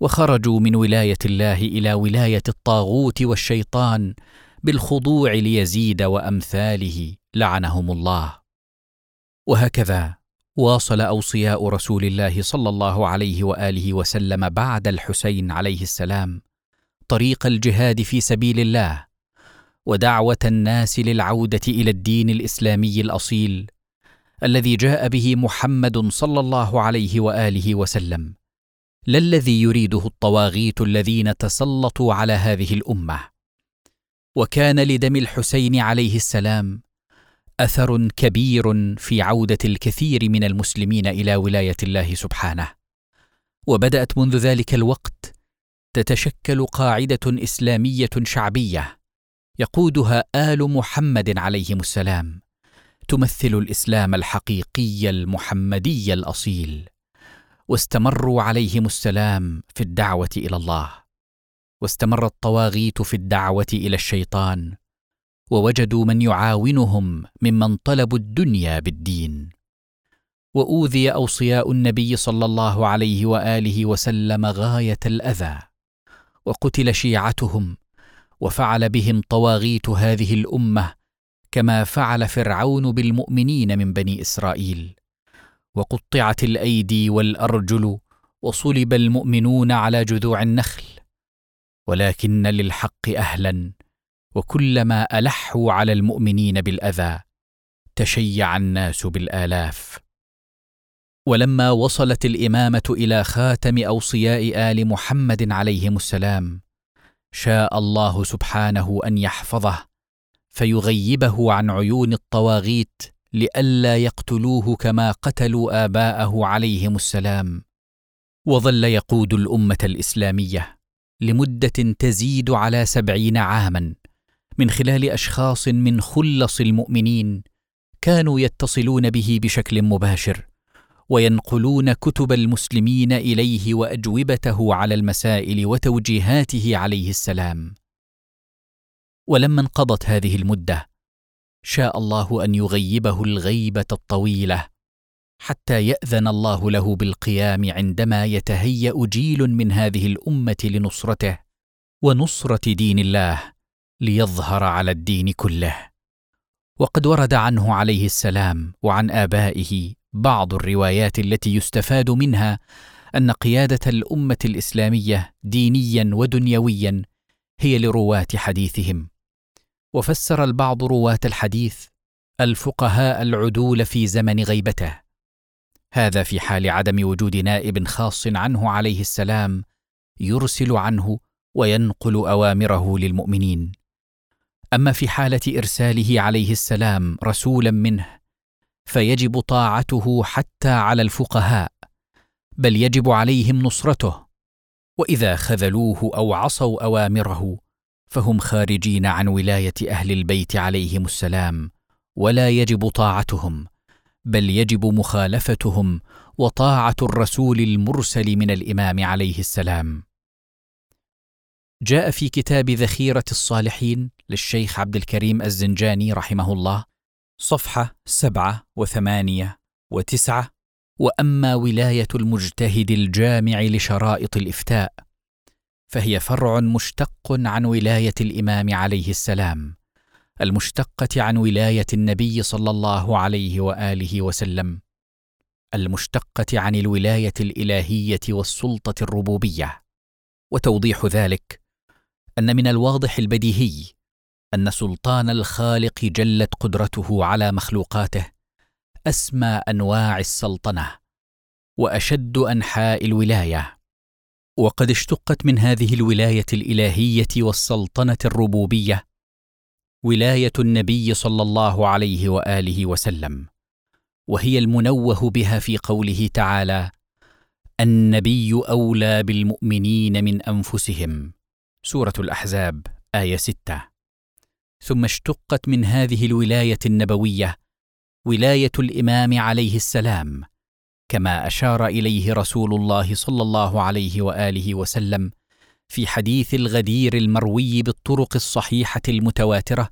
وخرجوا من ولاية الله إلى ولاية الطاغوت والشيطان بالخضوع ليزيد وأمثاله. لعنهم الله. وهكذا واصل أوصياء رسول الله صلى الله عليه وآله وسلم بعد الحسين عليه السلام طريق الجهاد في سبيل الله ودعوة الناس للعودة إلى الدين الإسلامي الأصيل الذي جاء به محمد صلى الله عليه وآله وسلم لا الذي يريده الطواغيت الذين تسلطوا على هذه الأمة. وكان لدم الحسين عليه السلام أثر كبير في عودة الكثير من المسلمين إلى ولاية الله سبحانه. وبدأت منذ ذلك الوقت تتشكل قاعدة إسلامية شعبية يقودها آل محمد عليهم السلام تمثل الإسلام الحقيقي المحمدي الأصيل واستمروا عليهم السلام في الدعوة إلى الله واستمر الطواغيت في الدعوة إلى الشيطان ووجدوا من يعاونهم ممن طلبوا الدنيا بالدين. وأوذي أوصياء النبي صلى الله عليه وآله وسلم غاية الأذى. وقتل شيعتهم وفعل بهم طواغيت هذه الأمة كما فعل فرعون بالمؤمنين من بني إسرائيل. وقطعت الأيدي والأرجل وصلب المؤمنون على جذوع النخل. ولكن للحق أهلا وكلما ألحوا على المؤمنين بالأذى تشيع الناس بالآلاف. ولما وصلت الإمامة إلى خاتم أوصياء آل محمد عليهم السلام شاء الله سبحانه أن يحفظه فيغيبه عن عيون الطواغيت لئلا يقتلوه كما قتلوا آباءه عليهم السلام. وظل يقود الأمة الإسلامية لمدة تزيد على سبعين عاما. من خلال أشخاص من خلص المؤمنين كانوا يتصلون به بشكل مباشر وينقلون كتب المسلمين إليه وأجوبته على المسائل وتوجيهاته عليه السلام. ولما انقضت هذه المدة شاء الله أن يغيبه الغيبة الطويلة حتى يأذن الله له بالقيام عندما يتهيأ جيل من هذه الأمة لنصرته ونصرة دين الله ليظهر على الدين كله. وقد ورد عنه عليه السلام وعن آبائه بعض الروايات التي يستفاد منها أن قيادة الأمة الإسلامية دينيا ودنيويا هي لرواة حديثهم. وفسر البعض رواة الحديث الفقهاء العدول في زمن غيبته. هذا في حال عدم وجود نائب خاص عنه عليه السلام يرسل عنه وينقل أوامره للمؤمنين. أما في حالة إرساله عليه السلام رسولا منه فيجب طاعته حتى على الفقهاء بل يجب عليهم نصرته وإذا خذلوه أو عصوا أوامره فهم خارجين عن ولاية أهل البيت عليهم السلام ولا يجب طاعتهم بل يجب مخالفتهم وطاعة الرسول المرسل من الإمام عليه السلام. جاء في كتاب ذخيرة الصالحين للشيخ عبد الكريم الزنجاني رحمه الله صفحة سبعة وثمانية وتسعة وأما ولاية المجتهد الجامع لشرائط الإفتاء فهي فرع مشتق عن ولاية الإمام عليه السلام المشتقة عن ولاية النبي صلى الله عليه وآله وسلم المشتقة عن الولاية الإلهية والسلطة الربوبية وتوضيح ذلك أن من الواضح البديهي أن سلطان الخالق جلت قدرته على مخلوقاته أسمى أنواع السلطنة وأشد أنحاء الولاية. وقد اشتقت من هذه الولاية الإلهية والسلطنة الربوبية ولاية النبي صلى الله عليه وآله وسلم وهي المنوه بها في قوله تعالى النبي أولى بالمؤمنين من أنفسهم سورة الأحزاب آية ستة. ثم اشتقت من هذه الولاية النبوية ولاية الإمام عليه السلام كما أشار إليه رسول الله صلى الله عليه وآله وسلم في حديث الغدير المروي بالطرق الصحيحة المتواترة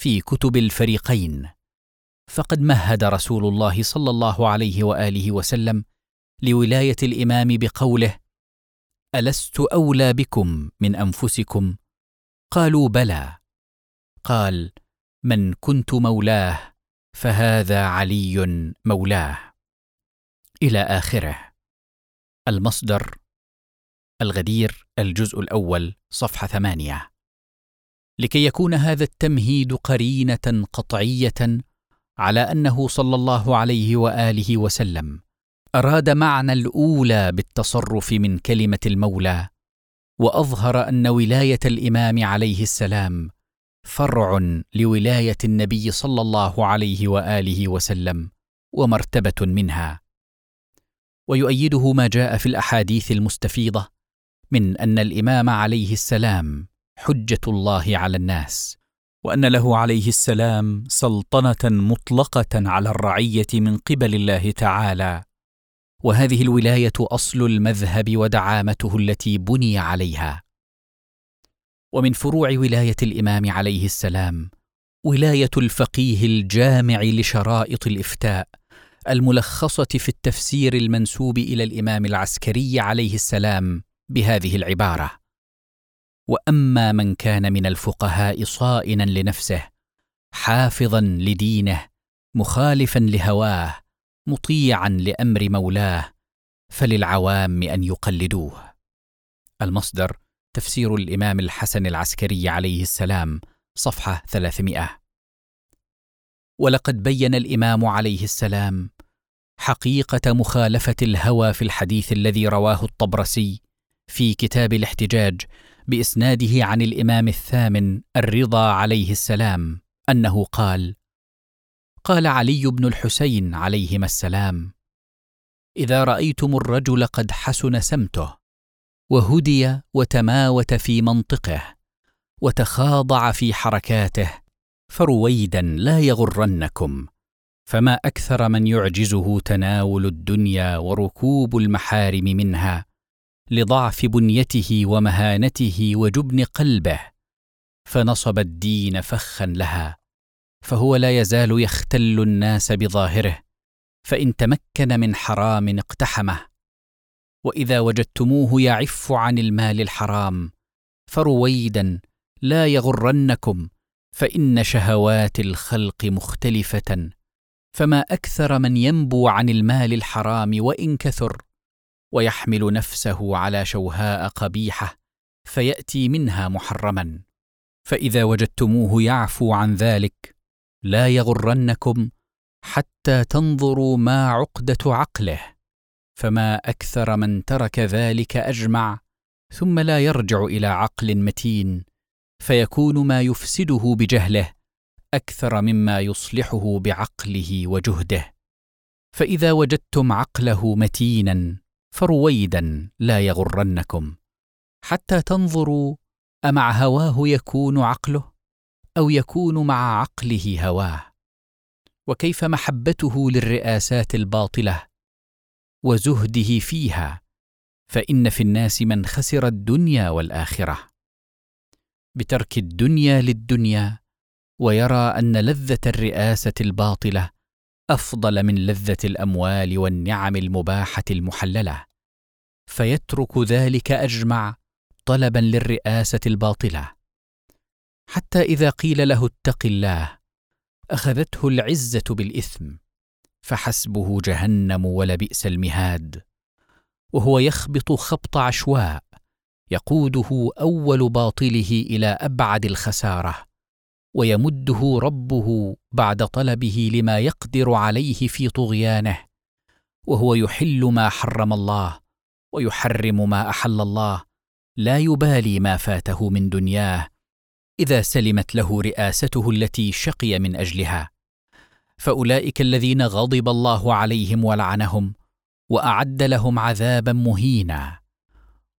في كتب الفريقين. فقد مهد رسول الله صلى الله عليه وآله وسلم لولاية الإمام بقوله ألست أولى بكم من أنفسكم؟ قالوا بلى. قال من كنت مولاه فهذا علي مولاه. إلى آخره. المصدر الغدير الجزء الأول صفحة ثمانية. لكي يكون هذا التمهيد قرينة قطعية على أنه صلى الله عليه وآله وسلم. أراد معنى الأولى بالتصرف من كلمة المولى وأظهر أن ولاية الإمام عليه السلام فرع لولاية النبي صلى الله عليه وآله وسلم ومرتبة منها. ويؤيده ما جاء في الأحاديث المستفيضة من أن الإمام عليه السلام حجة الله على الناس وأن له عليه السلام سلطنة مطلقة على الرعية من قبل الله تعالى. وهذه الولاية أصل المذهب ودعامته التي بني عليها. ومن فروع ولاية الإمام عليه السلام ولاية الفقيه الجامع لشرائط الإفتاء الملخصة في التفسير المنسوب إلى الإمام العسكري عليه السلام بهذه العبارة. وأما من كان من الفقهاء صائنا لنفسه حافظا لدينه مخالفا لهواه مطيعا لأمر مولاه فللعوام أن يقلدوه. المصدر تفسير الإمام الحسن العسكري عليه السلام صفحة 300 ولقد بين الإمام عليه السلام حقيقة مخالفة الهوى في الحديث الذي رواه الطبرسي في كتاب الاحتجاج بإسناده عن الإمام الثامن الرضا عليه السلام أنه قال قال علي بن الحسين عليهما السلام إذا رأيتم الرجل قد حسن سمته وهدي وتماوت في منطقه وتخاضع في حركاته فرويدا لا يغرنكم فما أكثر من يعجزه تناول الدنيا وركوب المحارم منها لضعف بنيته ومهانته وجبن قلبه فنصب الدين فخا لها. فهو لا يزال يختل الناس بظاهره فإن تمكن من حرام اقتحمه. وإذا وجدتموه يعف عن المال الحرام فرويدا لا يغرنكم فإن شهوات الخلق مختلفة. فما أكثر من ينبو عن المال الحرام وإن كثر ويحمل نفسه على شوهاء قبيحة فيأتي منها محرما. فإذا وجدتموه يعفو عن ذلك لا يغرنكم حتى تنظروا ما عقدة عقله فما أكثر من ترك ذلك أجمع ثم لا يرجع إلى عقل متين فيكون ما يفسده بجهله أكثر مما يصلحه بعقله وجهده. فإذا وجدتم عقله متينا فرويدا لا يغرنكم حتى تنظروا أمع هواه يكون عقله؟ أو يكون مع عقله هواه؟ وكيف محبته للرئاسات الباطلة وزهده فيها؟ فإن في الناس من خسر الدنيا والآخرة. بترك الدنيا للدنيا ويرى أن لذة الرئاسة الباطلة أفضل من لذة الأموال والنعم المباحة المحللة. فيترك ذلك أجمع طلبا للرئاسة الباطلة. حتى إذا قيل له اتق الله أخذته العزة بالإثم فحسبه جهنم ولبئس المهاد. وهو يخبط خبط عشواء يقوده أول باطله إلى أبعد الخسارة ويمده ربه بعد طلبه لما يقدر عليه في طغيانه. وهو يحل ما حرم الله ويحرم ما أحل الله لا يبالي ما فاته من دنياه إذا سلمت له رئاسته التي شقي من أجلها. فأولئك الذين غضب الله عليهم ولعنهم وأعد لهم عذابا مهينا.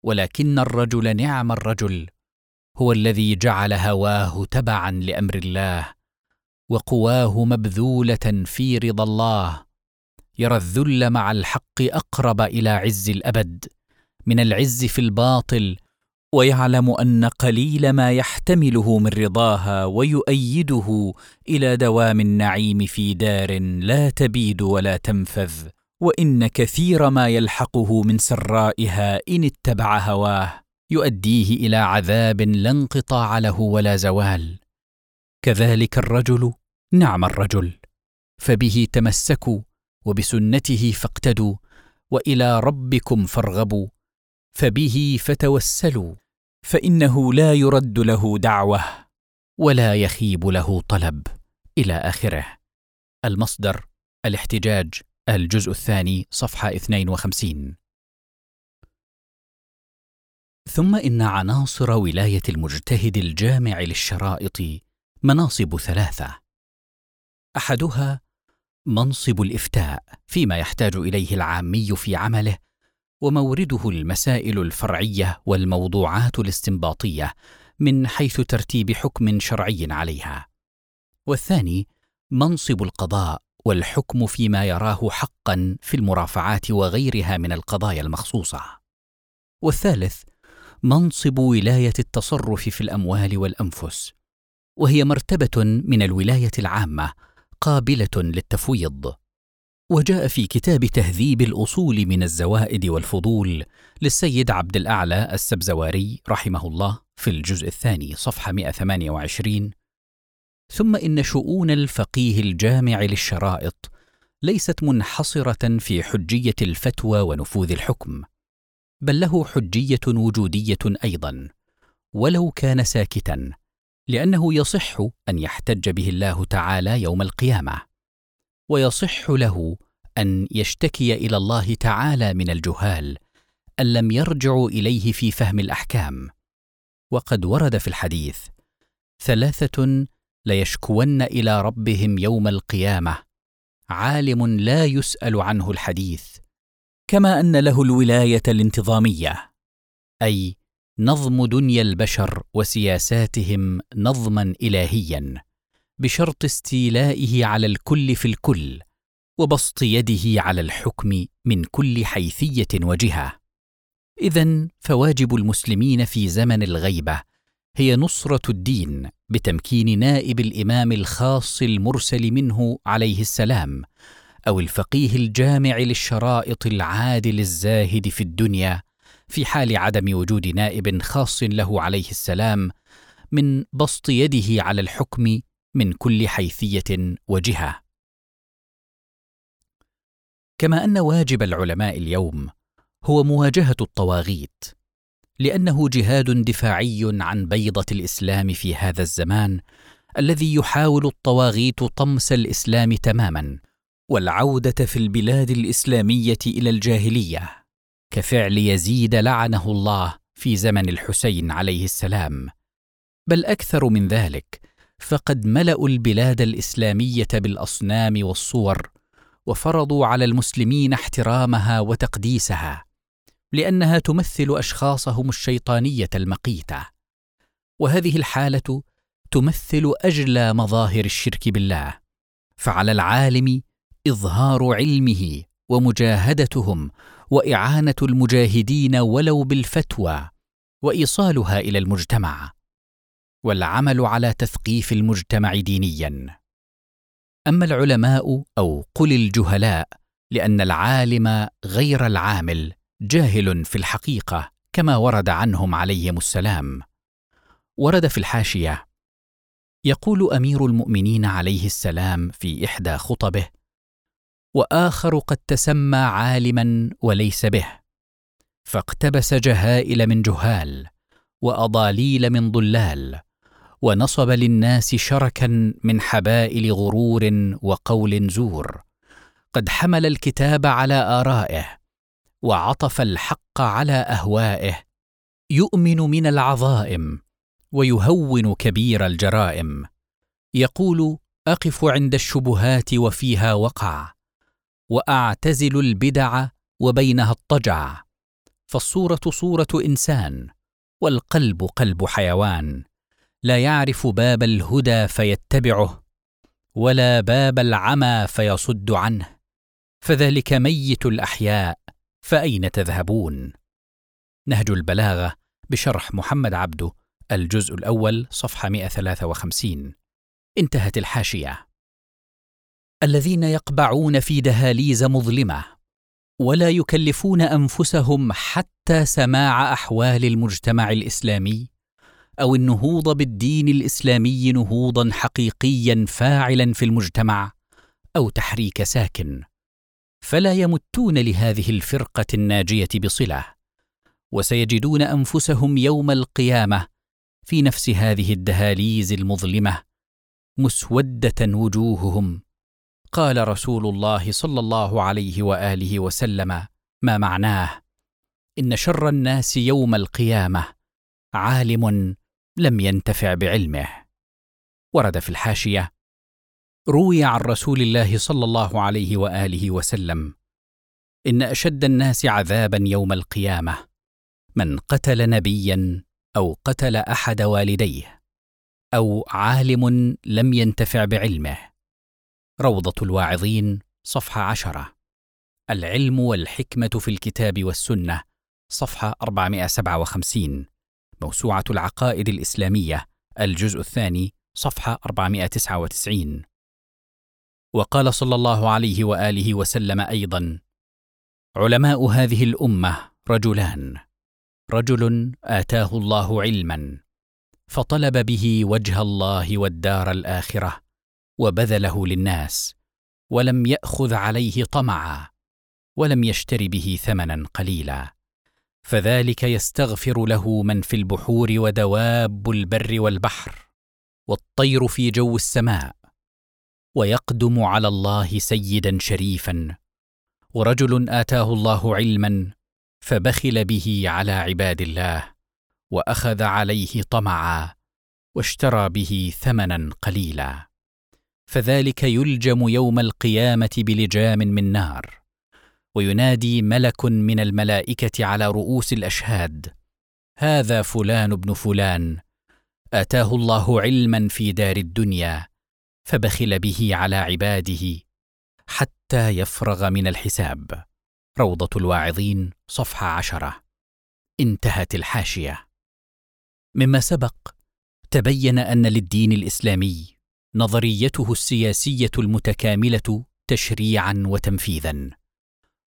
ولكن الرجل نعم الرجل هو الذي جعل هواه تبعا لأمر الله وقواه مبذولة في رضا الله. يرى الذل مع الحق أقرب إلى عز الأبد من العز في الباطل ويعلم أن قليل ما يحتمله من رضاها ويؤيده إلى دوام النعيم في دار لا تبيد ولا تنفذ وإن كثير ما يلحقه من سرائها إن اتبع هواه يؤديه إلى عذاب لا انقطاع له ولا زوال. كذلك الرجل نعم الرجل فبه تمسكوا وبسنته فاقتدوا وإلى ربكم فارغبوا فبه فتوسلوا فإنه لا يرد له دعوة ولا يخيب له طلب إلى آخره. المصدر الاحتجاج الجزء الثاني صفحة 52 ثم إن عناصر ولاية المجتهد الجامع للشرائط مناصب ثلاثة. أحدها منصب الإفتاء فيما يحتاج إليه العامي في عمله ومورده المسائل الفرعية والموضوعات الاستنباطية من حيث ترتيب حكم شرعي عليها. والثاني منصب القضاء والحكم فيما يراه حقا في المرافعات وغيرها من القضايا المخصوصة. والثالث منصب ولاية التصرف في الأموال والأنفس وهي مرتبة من الولاية العامة قابلة للتفويض. وجاء في كتاب تهذيب الأصول من الزوائد والفضول للسيد عبد الأعلى السبزواري رحمه الله في الجزء الثاني صفحة 128 ثم إن شؤون الفقيه الجامع للشرائط ليست منحصرة في حجية الفتوى ونفوذ الحكم بل له حجية وجودية أيضا ولو كان ساكتا لأنه يصح أن يحتج به الله تعالى يوم القيامة. ويصح له أن يشتكي إلى الله تعالى من الجهال أن لم يرجعوا إليه في فهم الأحكام. وقد ورد في الحديث ثلاثة ليشكون إلى ربهم يوم القيامة عالم لا يسأل عنه الحديث كما أن له الولاية الانتظامية أي نظم دنيا البشر وسياساتهم نظما الهيا. بشرط استيلائه على الكل في الكل وبسط يده على الحكم من كل حيثية وجهة. اذا فواجب المسلمين في زمن الغيبة هي نصرة الدين بتمكين نائب الإمام الخاص المرسل منه عليه السلام أو الفقيه الجامع للشرائط العادل الزاهد في الدنيا في حال عدم وجود نائب خاص له عليه السلام من بسط يده على الحكم من كل حيثية وجهة. كما أن واجب العلماء اليوم هو مواجهة الطواغيت لأنه جهاد دفاعي عن بيضة الإسلام في هذا الزمان الذي يحاول الطواغيت طمس الإسلام تماما والعودة في البلاد الإسلامية إلى الجاهلية كفعل يزيد لعنه الله في زمن الحسين عليه السلام. بل أكثر من ذلك فقد ملأوا البلاد الإسلامية بالأصنام والصور وفرضوا على المسلمين احترامها وتقديسها لأنها تمثل أشخاصهم الشيطانية المقيتة. وهذه الحالة تمثل أجلى مظاهر الشرك بالله فعلى العالم إظهار علمه ومجاهدتهم وإعانة المجاهدين ولو بالفتوى وإيصالها إلى المجتمع. والعمل على تثقيف المجتمع دينيا. أما العلماء أو قل الجهلاء لأن العالم غير العامل جاهل في الحقيقة كما ورد عنهم عليهم السلام. ورد في الحاشية يقول أمير المؤمنين عليه السلام في إحدى خطبه وآخر قد تسمى عالما وليس به. فاقتبس جهائل من جهال وأضاليل من ضلال. ونصب للناس شركا من حبائل غرور وقول زور. قد حمل الكتاب على آرائه وعطف الحق على أهوائه. يؤمن من العظائم ويهون كبير الجرائم. يقول أقف عند الشبهات وفيها وقع وأعتزل البدع وبينها الطجع. فالصورة صورة إنسان والقلب قلب حيوان. لا يعرف باب الهدى فيتبعه ولا باب العمى فيصد عنه. فذلك ميت الأحياء فأين تذهبون؟ نهج البلاغة بشرح محمد عبده الجزء الأول صفحة 153 انتهت الحاشية. الذين يقبعون في دهاليز مظلمة ولا يكلفون أنفسهم حتى سماع أحوال المجتمع الإسلامي. أو النهوض بالدين الإسلامي نهوضا حقيقيا فاعلا في المجتمع أو تحريك ساكن. فلا يمتون لهذه الفرقة الناجية بصلة وسيجدون أنفسهم يوم القيامة في نفس هذه الدهاليز المظلمة مسودة وجوههم. قال رسول الله صلى الله عليه وآله وسلم ما معناه؟ إن شر الناس يوم القيامة عالم لم ينتفع بعلمه. ورد في الحاشية روي عن رسول الله صلى الله عليه وآله وسلم إن أشد الناس عذابا يوم القيامة من قتل نبيا أو قتل أحد والديه أو عالم لم ينتفع بعلمه. روضة الواعظين صفحة عشرة. العلم والحكمة في الكتاب والسنة صفحة 457 موسوعة العقائد الإسلامية الجزء الثاني صفحة 499 وقال صلى الله عليه وآله وسلم أيضا علماء هذه الأمة رجلان رجل آتاه الله علما فطلب به وجه الله والدار الآخرة وبذله للناس ولم يأخذ عليه طمعا ولم يشتر به ثمنا قليلا. فذلك يستغفر له من في البحور ودواب البر والبحر والطير في جو السماء ويقدم على الله سيدا شريفا ورجل آتاه الله علما فبخل به على عباد الله وأخذ عليه طمعا واشترى به ثمنا قليلا فذلك يلجم يوم القيامة بلجام من نار وينادي ملك من الملائكة على رؤوس الأشهاد هذا فلان ابن فلان أتاه الله علما في دار الدنيا فبخل به على عباده حتى يفرغ من الحساب. روضة الواعظين صفحة عشرة. انتهت الحاشية. مما سبق تبين أن للدين الإسلامي نظريته السياسية المتكاملة تشريعا وتنفيذا.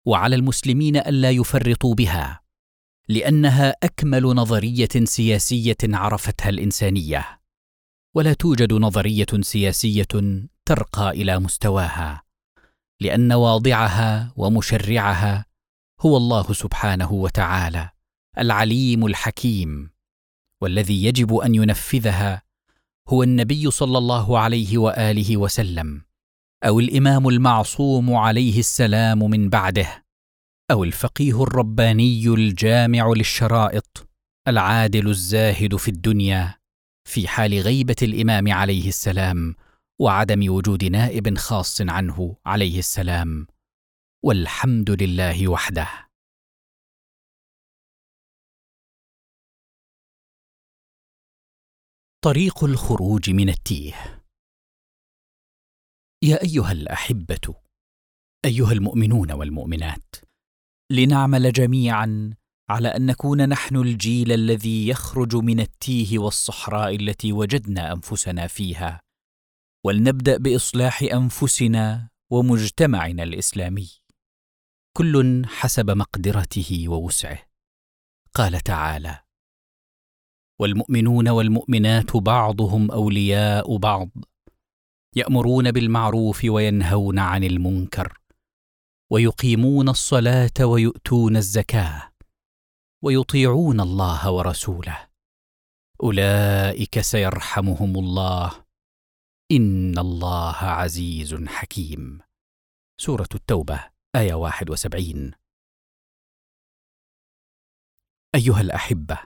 وعلى المسلمين ألا يفرطوا بها لأنها أكمل نظرية سياسية عرفتها الإنسانية ولا توجد نظرية سياسية ترقى إلى مستواها لأن واضعها ومشرعها هو الله سبحانه وتعالى العليم الحكيم والذي يجب أن ينفذها هو النبي صلى الله عليه وآله وسلم. أو الإمام المعصوم عليه السلام من بعده أو الفقيه الرباني الجامع للشرائط العادل الزاهد في الدنيا في حال غيبة الإمام عليه السلام وعدم وجود نائب خاص عنه عليه السلام والحمد لله وحده. طريق الخروج من التيه يا أيها الأحبة أيها المؤمنون والمؤمنات لنعمل جميعا على أن نكون نحن الجيل الذي يخرج من التيه والصحراء التي وجدنا أنفسنا فيها ولنبدأ بإصلاح أنفسنا ومجتمعنا الإسلامي. كل حسب مقدرته ووسعه. قال تعالى والمؤمنون والمؤمنات بعضهم أولياء بعض يأمرون بالمعروف وينهون عن المنكر ويقيمون الصلاة ويؤتون الزكاة ويطيعون الله ورسوله. أولئك سيرحمهم الله. إن الله عزيز حكيم. سورة التوبة آية 71 أيها الأحبة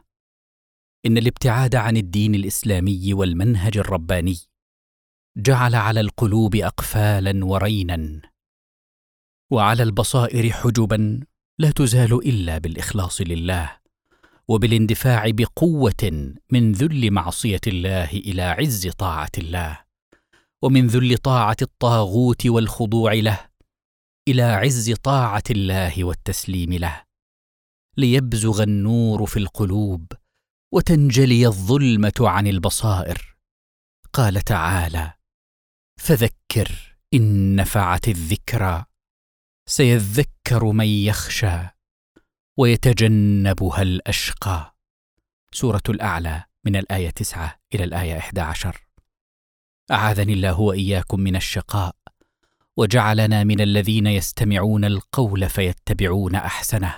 إن الابتعاد عن الدين الإسلامي والمنهج الرباني جعل على القلوب اقفالا ورينا وعلى البصائر حجبا لا تزال إلا بالإخلاص لله وبالاندفاع بقوة من ذل معصية الله إلى عز طاعة الله ومن ذل طاعة الطاغوت والخضوع له إلى عز طاعة الله والتسليم له ليبزغ النور في القلوب وتنجلي الظلمة عن البصائر. قال تعالى فذكر إن نفعت الذكرى. سيذكر من يخشى ويتجنبها الأشقى. سورة الأعلى من الآية 9 إلى الآية 11 أعاذني الله وإياكم من الشقاء وجعلنا من الذين يستمعون القول فيتبعون أحسنه.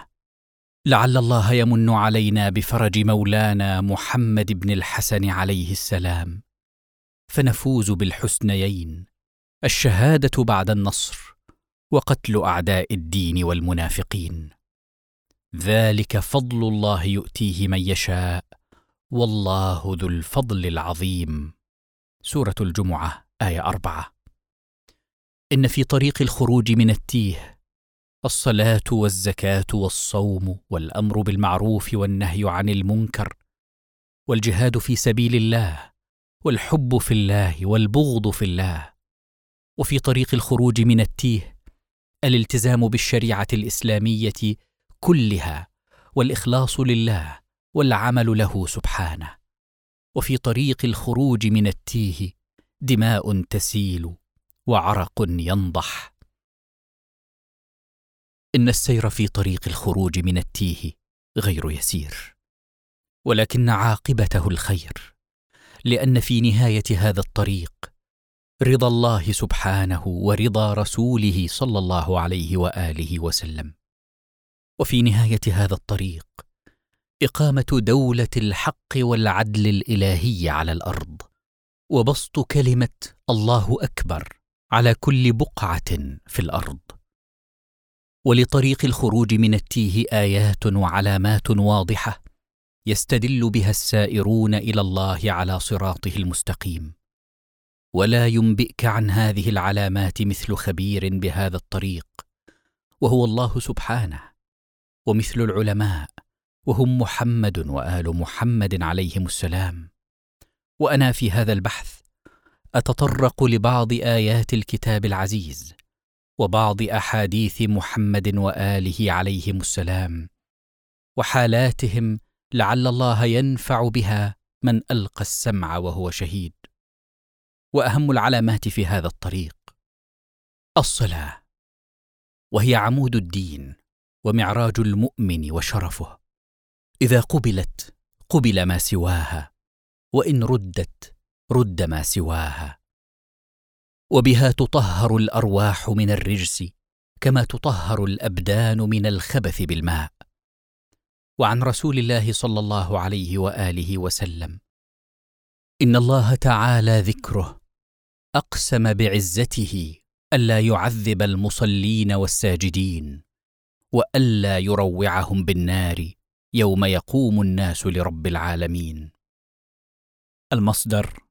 لعل الله يمن علينا بفرج مولانا محمد بن الحسن عليه السلام. فنفوز بالحسنيين. الشهادة بعد النصر وقتل أعداء الدين والمنافقين. ذلك فضل الله يؤتيه من يشاء والله ذو الفضل العظيم. سورة الجمعة آية أربعة. إن في طريق الخروج من التيه الصلاة والزكاة والصوم والأمر بالمعروف والنهي عن المنكر والجهاد في سبيل الله والحب في الله والبغض في الله. وفي طريق الخروج من التيه الالتزام بالشريعة الإسلامية كلها والإخلاص لله والعمل له سبحانه. وفي طريق الخروج من التيه دماء تسيل وعرق ينضح. إن السير في طريق الخروج من التيه غير يسير ولكن عاقبته الخير. لأن في نهاية هذا الطريق رضا الله سبحانه ورضا رسوله صلى الله عليه وآله وسلم. وفي نهاية هذا الطريق إقامة دولة الحق والعدل الإلهي على الأرض وبسط كلمة الله أكبر على كل بقعة في الأرض. ولطريق الخروج من التيه آيات وعلامات واضحة يستدل بها السائرون إلى الله على صراطه المستقيم. ولا ينبئك عن هذه العلامات مثل خبير بهذا الطريق. وهو الله سبحانه. ومثل العلماء. وهم محمد وآل محمد عليهم السلام. وأنا في هذا البحث أتطرق لبعض آيات الكتاب العزيز. وبعض أحاديث محمد وآله عليهم السلام. وحالاتهم لعل الله ينفع بها من ألقى السمع وهو شهيد. وأهم العلامات في هذا الطريق الصلاة وهي عمود الدين ومعراج المؤمن وشرفه. إذا قبلت قبل ما سواها وإن ردت رد ما سواها. وبها تطهر الأرواح من الرجس كما تطهر الأبدان من الخبث بالماء. وعن رسول الله صلى الله عليه وآله وسلم. إن الله تعالى ذكره أقسم بعزته ألا يعذب المصلين والساجدين وألا يروعهم بالنار يوم يقوم الناس لرب العالمين. المصدر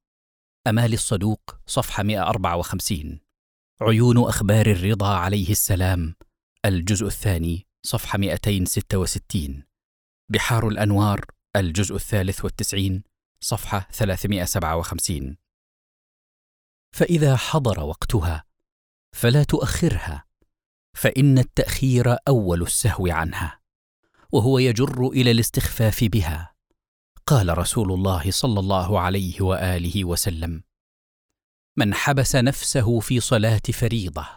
أمال الصدوق صفحة 154 عيون أخبار الرضا عليه السلام الجزء الثاني صفحة 266 بحار الأنوار الجزء الثالث والتسعين صفحة 357 فإذا حضر وقتها فلا تؤخرها فإن التأخير أول السهو عنها وهو يجر إلى الاستخفاف بها. قال رسول الله صلى الله عليه وآله وسلم من حبس نفسه في صلاة فريضة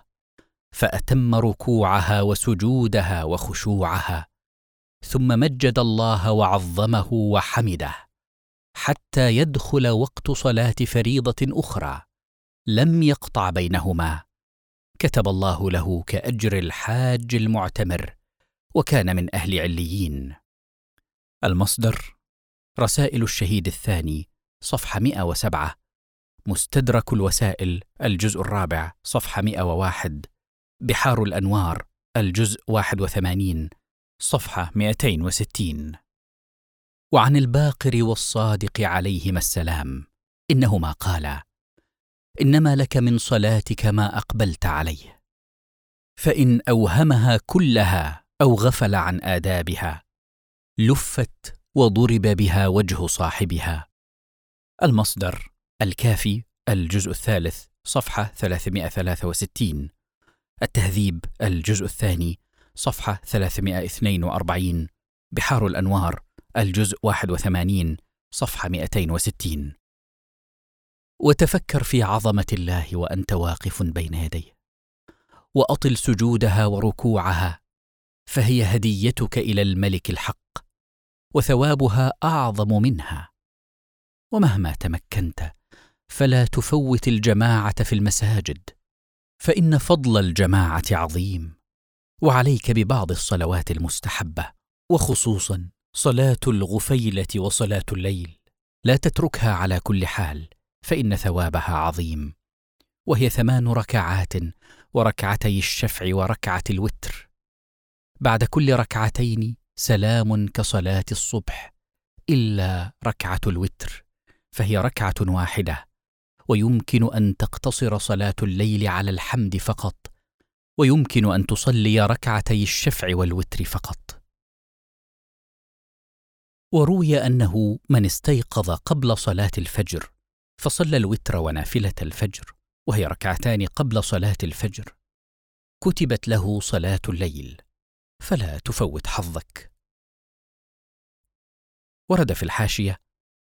فأتم ركوعها وسجودها وخشوعها ثم مجد الله وعظمه وحمده. حتى يدخل وقت صلاة فريضة أخرى. لم يقطع بينهما. كتب الله له كأجر الحاج المعتمر وكان من أهل عليين. المصدر رسائل الشهيد الثاني صفحة 107 مستدرك الوسائل الجزء الرابع صفحة 101 بحار الأنوار الجزء 81 صفحة 260 وعن الباقر والصادق عليهما السلام. إنهما قالا إنما لك من صلاتك ما أقبلت عليه. فإن أوهمها كلها أو غفل عن آدابها لفت وضرب بها وجه صاحبها. المصدر الكافي الجزء الثالث صفحة 363 التهذيب الجزء الثاني صفحة 342 بحار الأنوار الجزء 81 صفحة 260 وتفكر في عظمة الله وأنت واقف بين يديه. وأطل سجودها وركوعها فهي هديتك إلى الملك الحق وثوابها أعظم منها. ومهما تمكنت فلا تفوت الجماعة في المساجد فإن فضل الجماعة عظيم. وعليك ببعض الصلوات المستحبة وخصوصا صلاة الغفيلة وصلاة الليل. لا تتركها على كل حال فإن ثوابها عظيم. وهي ثمان ركعات وركعتي الشفع وركعة الوتر. بعد كل ركعتين سلام كصلاة الصبح إلا ركعة الوتر فهي ركعة واحدة. ويمكن أن تقتصر صلاة الليل على الحمد فقط ويمكن أن تصلي ركعتي الشفع والوتر فقط. وروي أنه من استيقظ قبل صلاة الفجر فصلى الوتر ونافلة الفجر وهي ركعتان قبل صلاة الفجر. كتبت له صلاة الليل فلا تفوت حظك. ورد في الحاشية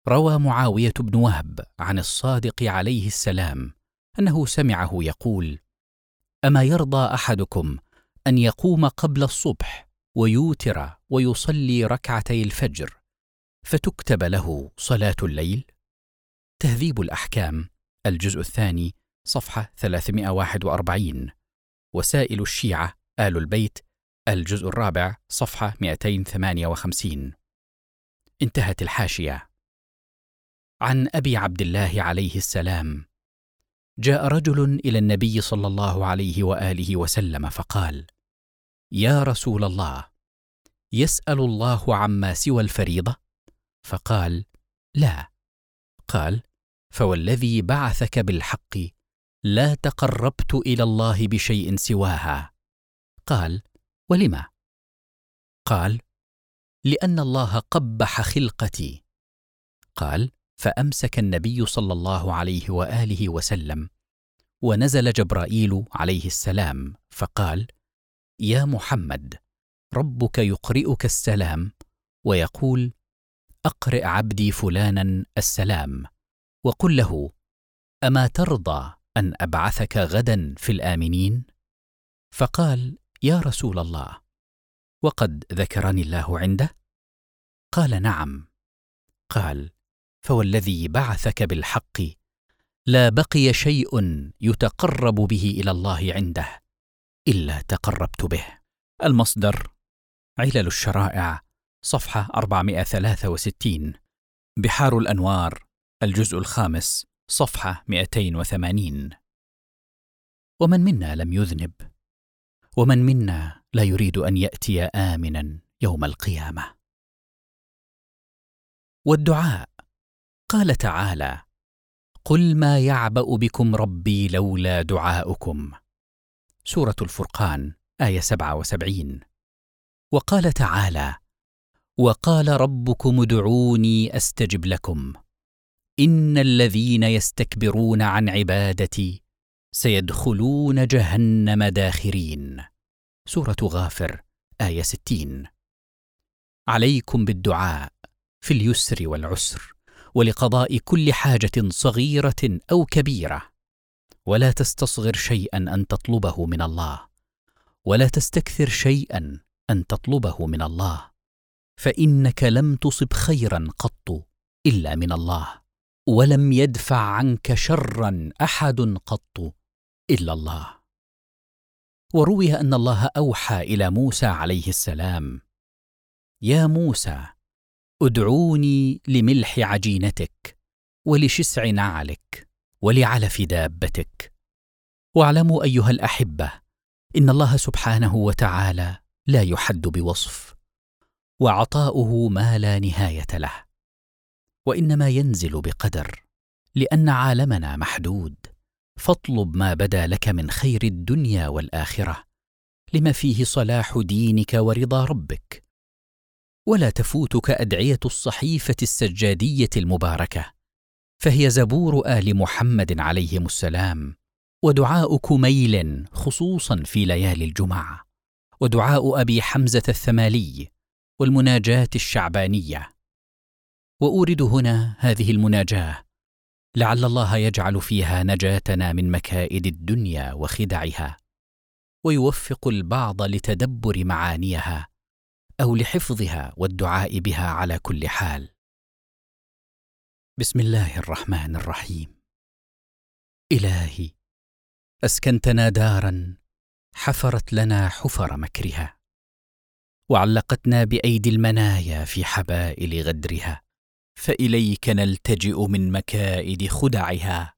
روى معاوية بن وهب عن الصادق عليه السلام أنه سمعه يقول أما يرضى أحدكم أن يقوم قبل الصبح ويوتر ويصلي ركعتي الفجر فتكتب له صلاة الليل؟ تهذيب الأحكام الجزء الثاني صفحة 341 وسائل الشيعة آل البيت الجزء الرابع صفحة 258 انتهت الحاشية. عن أبي عبد الله عليه السلام. جاء رجل إلى النبي صلى الله عليه وآله وسلم فقال: يا رسول الله، يسأل الله عما سوى الفريضة؟ فقال: لا. قال: فوالذي بعثك بالحق لا تقربت إلى الله بشيء سواها. قال: ولم قال لأن الله قبح خلقتي قال فأمسك النبي صلى الله عليه وآله وسلم ونزل جبرائيل عليه السلام فقال يا محمد ربك يقرئك السلام ويقول أقرئ عبدي فلانا السلام وقل له أما ترضى أن أبعثك غدا في الآمنين؟ فقال يا رسول الله وقد ذكرني الله عنده؟ قال نعم. قال فوالذي بعثك بالحق. لا بقي شيء يتقرب به إلى الله عنده إلا تقربت به. المصدر علل الشرائع صفحة 463 بحار الأنوار الجزء الخامس صفحة 280 ومن منا لم يذنب؟ ومن منا لا يريد أن يأتي آمنا يوم القيامة؟ والدعاء قال تعالى قل ما يعبأ بكم ربي لولا دعاؤكم. سورة الفرقان آية 77 وقال تعالى وقال ربكم ادعوني أستجب لكم. إن الذين يستكبرون عن عبادتي سيدخلون جهنم داخرين. سورة غافر آية 60 عليكم بالدعاء في اليسر والعسر. ولقضاء كل حاجة صغيرة أو كبيرة. ولا تستصغر شيئا أن تطلبه من الله. ولا تستكثر شيئا أن تطلبه من الله. فإنك لم تصب خيرا قط إلا من الله. ولم يدفع عنك شرا أحد قط إلا الله. وروي أن الله أوحى إلى موسى عليه السلام يا موسى ادعوني لملح عجينتك ولشسع نعلك ولعلف دابتك. واعلموا أيها الأحبة إن الله سبحانه وتعالى لا يحد بوصف وعطاؤه ما لا نهاية له وإنما ينزل بقدر لأن عالمنا محدود. فاطلب ما بدا لك من خير الدنيا والآخرة لما فيه صلاح دينك ورضا ربك. ولا تفوتك ادعيه الصحيفة السجادية المباركة. فهي زبور آل محمد عليهم السلام ودعاء كميل خصوصا في ليالي الجمعة. ودعاء أبي حمزة الثمالي والمناجاة الشعبانية. وأورد هنا هذه المناجاة لعل الله يجعل فيها نجاتنا من مكائد الدنيا وخدعها ويوفق البعض لتدبر معانيها. أو لحفظها والدعاء بها على كل حال. بسم الله الرحمن الرحيم. إلهي أسكنتنا دارا حفرت لنا حفر مكرها وعلقتنا بأيدي المنايا في حبائل غدرها فإليك نلتجئ من مكائد خدعها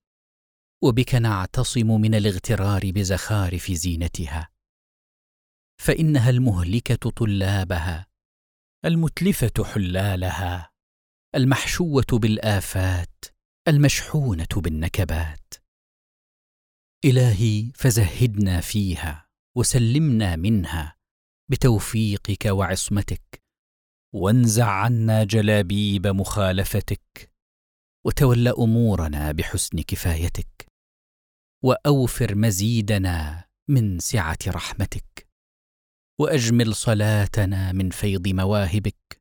وبك نعتصم من الاغترار بزخارف زينتها. فإنها المهلكة طلابها المتلفة حلالها المحشوة بالآفات المشحونة بالنكبات. إلهي فزهدنا فيها وسلمنا منها بتوفيقك وعصمتك وانزع عنا جلابيب مخالفتك وتول أمورنا بحسن كفايتك وأوفر مزيدنا من سعة رحمتك. وأجمل صلاتنا من فيض مواهبك.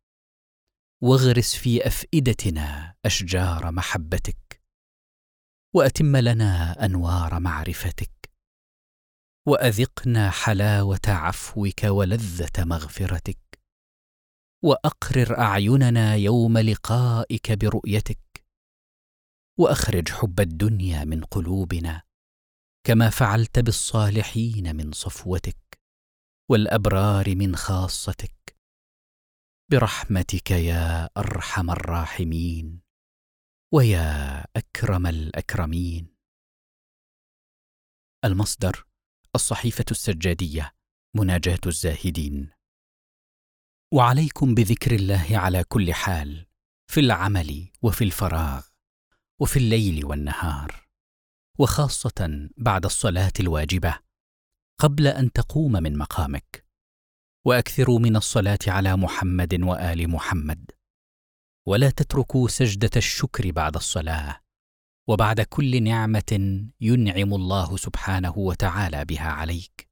واغرس في أفئدتنا أشجار محبتك. وأتم لنا أنوار معرفتك. وأذقنا حلاوة عفوك ولذة مغفرتك. وأقرر أعيننا يوم لقائك برؤيتك. وأخرج حب الدنيا من قلوبنا كما فعلت بالصالحين من صفوتك. والأبرار من خاصتك. برحمتك يا أرحم الراحمين ويا أكرم الأكرمين. المصدر الصحيفة السجادية مناجاة الزاهدين. وعليكم بذكر الله على كل حال في العمل وفي الفراغ وفي الليل والنهار وخاصة بعد الصلاة الواجبة. قبل أن تقوم من مقامك. وأكثروا من الصلاة على محمد وآل محمد. ولا تتركوا سجدة الشكر بعد الصلاة. وبعد كل نعمة ينعم الله سبحانه وتعالى بها عليك.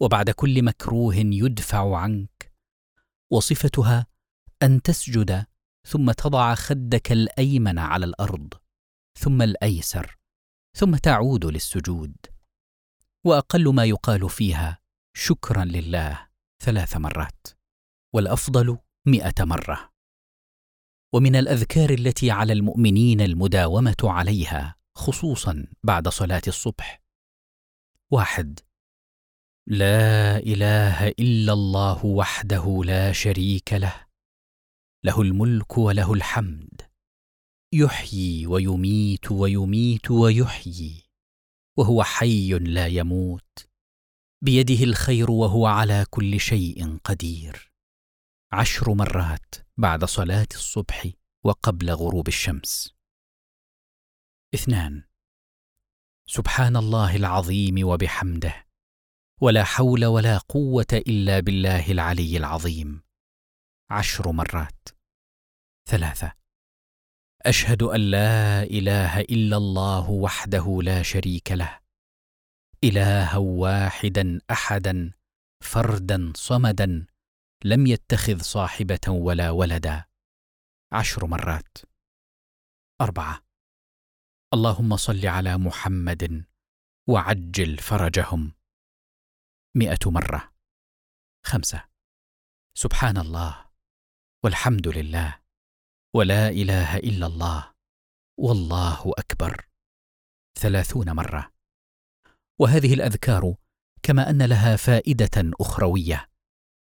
وبعد كل مكروه يدفع عنك. وصفتها أن تسجد ثم تضع خدك الأيمن على الأرض. ثم الأيسر. ثم تعود للسجود. وأقل ما يقال فيها شكرا لله ثلاث مرات والأفضل مئة مرة. ومن الأذكار التي على المؤمنين المداومة عليها خصوصا بعد صلاة الصبح. واحد لا إله إلا الله وحده لا شريك له له الملك وله الحمد. يحيي ويميت ويميت ويحيي. وهو حي لا يموت. بيده الخير وهو على كل شيء قدير. عشر مرات بعد صلاة الصبح وقبل غروب الشمس. اثنان. سبحان الله العظيم وبحمده. ولا حول ولا قوة إلا بالله العلي العظيم. عشر مرات. ثلاثة. أشهد أن لا إله إلا الله وحده لا شريك له. إلها واحدا أحدا فردا صمدا لم يتخذ صاحبة ولا ولدا. عشر مرات. أربعة. اللهم صل على محمد وعجل فرجهم. مئة مرة. خمسة. سبحان الله والحمد لله. ولا إله إلا الله. والله أكبر. ثلاثون مرة. وهذه الأذكار كما أن لها فائدة أخروية.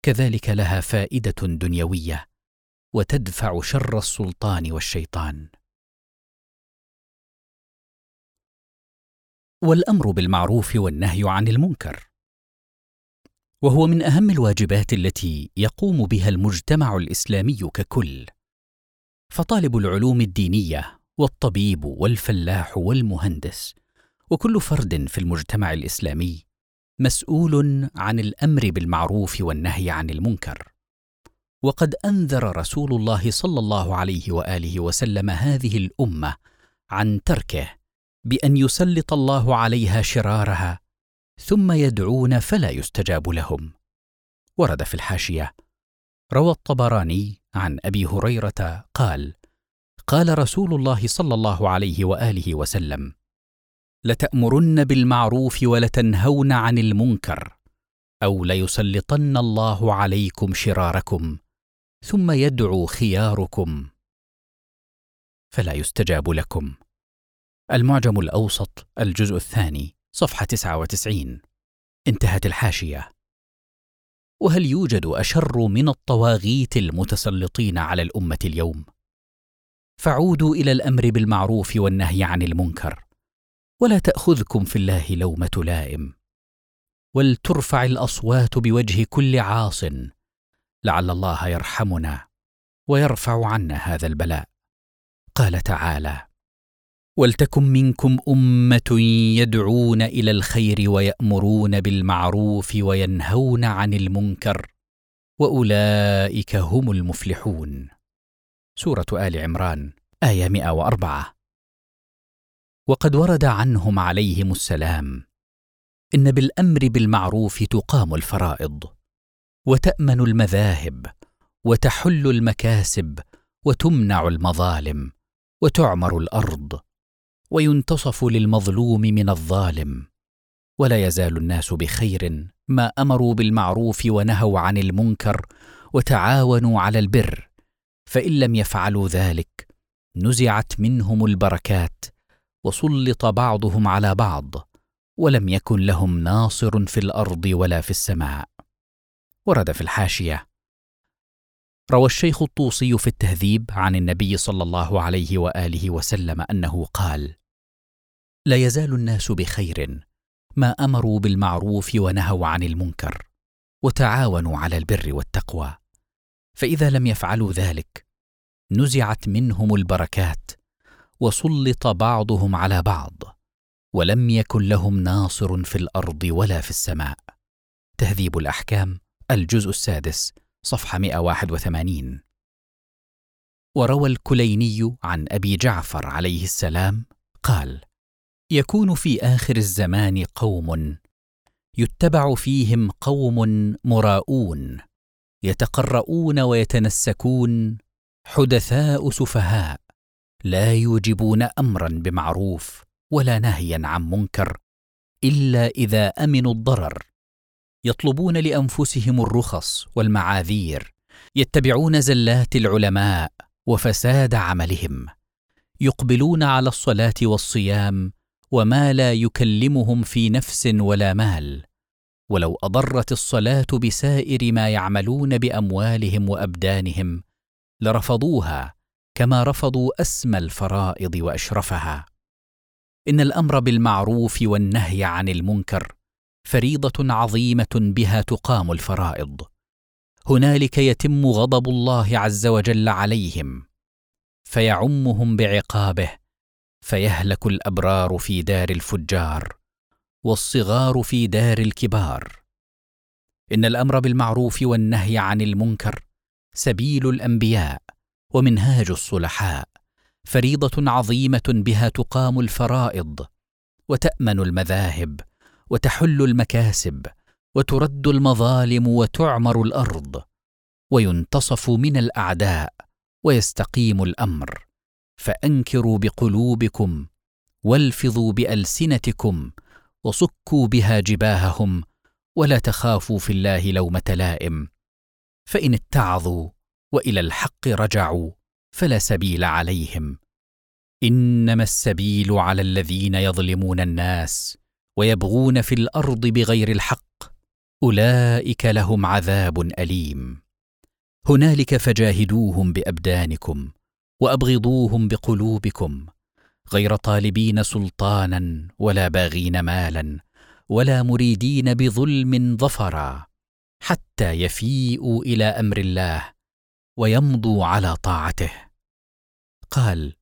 كذلك لها فائدة دنيوية. وتدفع شر السلطان والشيطان. والأمر بالمعروف والنهي عن المنكر. وهو من أهم الواجبات التي يقوم بها المجتمع الإسلامي ككل. فطالب العلوم الدينية والطبيب والفلاح والمهندس وكل فرد في المجتمع الإسلامي مسؤول عن الأمر بالمعروف والنهي عن المنكر. وقد أنذر رسول الله صلى الله عليه وآله وسلم هذه الأمة عن تركه بأن يسلط الله عليها شرارها ثم يدعون فلا يستجاب لهم. ورد في الحاشية روى الطبراني عن أبي هريرة قال قال رسول الله صلى الله عليه وآله وسلم لتأمرن بالمعروف ولتنهون عن المنكر أو ليسلطن الله عليكم شراركم ثم يدعو خياركم. فلا يستجاب لكم. المعجم الأوسط الجزء الثاني صفحة 99 انتهت الحاشية. وهل يوجد أشر من الطواغيت المتسلطين على الأمة اليوم؟ فعودوا إلى الأمر بالمعروف والنهي عن المنكر ولا تأخذكم في الله لومة لائم. ولترفع الأصوات بوجه كل عاص لعل الله يرحمنا ويرفع عنا هذا البلاء. قال تعالى ولتكن منكم أمة يدعون إلى الخير ويأمرون بالمعروف وينهون عن المنكر وأولئك هم المفلحون. سورة آل عمران آية 104 وقد ورد عنهم عليهم السلام إن بالأمر بالمعروف تقام الفرائض وتأمن المذاهب وتحل المكاسب وتمنع المظالم وتعمر الأرض. وينتصف للمظلوم من الظالم. ولا يزال الناس بخير ما أمروا بالمعروف ونهوا عن المنكر وتعاونوا على البر. فإن لم يفعلوا ذلك نزعت منهم البركات وسلط بعضهم على بعض ولم يكن لهم ناصر في الأرض ولا في السماء. ورد في الحاشية روى الشيخ الطوسي في التهذيب عن النبي صلى الله عليه وآله وسلم أنه قال لا يزال الناس بخير ما أمروا بالمعروف ونهوا عن المنكر وتعاونوا على البر والتقوى. فإذا لم يفعلوا ذلك نزعت منهم البركات وسلط بعضهم على بعض ولم يكن لهم ناصر في الأرض ولا في السماء. تهذيب الأحكام الجزء السادس صفحة 181 وروى الكليني عن أبي جعفر عليه السلام قال يكون في آخر الزمان قوم. يتبع فيهم قوم مراؤون. يتقرؤون ويتنسكون. حدثاء سفهاء. لا يوجبون أمرا بمعروف ولا نهيا عن منكر إلا إذا أمنوا الضرر. يطلبون لأنفسهم الرخص والمعاذير. يتبعون زلات العلماء وفساد عملهم. يقبلون على الصلاة والصيام وما لا يكلمهم في نفس ولا مال. ولو أضرت الصلاة بسائر ما يعملون بأموالهم وأبدانهم لرفضوها كما رفضوا أسمى الفرائض وأشرفها. إن الأمر بالمعروف والنهي عن المنكر فريضة عظيمة بها تقام الفرائض. هنالك يتم غضب الله عز وجل عليهم فيعمهم بعقابه فيهلك الأبرار في دار الفجار والصغار في دار الكبار. إن الأمر بالمعروف والنهي عن المنكر سبيل الأنبياء ومنهاج الصلحاء فريضة عظيمة بها تقام الفرائض وتأمن المذاهب وتحل المكاسب وترد المظالم وتعمر الأرض وينتصف من الأعداء ويستقيم الأمر. فأنكروا بقلوبكم والفظوا بألسنتكم وصكوا بها جباههم ولا تخافوا في الله لومة لائم. فإن اتعظوا وإلى الحق رجعوا فلا سبيل عليهم. إنما السبيل على الذين يظلمون الناس ويبغون في الأرض بغير الحق أولئك لهم عذاب أليم. هنالك فجاهدوهم بأبدانكم وأبغضوهم بقلوبكم غير طالبين سلطانا ولا باغين مالا ولا مريدين بظلم ظفرا حتى يفيئوا إلى أمر الله ويمضوا على طاعته. قال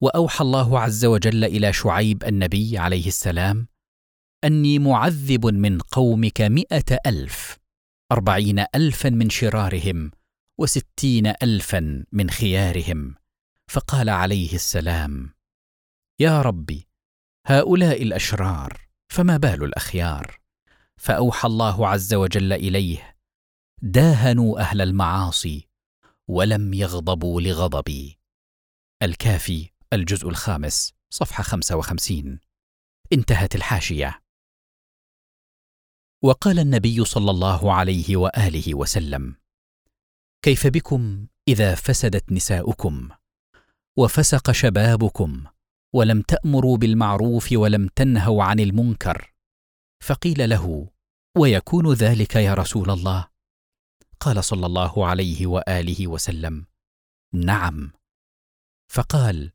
وأوحى الله عز وجل إلى شعيب النبي عليه السلام أني معذب من قومك مائه ألف أربعين الفا من شرارهم وستين الفا من خيارهم. فقال عليه السلام يا ربي هؤلاء الأشرار فما بال الأخيار؟ فأوحى الله عز وجل إليه داهنوا أهل المعاصي ولم يغضبوا لغضبي. الكافي الجزء الخامس صفحة 55 انتهت الحاشية. وقال النبي صلى الله عليه وآله وسلم كيف بكم إذا فسدت نساؤكم؟ وفسق شبابكم ولم تأمروا بالمعروف ولم تنهوا عن المنكر. فقيل له ويكون ذلك يا رسول الله؟ قال صلى الله عليه وآله وسلم نعم. فقال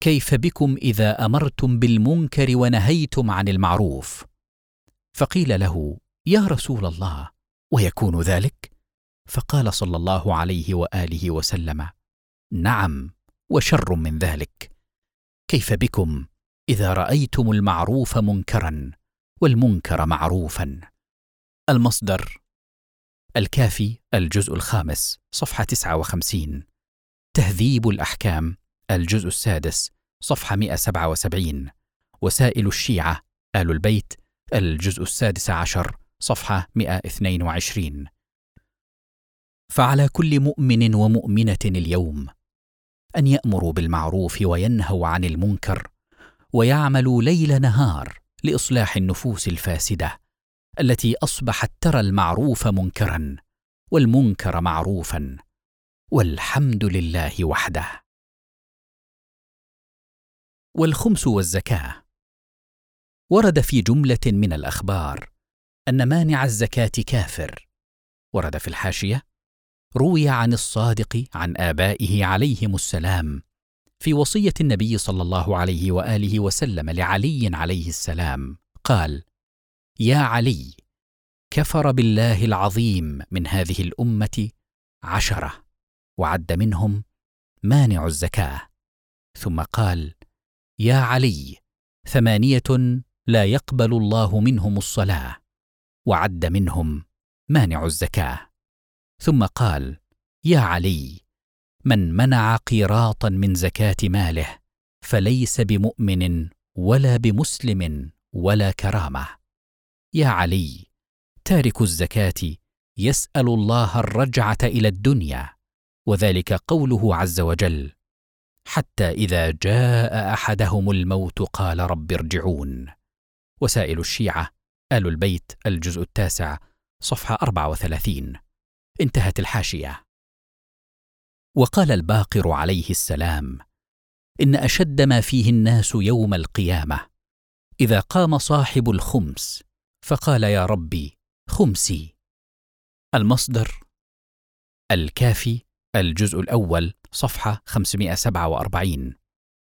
كيف بكم إذا أمرتم بالمنكر ونهيتم عن المعروف؟ فقيل له يا رسول الله ويكون ذلك؟ فقال صلى الله عليه وآله وسلم نعم. وشر من ذلك. كيف بكم إذا رأيتم المعروف منكرا والمنكر معروفا؟ المصدر الكافي الجزء الخامس صفحة 59 تهذيب الأحكام الجزء السادس صفحة 177 وسائل الشيعة آل البيت الجزء السادس عشر صفحة 122 فعلى كل مؤمن ومؤمنة اليوم أن يأمروا بالمعروف وينهوا عن المنكر ويعملوا ليل نهار لإصلاح النفوس الفاسدة التي أصبحت ترى المعروف منكرا والمنكر معروفا والحمد لله وحده. والخمس والزكاة. ورد في جملة من الأخبار أن مانع الزكاة كافر. ورد في الحاشية روي عن الصادق عن آبائه عليهم السلام. في وصية النبي صلى الله عليه وآله وسلم لعلي عليه السلام قال يا علي كفر بالله العظيم من هذه الأمة عشرة وعد منهم مانع الزكاة. ثم قال يا علي ثمانية لا يقبل الله منهم الصلاة وعد منهم مانع الزكاة. ثم قال يا علي من منع قيراطا من زكاة ماله فليس بمؤمن ولا بمسلم ولا كرامة. يا علي تارك الزكاة يسأل الله الرجعة إلى الدنيا وذلك قوله عز وجل حتى إذا جاء أحدهم الموت قال رب ارجعون. وسائل الشيعة آل البيت الجزء التاسع صفحة 34 انتهت الحاشية. وقال الباقر عليه السلام إن أشد ما فيه الناس يوم القيامة إذا قام صاحب الخمس فقال يا ربي خمسي. المصدر الكافي الجزء الأول صفحة 547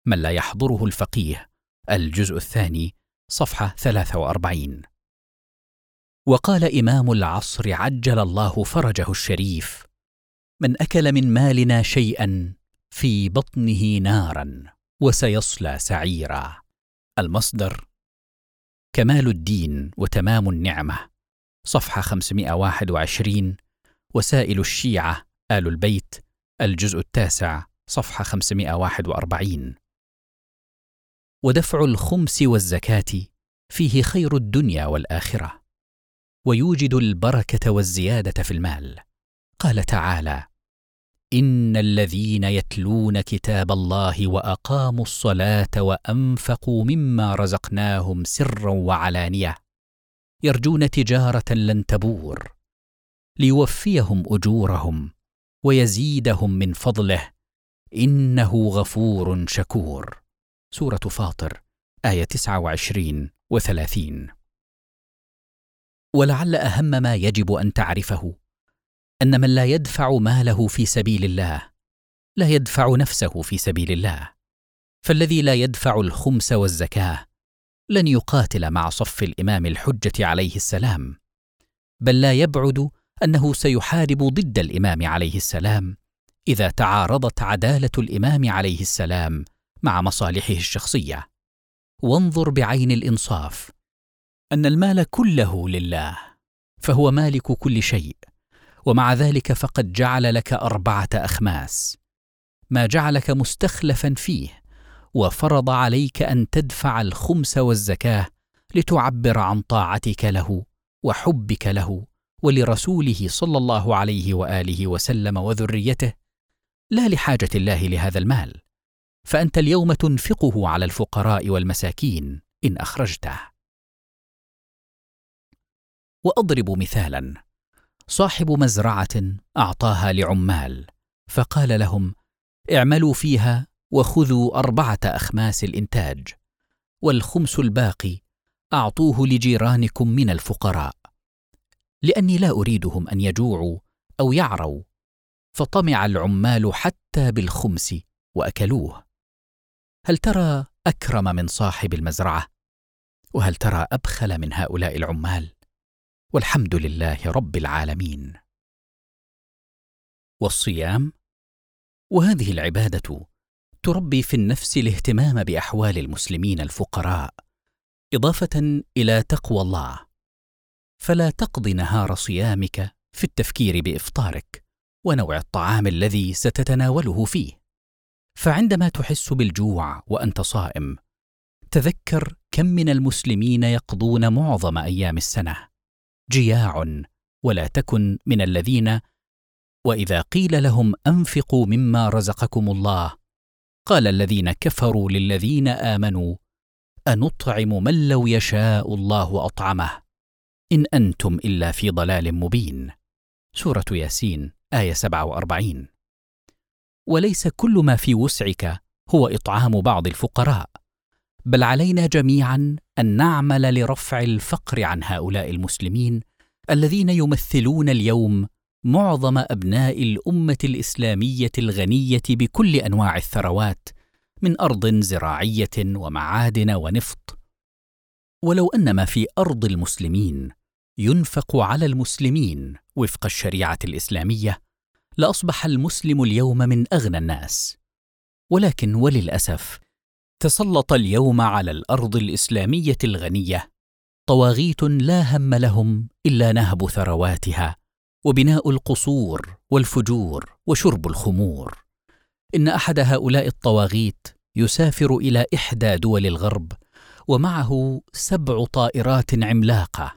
من لا يحضره الفقيه الجزء الثاني صفحة 43 وقال إمام العصر عجل الله فرجه الشريف من أكل من مالنا شيئا في بطنه نارا وسيصلى سعيرا. المصدر كمال الدين وتمام النعمة. صفحة 521 وسائل الشيعة آل البيت. الجزء التاسع صفحة 541 ودفع الخمس والزكاة فيه خير الدنيا والآخرة. ويوجد البركة والزيادة في المال. قال تعالى إن الذين يتلون كتاب الله وأقاموا الصلاة وأنفقوا مما رزقناهم سرا وعلانية يرجون تجارة لن تبور ليوفيهم أجورهم ويزيدهم من فضله. إنه غفور شكور. سورة فاطر آية 29 و30 ولعل أهم ما يجب أن تعرفه أن من لا يدفع ماله في سبيل الله لا يدفع نفسه في سبيل الله. فالذي لا يدفع الخمس والزكاة لن يقاتل مع صف الإمام الحجة عليه السلام بل لا يبعد أنه سيحارب ضد الإمام عليه السلام إذا تعارضت عدالة الإمام عليه السلام مع مصالحه الشخصية. وانظر بعين الإنصاف. أن المال كله لله فهو مالك كل شيء ومع ذلك فقد جعل لك أربعة أخماس. ما جعلك مستخلفا فيه وفرض عليك أن تدفع الخمس والزكاة لتعبر عن طاعتك له وحبك له ولرسوله صلى الله عليه وآله وسلم وذريته لا لحاجة الله لهذا المال. فأنت اليوم تنفقه على الفقراء والمساكين إن أخرجته. وأضرب مثالا. صاحب مزرعة أعطاها لعمال فقال لهم اعملوا فيها وخذوا أربعة أخماس الإنتاج والخمس الباقي أعطوه لجيرانكم من الفقراء. لأني لا أريدهم أن يجوعوا أو يعروا. فطمع العمال حتى بالخمس وأكلوه. هل ترى أكرم من صاحب المزرعة؟ وهل ترى أبخل من هؤلاء العمال؟ والحمد لله رب العالمين. والصيام وهذه العبادة تربي في النفس الاهتمام بأحوال المسلمين الفقراء إضافة إلى تقوى الله. فلا تقضي نهار صيامك في التفكير بإفطارك ونوع الطعام الذي ستتناوله فيه. فعندما تحس بالجوع وأنت صائم تذكر كم من المسلمين يقضون معظم أيام السنة. جياع ولا تكن من الذين وإذا قيل لهم أنفقوا مما رزقكم الله قال الذين كفروا للذين آمنوا أنطعم من لو يشاء الله أطعمه إن أنتم إلا في ضلال مبين. سورة ياسين آية 47 وليس كل ما في وسعك هو إطعام بعض الفقراء بل علينا جميعا أن نعمل لرفع الفقر عن هؤلاء المسلمين الذين يمثلون اليوم معظم أبناء الأمة الإسلامية الغنية بكل أنواع الثروات من أرض زراعية ومعادن ونفط. ولو أن ما في أرض المسلمين ينفق على المسلمين وفق الشريعة الإسلامية لأصبح المسلم اليوم من أغنى الناس. ولكن وللأسف تسلط اليوم على الأرض الإسلامية الغنية. طواغيت لا هم لهم إلا نهب ثرواتها وبناء القصور والفجور وشرب الخمور. إن أحد هؤلاء الطواغيت يسافر إلى إحدى دول الغرب ومعه سبع طائرات عملاقة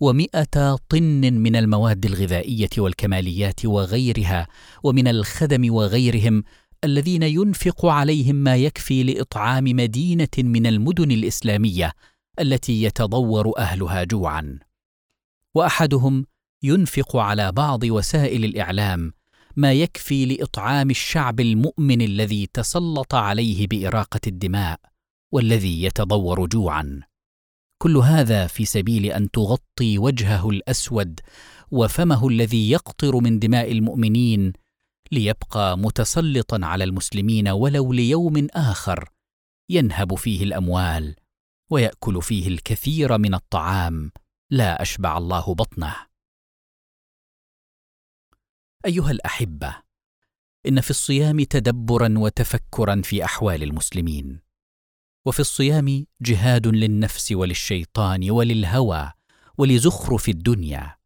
ومائه طن من المواد الغذائية والكماليات وغيرها ومن الخدم وغيرهم الذين ينفق عليهم ما يكفي لإطعام مدينة من المدن الإسلامية التي يتضور أهلها جوعا. وأحدهم ينفق على بعض وسائل الإعلام ما يكفي لإطعام الشعب المؤمن الذي تسلط عليه بإراقة الدماء والذي يتضور جوعا. كل هذا في سبيل أن تغطي وجهه الأسود وفمه الذي يقطر من دماء المؤمنين ليبقى متسلطا على المسلمين ولو ليوم آخر ينهب فيه الأموال ويأكل فيه الكثير من الطعام. لا أشبع الله بطنه. أيها الأحبة إن في الصيام تدبرا وتفكرا في أحوال المسلمين وفي الصيام جهاد للنفس وللشيطان وللهوى ولزخرف الدنيا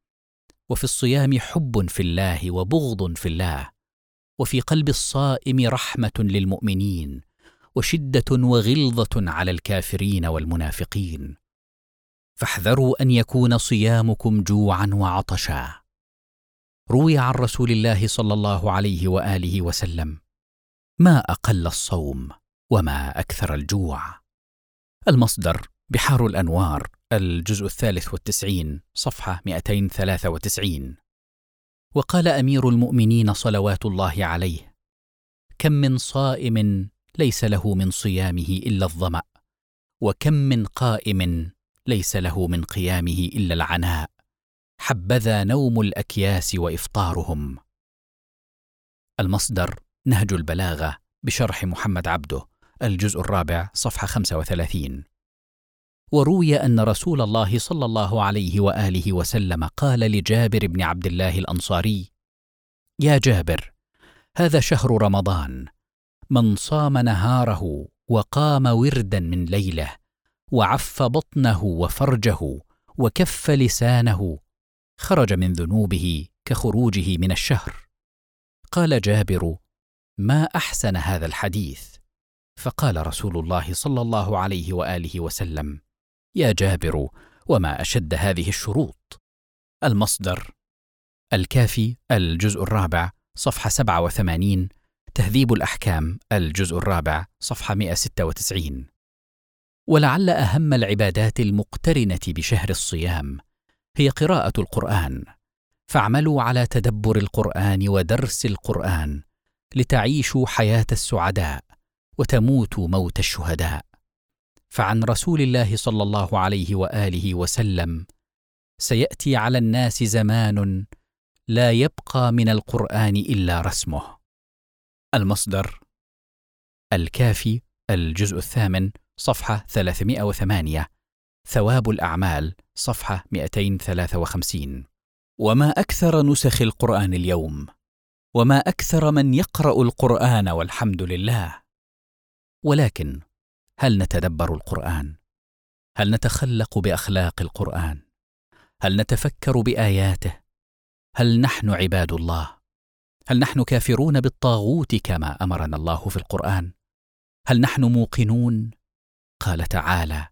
وفي الصيام حب في الله وبغض في الله وفي قلب الصائم رحمة للمؤمنين وشدة وغلظة على الكافرين والمنافقين. فاحذروا أن يكون صيامكم جوعا وعطشا. روي عن رسول الله صلى الله عليه وآله وسلم ما أقل الصوم وما أكثر الجوع. المصدر بحار الأنوار الجزء الثالث والتسعين صفحة 293 وقال أمير المؤمنين صلوات الله عليه كم من صائم ليس له من صيامه إلا الظمأ وكم من قائم ليس له من قيامه إلا العناء حبذا نوم الأكياس وإفطارهم. المصدر نهج البلاغة بشرح محمد عبده الجزء الرابع صفحة 35 وروي أن رسول الله صلى الله عليه وآله وسلم قال لجابر بن عبد الله الأنصاري يا جابر هذا شهر رمضان. من صام نهاره وقام وردا من ليلة وعف بطنه وفرجه وكف لسانه خرج من ذنوبه كخروجه من الشهر. قال جابر ما أحسن هذا الحديث؟ فقال رسول الله صلى الله عليه وآله وسلم يا جابر وما أشد هذه الشروط. المصدر الكافي الجزء الرابع صفحة 87 تهذيب الأحكام الجزء الرابع صفحة 196 ولعل أهم العبادات المقترنة بشهر الصيام هي قراءة القرآن. فاعملوا على تدبر القرآن ودرس القرآن لتعيشوا حياة السعداء وتموتوا موت الشهداء. فعن رسول الله صلى الله عليه وآله وسلم سيأتي على الناس زمان لا يبقى من القرآن إلا رسمه. المصدر الكافي الجزء الثامن صفحة 308 ثواب الأعمال صفحة 253 وما أكثر نسخ القرآن اليوم؟ وما أكثر من يقرأ القرآن والحمد لله؟ ولكن هل نتدبر القرآن؟ هل نتخلق بأخلاق القرآن؟ هل نتفكر بآياته؟ هل نحن عباد الله؟ هل نحن كافرون بالطاغوت كما أمرنا الله في القرآن؟ هل نحن موقنون؟ قال تعالى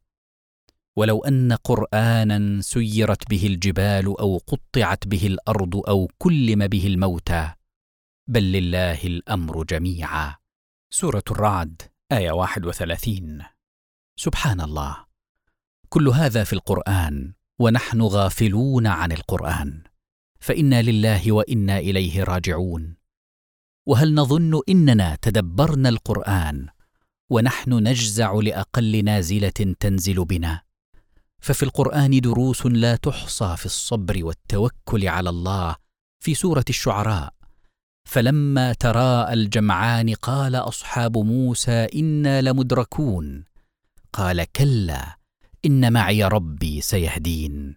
ولو أن قرآنا سيرت به الجبال أو قطعت به الأرض أو كلم به الموتى بل لله الأمر جميعا. سورة الرعد. آية 31 سبحان الله كل هذا في القرآن ونحن غافلون عن القرآن. فإنا لله وإنا إليه راجعون. وهل نظن إننا تدبرنا القرآن ونحن نجزع لأقل نازلة تنزل بنا؟ ففي القرآن دروس لا تحصى في الصبر والتوكل على الله في سورة الشعراء. فلما تراءى الجمعان قال أصحاب موسى إنا لمدركون. قال كلا إن معي ربي سيهدين.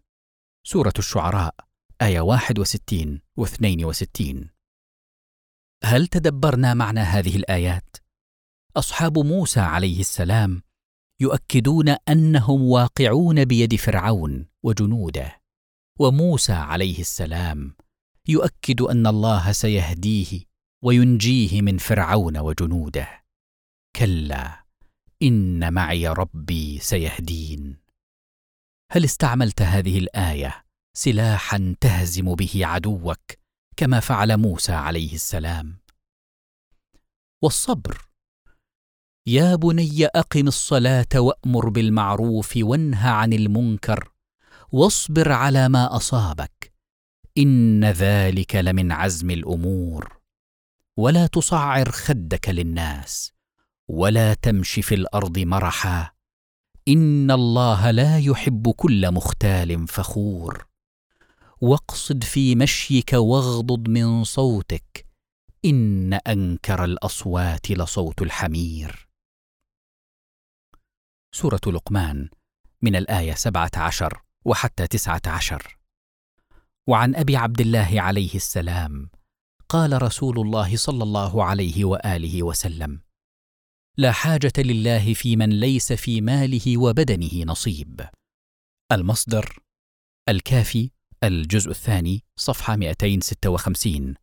سورة الشعراء آية 61 و 62 هل تدبرنا معنى هذه الآيات؟ أصحاب موسى عليه السلام يؤكدون أنهم واقعون بيد فرعون وجنوده وموسى عليه السلام يؤكد أن الله سيهديه وينجيه من فرعون وجنوده. كلا إن معي ربي سيهدين. هل استعملت هذه الآية سلاحا تهزم به عدوك كما فعل موسى عليه السلام؟ والصبر. يا بني أقم الصلاة وأمر بالمعروف وانه عن المنكر واصبر على ما أصابك. إن ذلك لمن عزم الأمور. ولا تصعر خدك للناس ولا تمش في الأرض مرحا. إن الله لا يحب كل مختال فخور. واقصد في مشيك واغضض من صوتك إن أنكر الأصوات لصوت الحمير. سورة لقمان من الآية سبعة عشر وحتى تسعة عشر. وعن أبي عبد الله عليه السلام قال رسول الله صلى الله عليه وآله وسلم لا حاجة لله في من ليس في ماله وبدنه نصيب. المصدر الكافي الجزء الثاني صفحة 256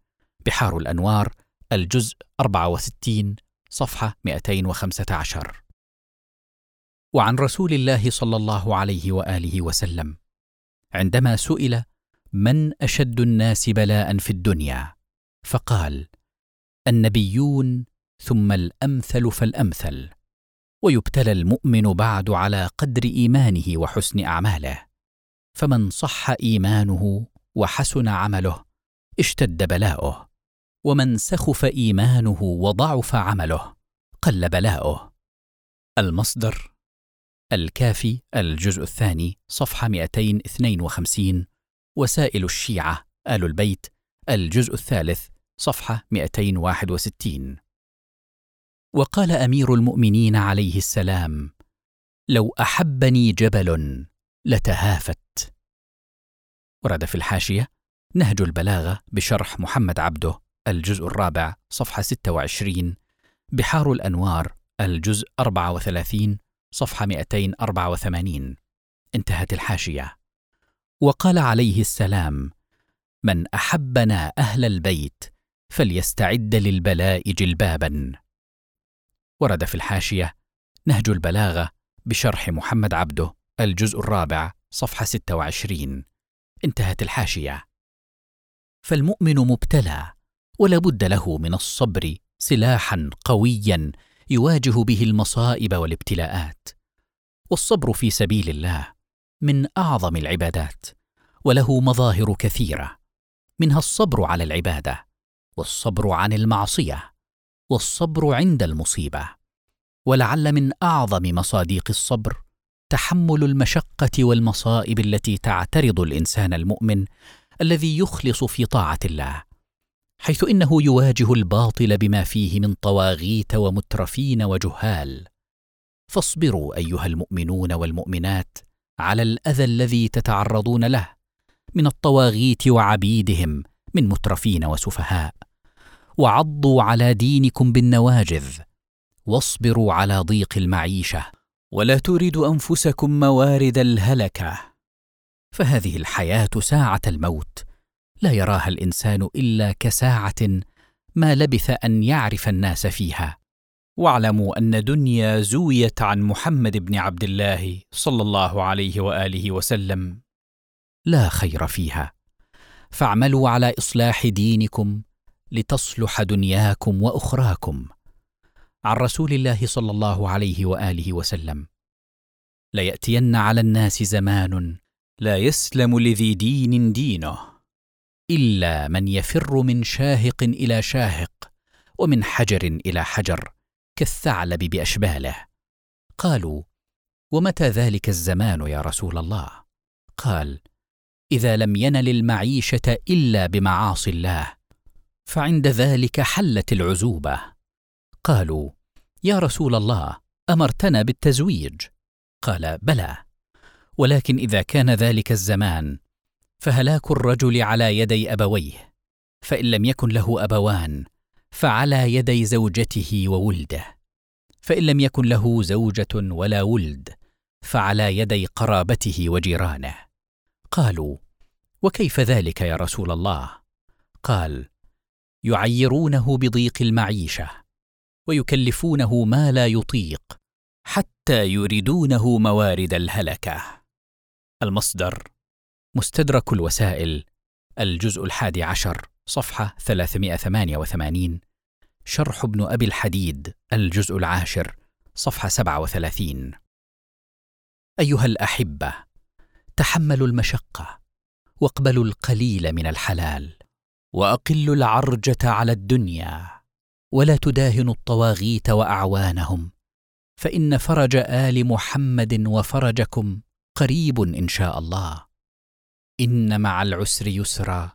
بحار الأنوار الجزء 64 صفحة 215 وعن رسول الله صلى الله عليه وآله وسلم عندما سئل من أشد الناس بلاء في الدنيا؟ فقال النبيون ثم الأمثل فالأمثل ويبتلى المؤمن بعد على قدر إيمانه وحسن أعماله. فمن صح إيمانه وحسن عمله اشتد بلاؤه ومن سخف إيمانه وضعف عمله قل بلاؤه. المصدر الكافي الجزء الثاني صفحة 252 وسائل الشيعة. آل البيت الجزء الثالث صفحة 261 وقال أمير المؤمنين عليه السلام لو أحبني جبل لتهافت. ورد في الحاشية نهج البلاغة بشرح محمد عبده الجزء الرابع صفحة 26 بحار الأنوار الجزء 34 صفحة 284 انتهت الحاشية. وقال عليه السلام من أحبنا أهل البيت فليستعد للبلاء جلبابا. ورد في الحاشية نهج البلاغة بشرح محمد عبده الجزء الرابع صفحة 26 انتهت الحاشية. فالمؤمن مبتلى ولا بد له من الصبر سلاحا قويا يواجه به المصائب والابتلاءات. والصبر في سبيل الله من أعظم العبادات وله مظاهر كثيرة منها الصبر على العبادة والصبر عن المعصية والصبر عند المصيبة ولعل من أعظم مصاديق الصبر تحمل المشقة والمصائب التي تعترض الإنسان المؤمن الذي يخلص في طاعة الله حيث إنه يواجه الباطل بما فيه من طواغيت ومترفين وجهال. فاصبروا أيها المؤمنون والمؤمنات على الأذى الذي تتعرضون له من الطواغيت وعبيدهم من مترفين وسفهاء. وعضوا على دينكم بالنواجذ واصبروا على ضيق المعيشة. ولا توردوا أنفسكم موارد الهلكة. فهذه الحياة ساعة الموت. لا يراها الإنسان إلا كساعة ما لبث أن يعرف الناس فيها. واعلموا أن دنيا زويت عن محمد بن عبد الله صلى الله عليه وآله وسلم. لا خير فيها. فاعملوا على إصلاح دينكم لتصلح دنياكم وأخراكم عن رسول الله صلى الله عليه وآله وسلم. ليأتين على الناس زمان لا يسلم لذي دين دينه إلا من يفر من شاهق إلى شاهق ومن حجر إلى حجر. كالثعلب بأشباله. قالوا ومتى ذلك الزمان يا رسول الله؟ قال إذا لم ينل المعيشة إلا بمعاصي الله فعند ذلك حلت العزوبة. قالوا يا رسول الله أمرتنا بالتزويج. قال بلى ولكن إذا كان ذلك الزمان فهلاك الرجل على يدي أبويه فإن لم يكن له أبوان فعلى يدي زوجته وولده فإن لم يكن له زوجة ولا ولد فعلى يدي قرابته وجيرانه. قالوا وكيف ذلك يا رسول الله؟ قال يعيرونه بضيق المعيشة ويكلفونه ما لا يطيق حتى يريدونه موارد الهلكة. المصدر مستدرك الوسائل الجزء الحادي عشر. صفحة 388 شرح ابن أبي الحديد الجزء العاشر صفحة 37 أيها الأحبة تحملوا المشقة واقبلوا القليل من الحلال وأقلوا العرجة على الدنيا ولا تداهنوا الطواغيت وأعوانهم فإن فرج آل محمد وفرجكم قريب إن شاء الله. إن مع العسر يسرا.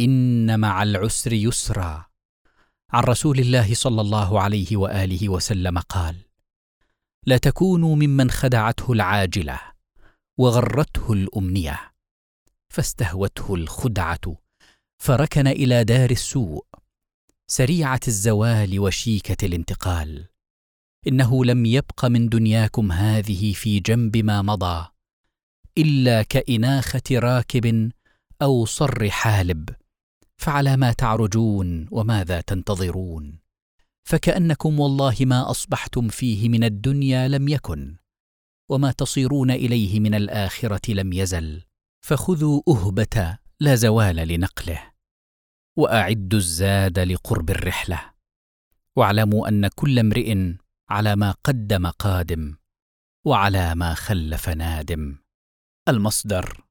إن مع العسر يسرا. عن رسول الله صلى الله عليه وآله وسلم قال لا تكونوا ممن خدعته العاجلة وغرته الأمنية فاستهوته الخدعة فركن إلى دار السوء سريعة الزوال وشيكة الانتقال. إنه لم يبق من دنياكم هذه في جنب ما مضى إلا كإناخة راكب أو صر حالب فعلى ما تعرجون وماذا تنتظرون؟ فكأنكم والله ما أصبحتم فيه من الدنيا لم يكن وما تصيرون إليه من الآخرة لم يزل فخذوا أهبة لا زوال لنقله وأعدوا الزاد لقرب الرحلة. واعلموا أن كل امرئ على ما قدم قادم وعلى ما خلف نادم. المصدر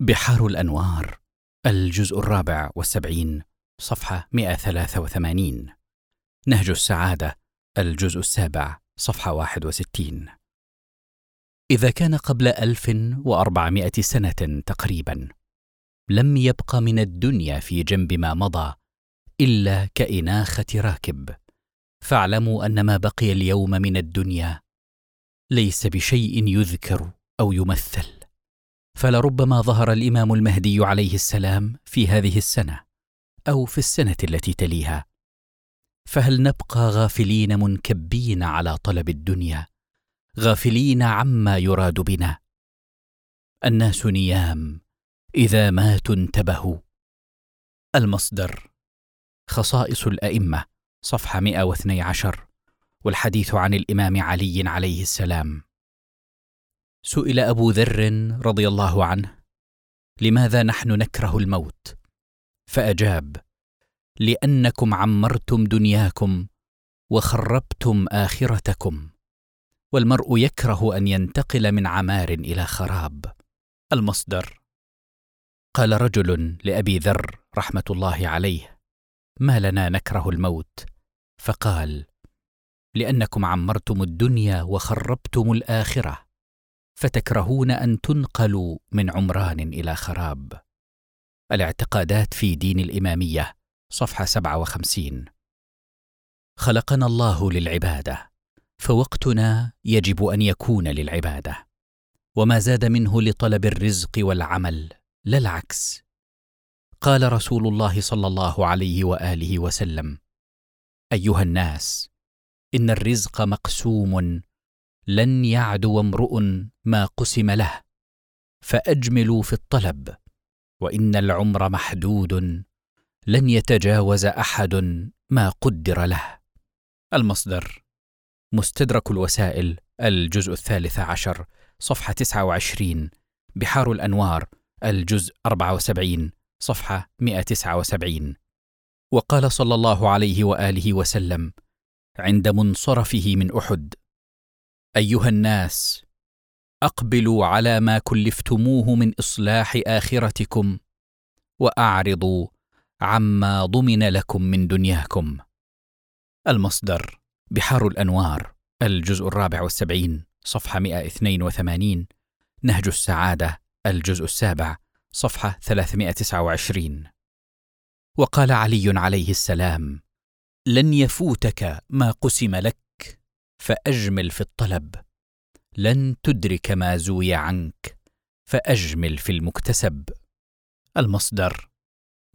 بحار الأنوار. الجزء الرابع والسبعين صفحة 183 نهج السعادة الجزء السابع صفحة 61 إذا كان قبل ألف وأربعمائة سنة تقريبا لم يبق من الدنيا في جنب ما مضى إلا كإناخة راكب. فاعلموا أن ما بقي اليوم من الدنيا ليس بشيء يذكر أو يمثل. فلربما ظهر الإمام المهدي عليه السلام في هذه السنة أو في السنة التي تليها. فهل نبقى غافلين منكبين على طلب الدنيا؟ غافلين عما يراد بنا. الناس نيام إذا ماتوا انتبهوا المصدر خصائص الأئمة صفحة 112 والحديث عن الإمام علي عليه السلام. سئل أبو ذر رضي الله عنه لماذا نحن نكره الموت؟ فأجاب لأنكم عمرتم دنياكم وخربتم آخرتكم والمرء يكره أن ينتقل من عمار إلى خراب. المصدر قال رجل لأبي ذر رحمة الله عليه ما لنا نكره الموت؟ فقال لأنكم عمرتم الدنيا وخربتم الآخرة. فتكرهون أن تنقلوا من عمران إلى خراب. الاعتقادات في دين الإمامية صفحة 57 خلقنا الله للعبادة فوقتنا يجب أن يكون للعبادة. وما زاد منه لطلب الرزق والعمل لا العكس. قال رسول الله صلى الله عليه وآله وسلم أيها الناس إن الرزق مقسوم لن يعدو امرؤ ما قسم له فأجملوا في الطلب وإن العمر محدود لن يتجاوز أحد ما قدر له. المصدر مستدرك الوسائل الجزء الثالث عشر صفحة 29 بحار الأنوار الجزء 74 صفحة 179 وقال صلى الله عليه وآله وسلم عند منصرفه من أحد. أيها الناس أقبلوا على ما كلفتموه من إصلاح آخرتكم وأعرضوا عما ضمن لكم من دنياكم. المصدر بحار الأنوار الجزء الرابع والسبعين صفحة 182 نهج السعادة الجزء السابع صفحة 329 وقال علي عليه السلام لن يفوتك ما قسم لك فأجمل في الطلب. لن تدرك ما زوي عنك فأجمل في المكتسب. المصدر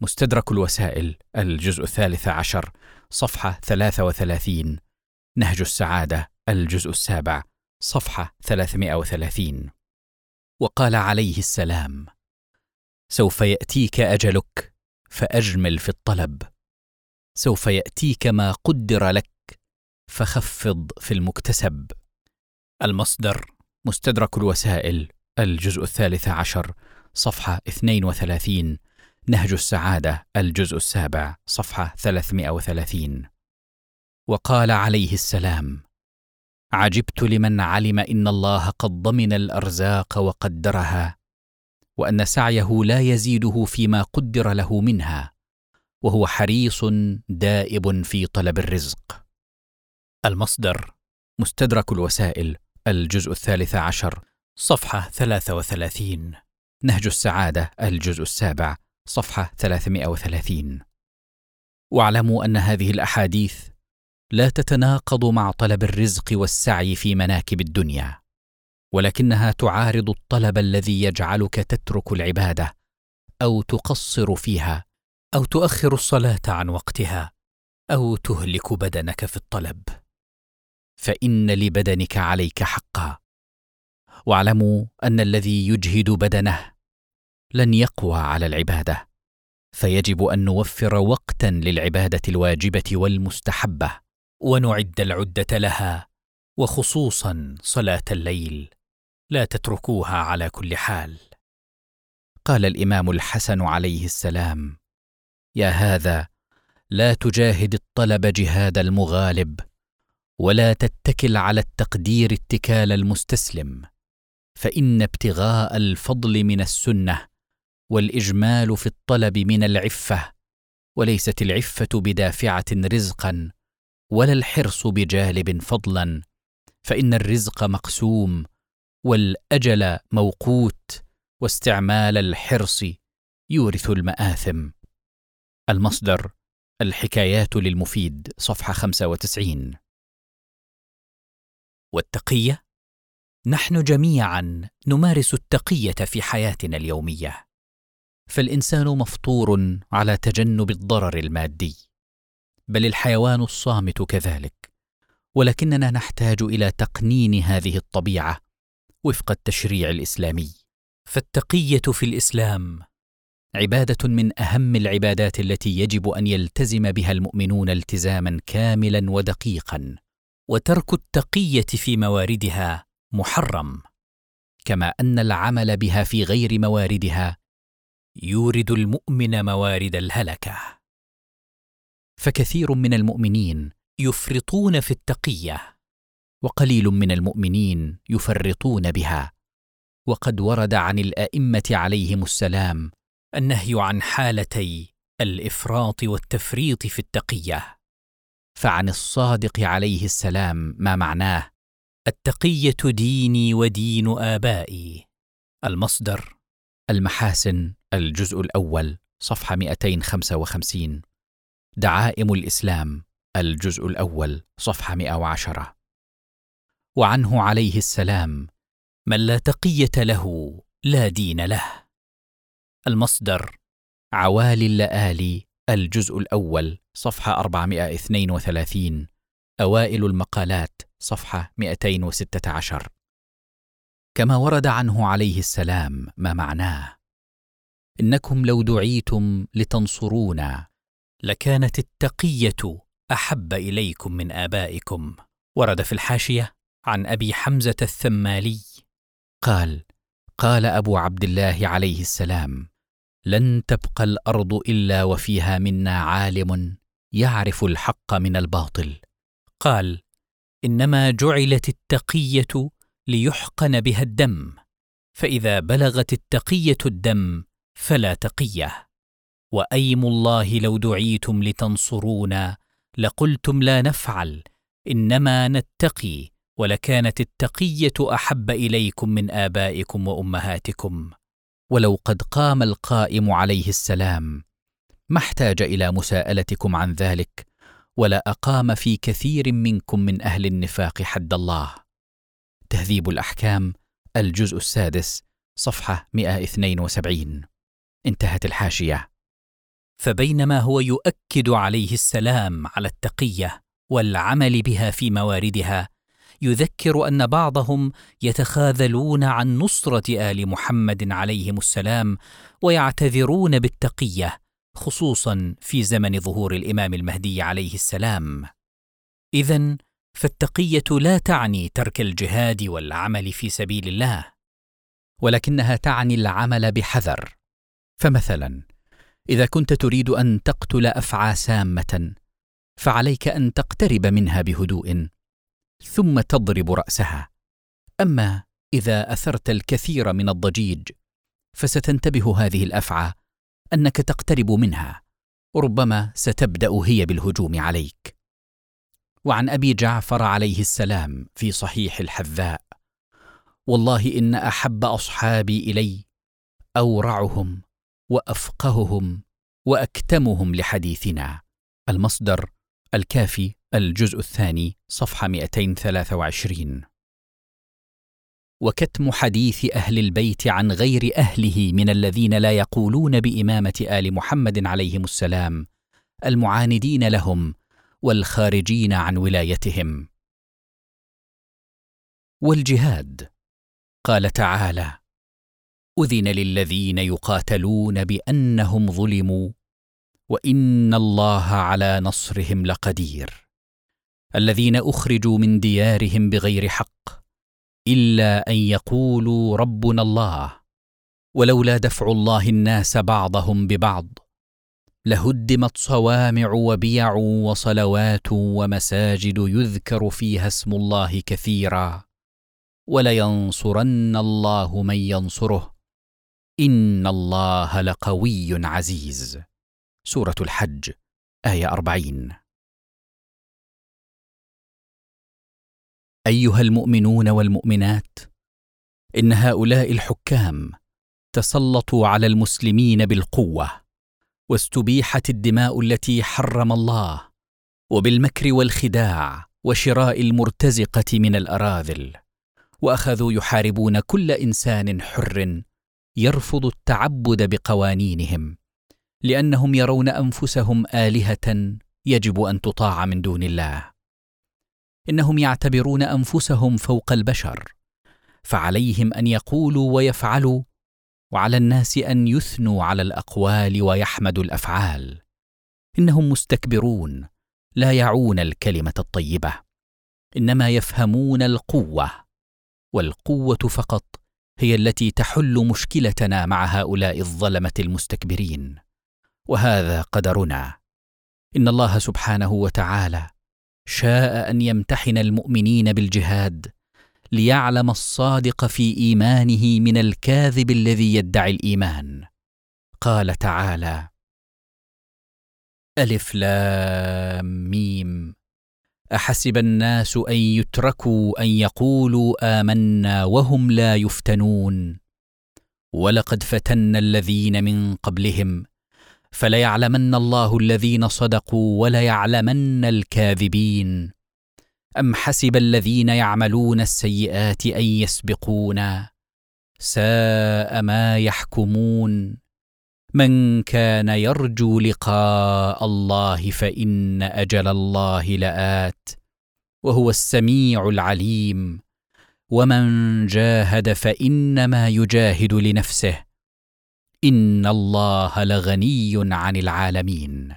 مستدرك الوسائل الجزء الثالث عشر صفحة 33 نهج السعادة الجزء السابع صفحة 330 وقال عليه السلام سوف يأتيك أجلك فأجمل في الطلب. سوف يأتيك ما قدر لك فخفض في المكتسب. المصدر مستدرك الوسائل. الجزء الثالث عشر صفحة 32 نهج السعادة الجزء السابع صفحة 330 وقال عليه السلام عجبت لمن علم إن الله قد ضمن الأرزاق وقدرها وأن سعيه لا يزيده فيما قدر له منها وهو حريص دائب في طلب الرزق. المصدر مستدرك الوسائل الجزء الثالث عشر صفحة 33 نهج السعادة الجزء السابع صفحة 330 واعلموا أن هذه الأحاديث لا تتناقض مع طلب الرزق والسعي في مناكب الدنيا ولكنها تعارض الطلب الذي يجعلك تترك العبادة أو تقصر فيها أو تؤخر الصلاة عن وقتها أو تهلك بدنك في الطلب. فإن لبدنك عليك حقا. واعلموا أن الذي يجهد بدنه لن يقوى على العبادة فيجب أن نوفر وقتا للعبادة الواجبة والمستحبة ونعد العدة لها وخصوصا صلاة الليل لا تتركوها على كل حال. قال الإمام الحسن عليه السلام يا هذا لا تجاهد الطلب جهاد المغالب ولا تتكل على التقدير اتكال المستسلم فإن ابتغاء الفضل من السنة والإجمال في الطلب من العفة وليست العفة بدافعة رزقا ولا الحرص بجالب فضلا فإن الرزق مقسوم والأجل موقوت واستعمال الحرص يورث المآثم. المصدر الحكايات للمفيد صفحة 95 والتقية؟ نحن جميعا نمارس التقية في حياتنا اليومية. فالإنسان مفطور على تجنب الضرر المادي. بل الحيوان الصامت كذلك. ولكننا نحتاج إلى تقنين هذه الطبيعة وفق التشريع الإسلامي. فالتقية في الإسلام عبادة من أهم العبادات التي يجب أن يلتزم بها المؤمنون التزاما كاملا ودقيقا. وترك التقية في مواردها محرم كما أن العمل بها في غير مواردها يورد المؤمن موارد الهلكة. فكثير من المؤمنين يفرطون في التقية وقليل من المؤمنين يفرطون بها. وقد ورد عن الأئمة عليهم السلام النهي عن حالتي الإفراط والتفريط في التقية. فعن الصادق عليه السلام ما معناه التقية ديني ودين آبائي. المصدر المحاسن الجزء الأول صفحة 255 دعائم الإسلام الجزء الأول صفحة 110 وعنه عليه السلام من لا تقية له لا دين له. المصدر عوالي اللآلي الجزء الأول صفحة 432 أوائل المقالات صفحة 216 كما ورد عنه عليه السلام ما معناه؟ إنكم لو دعيتم لتنصرونا لكانت التقية أحب إليكم من آبائكم. ورد في الحاشية عن أبي حمزة الثمالي قال قال أبو عبد الله عليه السلام لن تبقى الأرض إلا وفيها منا عالم يعرف الحق من الباطل. قال إنما جعلت التقية ليحقن بها الدم فإذا بلغت التقية الدم فلا تقية. وأيم الله لو دعيتم لتنصرونا لقلتم لا نفعل إنما نتقي ولكانت التقية أحب إليكم من آبائكم وأمهاتكم. ولو قد قام القائم عليه السلام. ما احتاج إلى مساءلتكم عن ذلك ولا أقام في كثير منكم من أهل النفاق حد الله. تهذيب الأحكام الجزء السادس صفحة 172 انتهت الحاشية. فبينما هو يؤكد عليه السلام على التقية والعمل بها في مواردها يذكر أن بعضهم يتخاذلون عن نصرة آل محمد عليهم السلام ويعتذرون بالتقية خصوصا في زمن ظهور الإمام المهدي عليه السلام. اذا فالتقية لا تعني ترك الجهاد والعمل في سبيل الله ولكنها تعني العمل بحذر. فمثلا إذا كنت تريد أن تقتل أفعى سامة فعليك أن تقترب منها بهدوء ثم تضرب رأسها. أما إذا أثرت الكثير من الضجيج فستنتبه هذه الأفعى أنك تقترب منها وربما ستبدأ هي بالهجوم عليك. وعن أبي جعفر عليه السلام في صحيح الحذاء والله إن أحب أصحابي إلي أورعهم وأفقههم وأكتمهم لحديثنا. المصدر الكافي الجزء الثاني صفحة 223 وكتم حديث أهل البيت عن غير أهله من الذين لا يقولون بإمامة آل محمد عليهم السلام المعاندين لهم والخارجين عن ولايتهم. والجهاد قال تعالى أذن للذين يقاتلون بأنهم ظلموا وإن الله على نصرهم لقدير. الذين أخرجوا من ديارهم بغير حق إلا أن يقولوا ربنا الله ولولا دفع الله الناس بعضهم ببعض لهدمت صوامع وبيع وصلوات ومساجد يذكر فيها اسم الله كثيرا ولينصرن الله من ينصره. إن الله لقوي عزيز. سورة الحج آية أربعين. أيها المؤمنون والمؤمنات إن هؤلاء الحكام تسلطوا على المسلمين بالقوة واستبيحت الدماء التي حرم الله وبالمكر والخداع وشراء المرتزقة من الأراذل وأخذوا يحاربون كل إنسان حر يرفض التعبد بقوانينهم لأنهم يرون أنفسهم آلهة يجب أن تطاع من دون الله. إنهم يعتبرون أنفسهم فوق البشر فعليهم أن يقولوا ويفعلوا وعلى الناس أن يثنوا على الأقوال ويحمدوا الأفعال. إنهم مستكبرون لا يعون الكلمة الطيبة إنما يفهمون القوة والقوة فقط هي التي تحل مشكلتنا مع هؤلاء الظلمة المستكبرين. وهذا قدرنا. إن الله سبحانه وتعالى شاء أن يمتحن المؤمنين بالجهاد ليعلم الصادق في إيمانه من الكاذب الذي يدعي الإيمان. قال تعالى ألف لام ميم. أحسب الناس أن يتركوا أن يقولوا آمنا وهم لا يفتنون. ولقد فتنا الذين من قبلهم فليعلمن الله الذين صدقوا وليعلمن الكاذبين. أم حسب الذين يعملون السيئات أن يسبقونا؟ ساء ما يحكمون. من كان يرجو لقاء الله فإن أجل الله لآت وهو السميع العليم. ومن جاهد فإنما يجاهد لنفسه. ان الله لغني عن العالمين.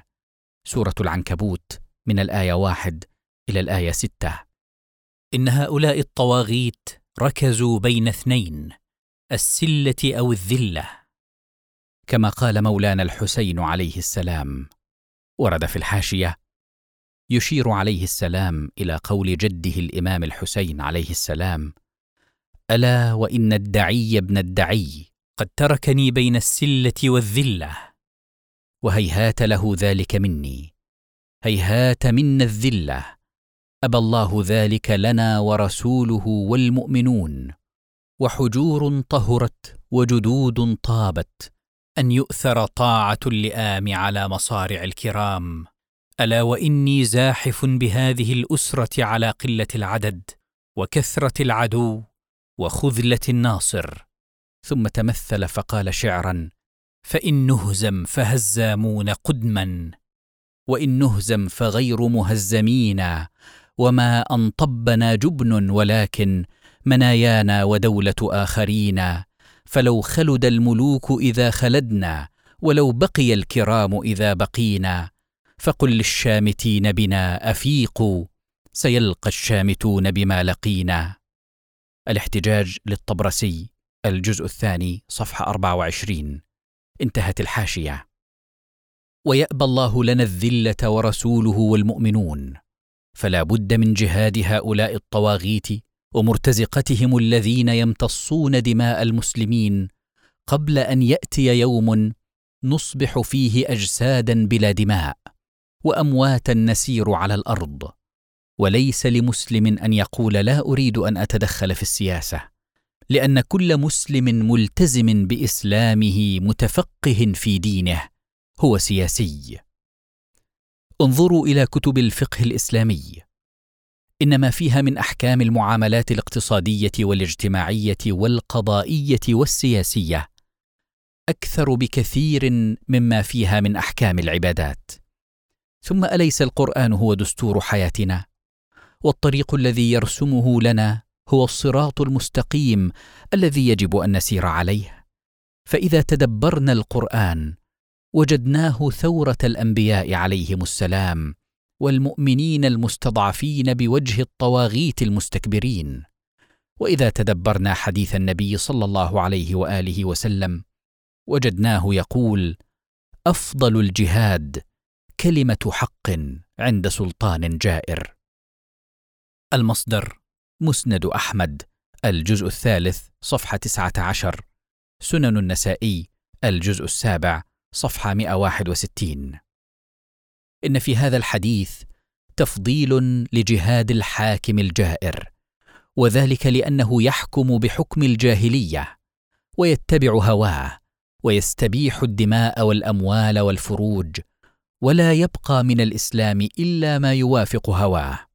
سورة العنكبوت من الآية واحد إلى الآية ستة. ان هؤلاء الطواغيت ركزوا بين اثنين السلة أو الذلة. كما قال مولانا الحسين عليه السلام ورد في الحاشية يشير عليه السلام إلى قول جده الإمام الحسين عليه السلام ألا وإن الدعي ابن الدعي قد تركني بين السلة والذلة وهيهات له ذلك مني. هيهات منا الذلة. أبى الله ذلك لنا ورسوله والمؤمنون. وحجور طهرت وجدود طابت. أن يؤثر طاعة اللئام على مصارع الكرام. ألا وإني زاحف بهذه الأسرة على قلة العدد وكثرة العدو وخذلة الناصر. ثم تمثل فقال شعرا فإن نهزم فهزامون قدما وإن نهزم فغير مهزمين وما أنطبنا جبن ولكن منايانا ودولة آخرين فلو خلد الملوك إذا خلدنا ولو بقي الكرام إذا بقينا فقل للشامتين بنا افيقوا سيلقى الشامتون بما لقينا. الاحتجاج للطبرسي. الجزء الثاني صفحة 24 انتهت الحاشية. ويأبى الله لنا الذلة ورسوله والمؤمنون. فلا بد من جهاد هؤلاء الطواغيت ومرتزقتهم الذين يمتصون دماء المسلمين قبل أن يأتي يوم نصبح فيه أجسادا بلا دماء وأمواتا نسير على الأرض. وليس لمسلم أن يقول لا أريد أن أتدخل في السياسة. لأن كل مسلم ملتزم بإسلامه متفقه في دينه هو سياسي. انظروا إلى كتب الفقه الإسلامي. ان ما فيها من أحكام المعاملات الاقتصادية والاجتماعية والقضائية والسياسية. أكثر بكثير مما فيها من أحكام العبادات. ثم أليس القرآن هو دستور حياتنا؟ والطريق الذي يرسمه لنا هو الصراط المستقيم الذي يجب أن نسير عليه. فإذا تدبرنا القرآن وجدناه ثورة الأنبياء عليهم السلام والمؤمنين المستضعفين بوجه الطواغيت المستكبرين. وإذا تدبرنا حديث النبي صلى الله عليه وآله وسلم وجدناه يقول أفضل الجهاد كلمة حق عند سلطان جائر. المصدر مسند أحمد الجزء الثالث تسعة عشر. سنن النسائي الجزء السابع صفحة 161 إن في هذا الحديث تفضيل لجهاد الحاكم الجائر وذلك لأنه يحكم بحكم الجاهلية ويتبع هواه ويستبيح الدماء والأموال والفروج ولا يبقى من الإسلام إلا ما يوافق هواه.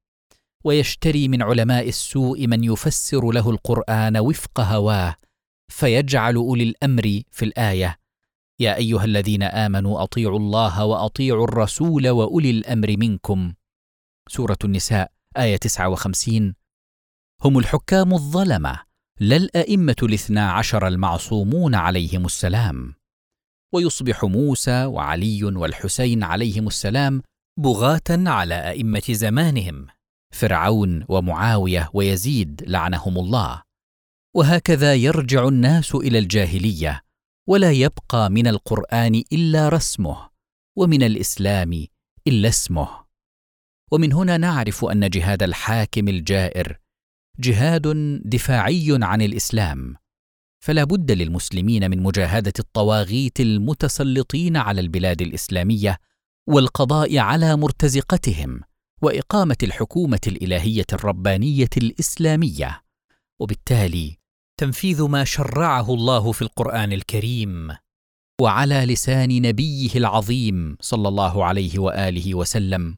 ويشتري من علماء السوء من يفسر له القرآن وفق هواه فيجعل أولي الأمر في الآية. يا أيها الذين آمنوا أطيعوا الله وأطيعوا الرسول وأولي الأمر منكم. سورة النساء آية 59 هم الحكام الظلمة لا الأئمة الاثنا عشر المعصومون عليهم السلام. ويصبح موسى وعلي والحسين عليهم السلام بغاة على أئمة زمانهم. فرعون ومعاوية ويزيد لعنهم الله. وهكذا يرجع الناس إلى الجاهلية ولا يبقى من القرآن إلا رسمه ومن الإسلام إلا اسمه. ومن هنا نعرف أن جهاد الحاكم الجائر جهاد دفاعي عن الإسلام. فلا بد للمسلمين من مجاهدة الطواغيت المتسلطين على البلاد الإسلامية والقضاء على مرتزقتهم. وإقامة الحكومة الإلهية الربانية الإسلامية. وبالتالي تنفيذ ما شرعه الله في القرآن الكريم وعلى لسان نبيه العظيم صلى الله عليه وآله وسلم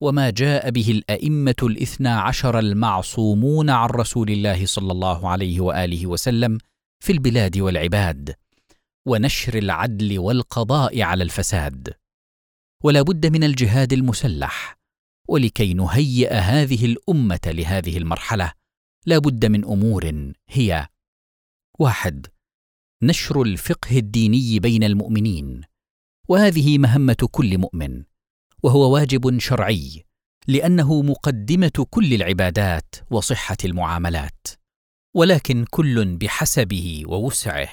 وما جاء به الأئمة الاثنا عشر المعصومون عن رسول الله صلى الله عليه وآله وسلم في البلاد والعباد ونشر العدل والقضاء على الفساد. ولا بد من الجهاد المسلح ولكي نهيئ هذه الأمة لهذه المرحلة. لا بد من أمور هي واحد نشر الفقه الديني بين المؤمنين وهذه مهمة كل مؤمن وهو واجب شرعي لأنه مقدمة كل العبادات وصحة المعاملات ولكن كل بحسبه ووسعه.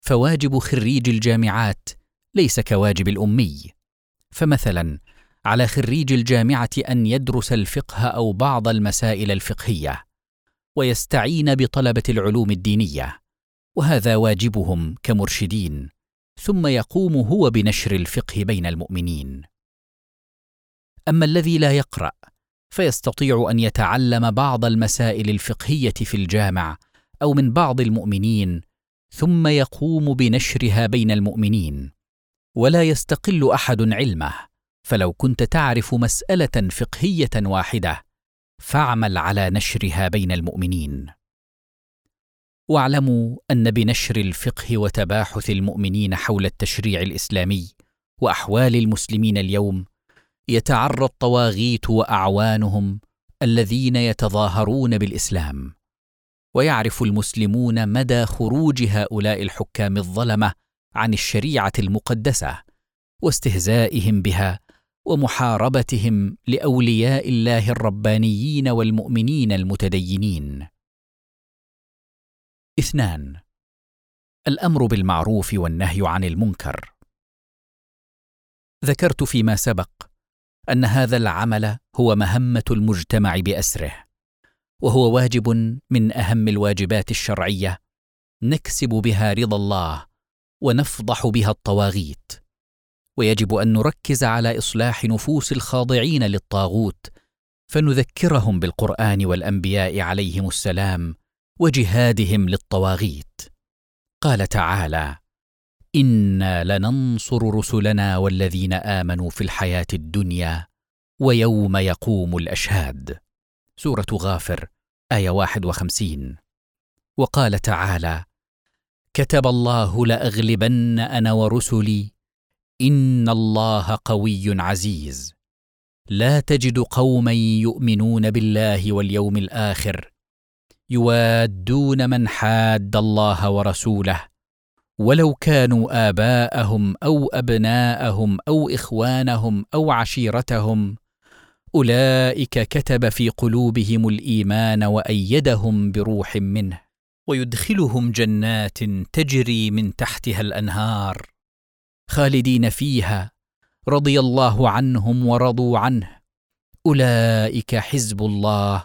فواجب خريج الجامعات ليس كواجب الأمي. فمثلا على خريج الجامعة أن يدرس الفقه أو بعض المسائل الفقهية ويستعين بطلبة العلوم الدينية وهذا واجبهم كمرشدين ثم يقوم هو بنشر الفقه بين المؤمنين. أما الذي لا يقرأ فيستطيع أن يتعلم بعض المسائل الفقهية في الجامع أو من بعض المؤمنين ثم يقوم بنشرها بين المؤمنين ولا يستقل أحد علمه. فلو كنت تعرف مسألة فقهية واحدة فاعمل على نشرها بين المؤمنين. واعلموا أن بنشر الفقه وتباحث المؤمنين حول التشريع الإسلامي وأحوال المسلمين اليوم يتعرى الطواغيت وأعوانهم الذين يتظاهرون بالإسلام ويعرف المسلمون مدى خروج هؤلاء الحكام الظلمة عن الشريعة المقدسة واستهزائهم بها ومحاربتهم لأولياء الله الربانيين والمؤمنين المتدينين. اثنان الأمر بالمعروف والنهي عن المنكر. ذكرت فيما سبق أن هذا العمل هو مهمة المجتمع بأسره وهو واجب من أهم الواجبات الشرعية نكسب بها رضا الله ونفضح بها الطواغيت. ويجب أن نركز على إصلاح نفوس الخاضعين للطاغوت فنذكرهم بالقرآن والأنبياء عليهم السلام وجهادهم للطواغيت. قال تعالى إنا لننصر رسلنا والذين آمنوا في الحياة الدنيا ويوم يقوم الأشهاد. سورة غافر آية 51 وقال تعالى كتب الله لأغلبن أنا ورسلي ان الله قوي عزيز. لا تجد قوما يؤمنون بالله واليوم الآخر يوادون من حاد الله ورسوله ولو كانوا اباءهم أو ابناءهم أو اخوانهم أو عشيرتهم اولئك كتب في قلوبهم الايمان وايدهم بروح منه ويدخلهم جنات تجري من تحتها الانهار خالدين فيها رضي الله عنهم ورضوا عنه. أولئك حزب الله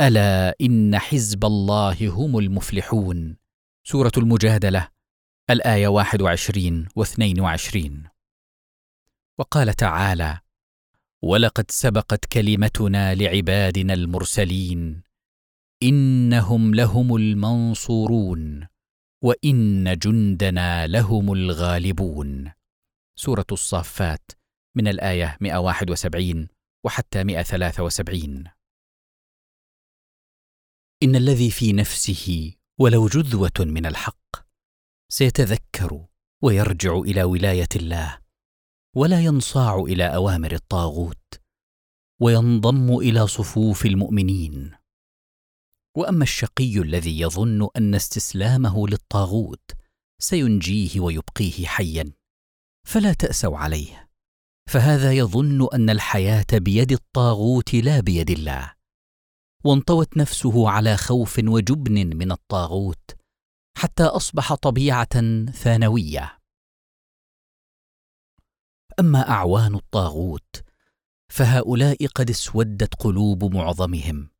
ألا إن حزب الله هم المفلحون. سورة المجادلة الآية 21 و22 وقال تعالى ولقد سبقت كلمتنا لعبادنا المرسلين إنهم لهم المنصورون. وان جندنا لهم الغالبون. سورة الصافات من الآية 171 وحتى 173 ان الذي في نفسه ولو جذوه من الحق سيتذكر ويرجع إلى ولايه الله ولا ينصاع إلى اوامر الطاغوت وينضم إلى صفوف المؤمنين. وأما الشقي الذي يظن أن استسلامه للطاغوت سينجيه ويبقيه حيا. فلا تأسوا عليه. فهذا يظن أن الحياة بيد الطاغوت لا بيد الله. وانطوت نفسه على خوف وجبن من الطاغوت حتى أصبح طبيعة ثانوية. أما أعوان الطاغوت فهؤلاء قد اسودت قلوب معظمهم.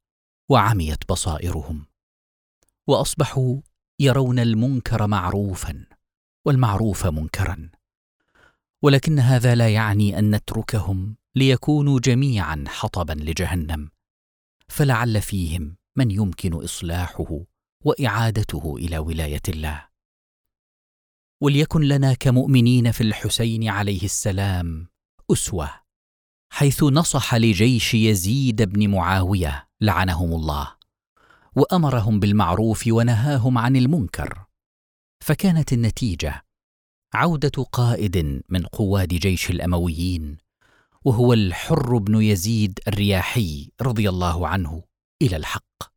وعميت بصائرهم وأصبحوا يرون المنكر معروفا والمعروف منكرا ولكن هذا لا يعني أن نتركهم ليكونوا جميعا حطبا لجهنم فلعل فيهم من يمكن إصلاحه وإعادته إلى ولاية الله. وليكن لنا كمؤمنين في الحسين عليه السلام أسوة حيث نصح لجيش يزيد بن معاوية لعنهم الله وأمرهم بالمعروف ونهاهم عن المنكر. فكانت النتيجة عودة قائد من قواد جيش الأمويين وهو الحر بن يزيد الرياحي رضي الله عنه إلى الحق.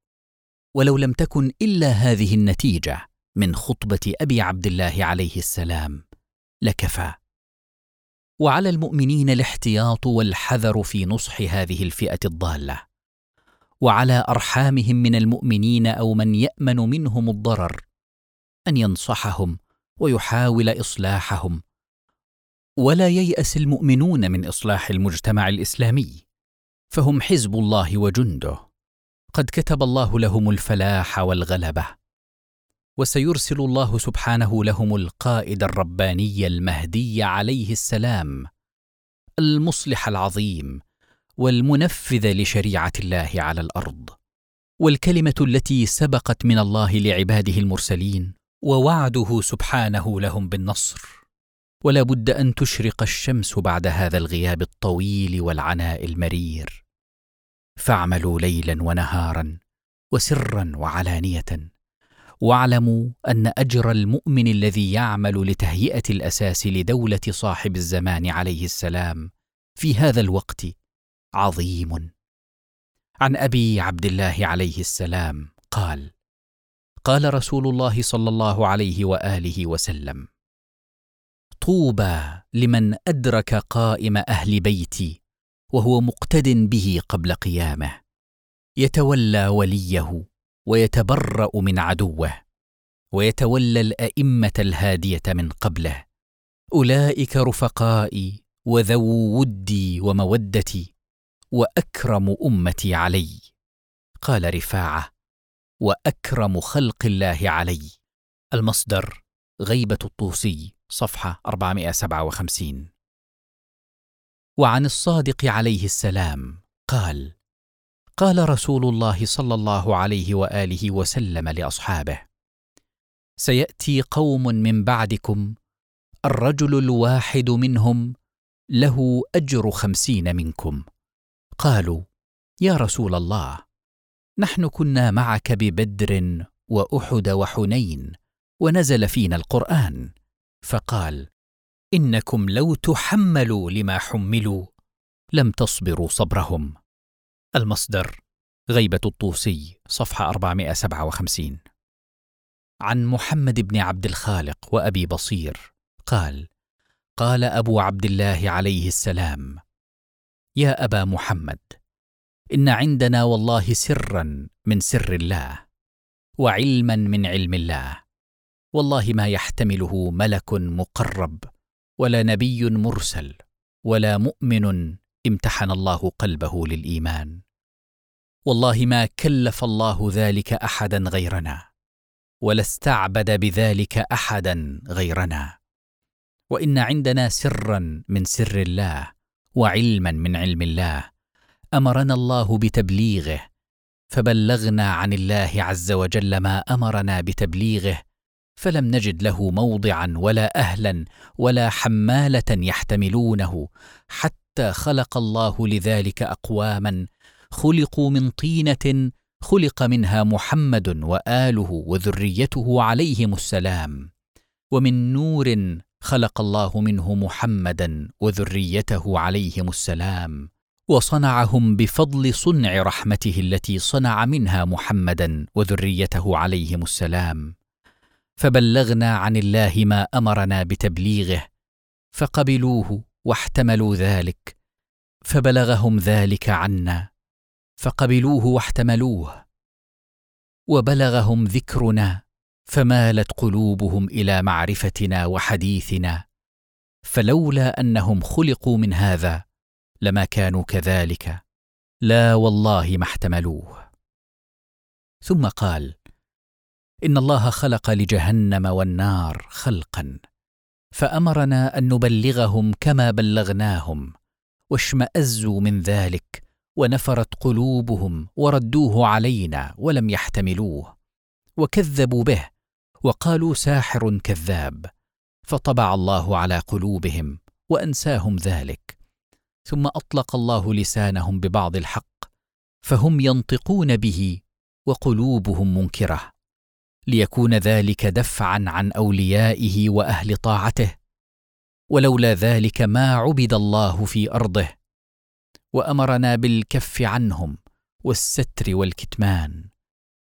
ولو لم تكن إلا هذه النتيجة من خطبة أبي عبد الله عليه السلام لكفى. وعلى المؤمنين الاحتياط والحذر في نصح هذه الفئة الضالة. وعلى أرحامهم من المؤمنين أو من يأمن منهم الضرر أن ينصحهم ويحاول إصلاحهم. ولا ييأس المؤمنون من إصلاح المجتمع الإسلامي فهم حزب الله وجنده. قد كتب الله لهم الفلاح والغلبة وسيرسل الله سبحانه لهم القائد الرباني المهدي عليه السلام المصلح العظيم والمنفذ لشريعة الله على الأرض والكلمة التي سبقت من الله لعباده المرسلين ووعده سبحانه لهم بالنصر. ولا بد أن تشرق الشمس بعد هذا الغياب الطويل والعناء المرير. فاعملوا ليلا ونهارا وسرا وعلانيه. واعلموا أن أجر المؤمن الذي يعمل لتهيئة الأساس لدولة صاحب الزمان عليه السلام في هذا الوقت عظيم. عن أبي عبد الله عليه السلام قال قال رسول الله صلى الله عليه وآله وسلم طوبى لمن أدرك قائم أهل بيتي وهو مقتد به قبل قيامه يتولى وليه ويتبرأ من عدوه ويتولى الأئمة الهادية من قبله أولئك رفقائي وذو ودي ومودتي وأكرم أمتي علي. قال رفاعة وأكرم خلق الله علي. المصدر غيبة الطوسي صفحة 457 وعن الصادق عليه السلام قال قال رسول الله صلى الله عليه وآله وسلم لأصحابه سيأتي قوم من بعدكم الرجل الواحد منهم له أجر خمسين منكم. قالوا يا رسول الله نحن كنا معك ببدر وأحد وحنين ونزل فينا القرآن. فقال إنكم لو تحملوا لما حملوا لم تصبروا صبرهم. المصدر غيبة الطوسي صفحة 457 عن محمد بن عبد الخالق وأبي بصير قال قال أبو عبد الله عليه السلام يا أبا محمد إن عندنا والله سرا من سر الله وعلما من علم الله. والله ما يحتمله ملك مقرب ولا نبي مرسل ولا مؤمن امتحن الله قلبه للإيمان. والله ما كلف الله ذلك احدا غيرنا ولا استعبد بذلك احدا غيرنا. وإن عندنا سرا من سر الله وعلما من علم الله أمرنا الله بتبليغه فبلغنا عن الله عز وجل ما أمرنا بتبليغه فلم نجد له موضعا ولا أهلا ولا حمالة يحتملونه حتى خلق الله لذلك أقواما خلقوا من طينة خلق منها محمد وآله وذريته عليهم السلام ومن نور خلق الله منه محمدا وذريته عليهم السلام وصنعهم بفضل صنع رحمته التي صنع منها محمدا وذريته عليهم السلام. فبلغنا عن الله ما أمرنا بتبليغه فقبلوه واحتملوا ذلك فبلغهم ذلك عنا فقبلوه واحتملوه وبلغهم ذكرنا فمالت قلوبهم إلى معرفتنا وحديثنا. فلولا أنهم خلقوا من هذا لما كانوا كذلك. لا والله ما احتملوه. ثم قال إن الله خلق لجهنم والنار خلقا فأمرنا أن نبلغهم كما بلغناهم واشمأزوا من ذلك ونفرت قلوبهم وردوه علينا ولم يحتملوه وكذبوا به وقالوا ساحر كذاب فطبع الله على قلوبهم وأنساهم ذلك. ثم أطلق الله لسانهم ببعض الحق فهم ينطقون به وقلوبهم منكرة. ليكون ذلك دفعا عن أوليائه وأهل طاعته ولولا ذلك ما عبد الله في أرضه وأمرنا بالكف عنهم والستر والكتمان.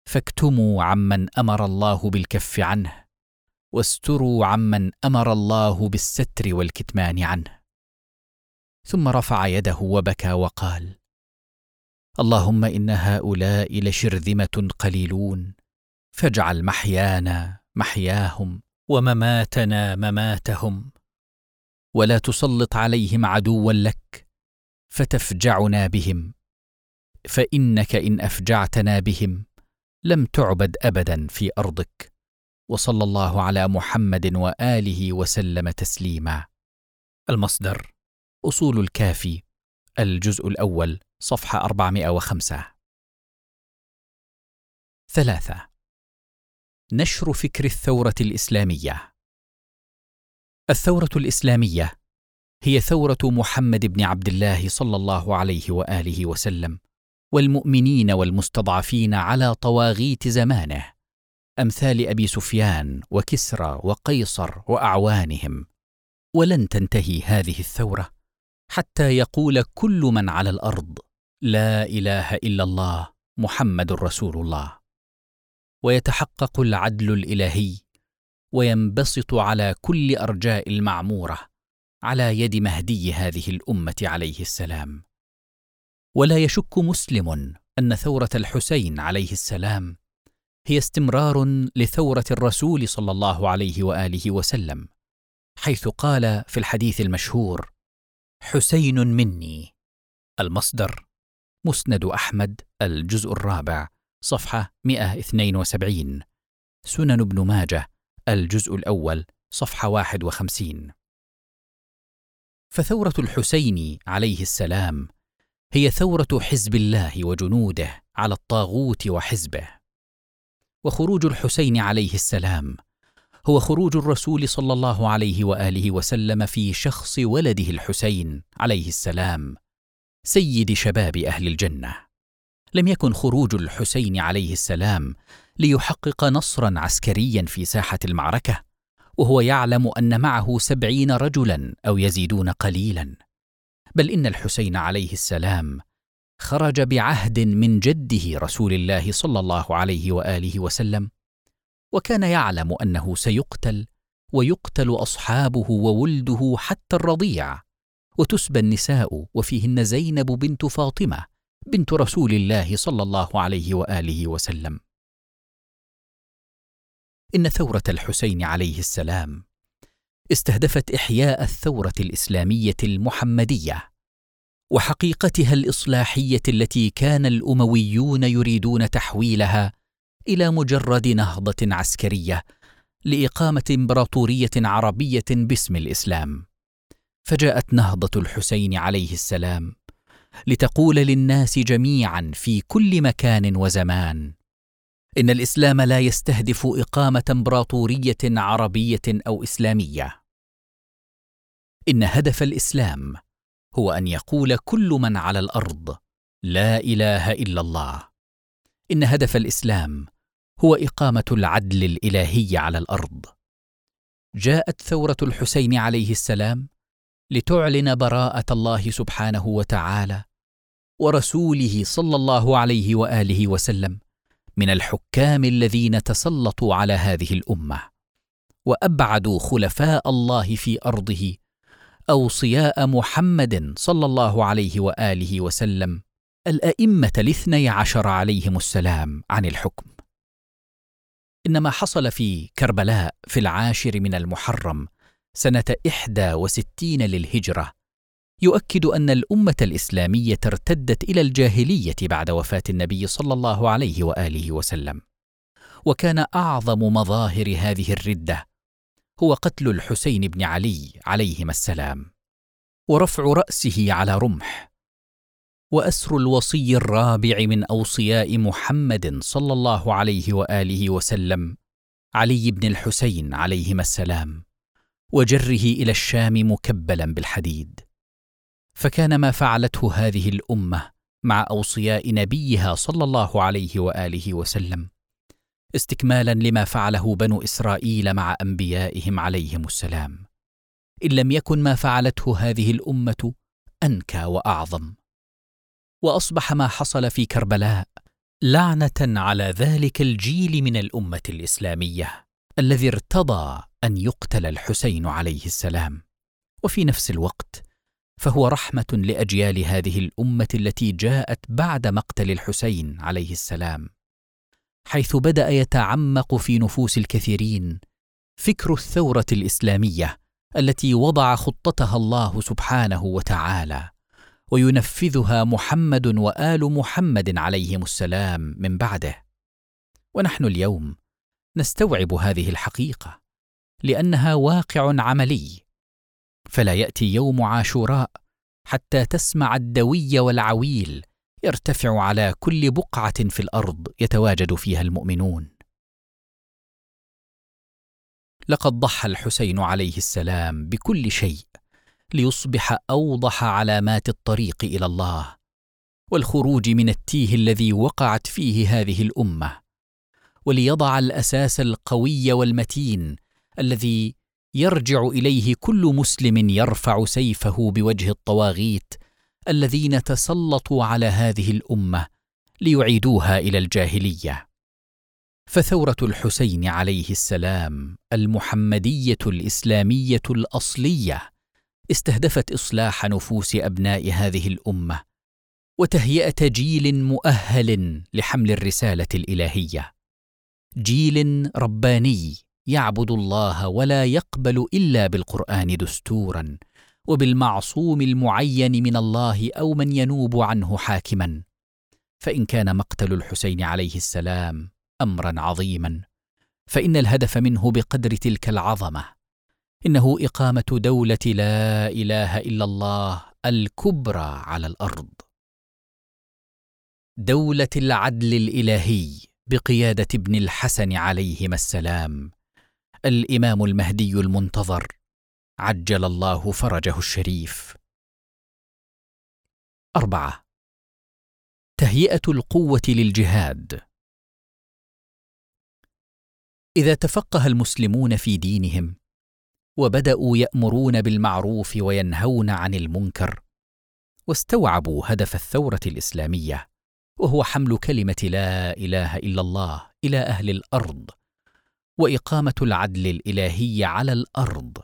فاكتموا عمن أمر الله بالكف عنه واستروا عمن أمر الله بالستر والكتمان عنه. ثم رفع يده وبكى وقال اللهم إن هؤلاء لشرذمة قليلون فاجعل محيانا محياهم ومماتنا مماتهم ولا تسلط عليهم عدوا لك فتفجعنا بهم فإنك إن أفجعتنا بهم لم تعبد ابدا في أرضك. وصلى الله على محمد وآله وسلم تسليما. المصدر أصول الكافي الجزء الأول صفحة 405 ثلاثة نشر فكر الثورة الإسلامية. الثورة الإسلامية هي ثورة محمد بن عبد الله صلى الله عليه وآله وسلم. والمؤمنين والمستضعفين على طواغيت زمانه أمثال أبي سفيان وكسرى وقيصر وأعوانهم. ولن تنتهي هذه الثورة حتى يقول كل من على الأرض لا إله إلا الله محمد رسول الله ويتحقق العدل الإلهي وينبسط على كل أرجاء المعمورة على يد مهدي هذه الأمة عليه السلام. ولا يشك مسلم أن ثورة الحسين عليه السلام هي استمرار لثورة الرسول صلى الله عليه وآله وسلم حيث قال في الحديث المشهور حسين مني. المصدر مسند أحمد الجزء الرابع صفحة 172 سنن ابن ماجه الجزء الأول صفحة 51 فثورة الحسين عليه السلام هي ثورة حزب الله وجنوده على الطاغوت وحزبه. وخروج الحسين عليه السلام هو خروج الرسول صلى الله عليه وآله وسلم في شخص ولده الحسين عليه السلام سيد شباب أهل الجنة. لم يكن خروج الحسين عليه السلام ليحقق نصرا عسكريا في ساحة المعركة وهو يعلم أن معه سبعين رجلا أو يزيدون قليلا. بل إن الحسين عليه السلام خرج بعهد من جده رسول الله صلى الله عليه وآله وسلم وكان يعلم أنه سيقتل ويقتل أصحابه وولده حتى الرضيع وتسبى النساء وفيهن زينب بنت فاطمة بنت رسول الله صلى الله عليه وآله وسلم. إن ثورة الحسين عليه السلام استهدفت إحياء الثورة الإسلامية المحمدية وحقيقتها الإصلاحية التي كان الأمويون يريدون تحويلها إلى مجرد نهضة عسكرية لإقامة إمبراطورية عربية باسم الإسلام. فجاءت نهضة الحسين عليه السلام لتقول للناس جميعا في كل مكان وزمان إن الإسلام لا يستهدف إقامة إمبراطورية عربية أو إسلامية. إن هدف الإسلام هو أن يقول كل من على الأرض لا إله إلا الله. إن هدف الإسلام هو إقامة العدل الإلهي على الأرض. جاءت ثورة الحسين عليه السلام لتعلن براءة الله سبحانه وتعالى ورسوله صلى الله عليه وآله وسلم من الحكام الذين تسلطوا على هذه الأمة وأبعدوا خلفاء الله في أرضه اوصياء محمد صلى الله عليه وآله وسلم الأئمة الاثني عشر عليهم السلام عن الحكم. ان ما حصل في كربلاء في العاشر من المحرم سنة إحدى وستين للهجرة يؤكد أن الأمة الإسلامية ارتدت إلى الجاهلية بعد وفاة النبي صلى الله عليه وآله وسلم. وكان أعظم مظاهر هذه الردة هو قتل الحسين بن علي عليهما السلام ورفع رأسه على رمح وأسر الوصي الرابع من أوصياء محمد صلى الله عليه وآله وسلم علي بن الحسين عليهما السلام وجره إلى الشام مكبلا بالحديد. فكان ما فعلته هذه الأمة مع أوصياء نبيها صلى الله عليه وآله وسلم استكمالا لما فعله بنو إسرائيل مع أنبيائهم عليهم السلام. إن لم يكن ما فعلته هذه الأمة أنكى وأعظم. وأصبح ما حصل في كربلاء لعنة على ذلك الجيل من الأمة الإسلامية الذي ارتضى أن يقتل الحسين عليه السلام. وفي نفس الوقت فهو رحمة لأجيال هذه الأمة التي جاءت بعد مقتل الحسين عليه السلام حيث بدأ يتعمق في نفوس الكثيرين فكر الثورة الإسلامية التي وضع خطتها الله سبحانه وتعالى وينفذها محمد وآل محمد عليهم السلام من بعده. ونحن اليوم نستوعب هذه الحقيقة لأنها واقع عملي فلا يأتي يوم عاشوراء حتى تسمع الدوي والعويل يرتفع على كل بقعة في الأرض يتواجد فيها المؤمنون. لقد ضحى الحسين عليه السلام بكل شيء ليصبح أوضح علامات الطريق إلى الله والخروج من التيه الذي وقعت فيه هذه الأمة وليضع الأساس القوي والمتين الذي يرجع إليه كل مسلم يرفع سيفه بوجه الطواغيت الذين تسلطوا على هذه الأمة ليعيدوها إلى الجاهلية. فثورة الحسين عليه السلام المحمدية الإسلامية الأصلية استهدفت إصلاح نفوس أبناء هذه الأمة وتهيئه جيل مؤهل لحمل الرسالة الإلهية. جيل رباني يعبد الله ولا يقبل إلا بالقرآن دستورا وبالمعصوم المعين من الله أو من ينوب عنه حاكما. فإن كان مقتل الحسين عليه السلام امرا عظيما. فإن الهدف منه بقدر تلك العظمة. إنه إقامة دولة لا إله إلا الله الكبرى على الأرض. دولة العدل الإلهي بقيادة ابن الحسن عليهما السلام. الإمام المهدي المنتظر. عجل الله فرجه الشريف. أربعة. تهيئة القوة للجهاد. إذا تفقه المسلمون في دينهم وبدأوا يأمرون بالمعروف وينهون عن المنكر واستوعبوا هدف الثورة الإسلامية وهو حمل كلمة لا إله إلا الله إلى أهل الأرض. وإقامة العدل الإلهي على الأرض.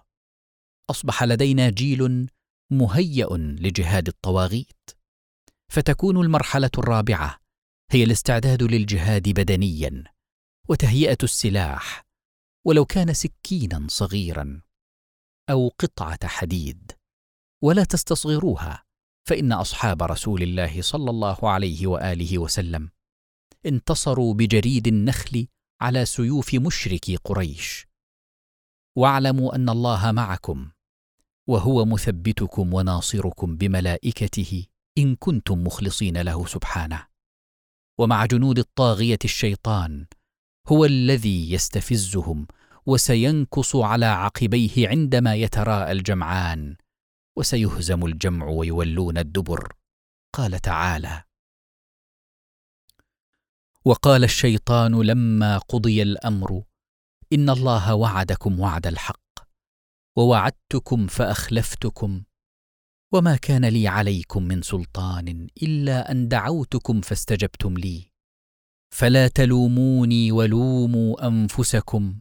أصبح لدينا جيل مهيأ لجهاد الطواغيت. فتكون المرحلة الرابعة هي الاستعداد للجهاد بدنيا وتهيئة السلاح ولو كان سكينا صغيرا أو قطعة حديد. ولا تستصغروها فإن أصحاب رسول الله صلى الله عليه وآله وسلم انتصروا بجريد النخل على سيوف مشركي قريش. واعلموا أن الله معكم وهو مثبتكم وناصركم بملائكته إن كنتم مخلصين له سبحانه. ومع جنود الطاغية الشيطان هو الذي يستفزهم وسينكص على عقبيه عندما يتراءى الجمعان وسيهزم الجمع ويولون الدبر. قال تعالى وقال الشيطان لما قضي الأمر إن الله وعدكم وعد الحق ووعدتكم فأخلفتكم وما كان لي عليكم من سلطان إلا أن دعوتكم فاستجبتم لي. فلا تلوموني ولوموا أنفسكم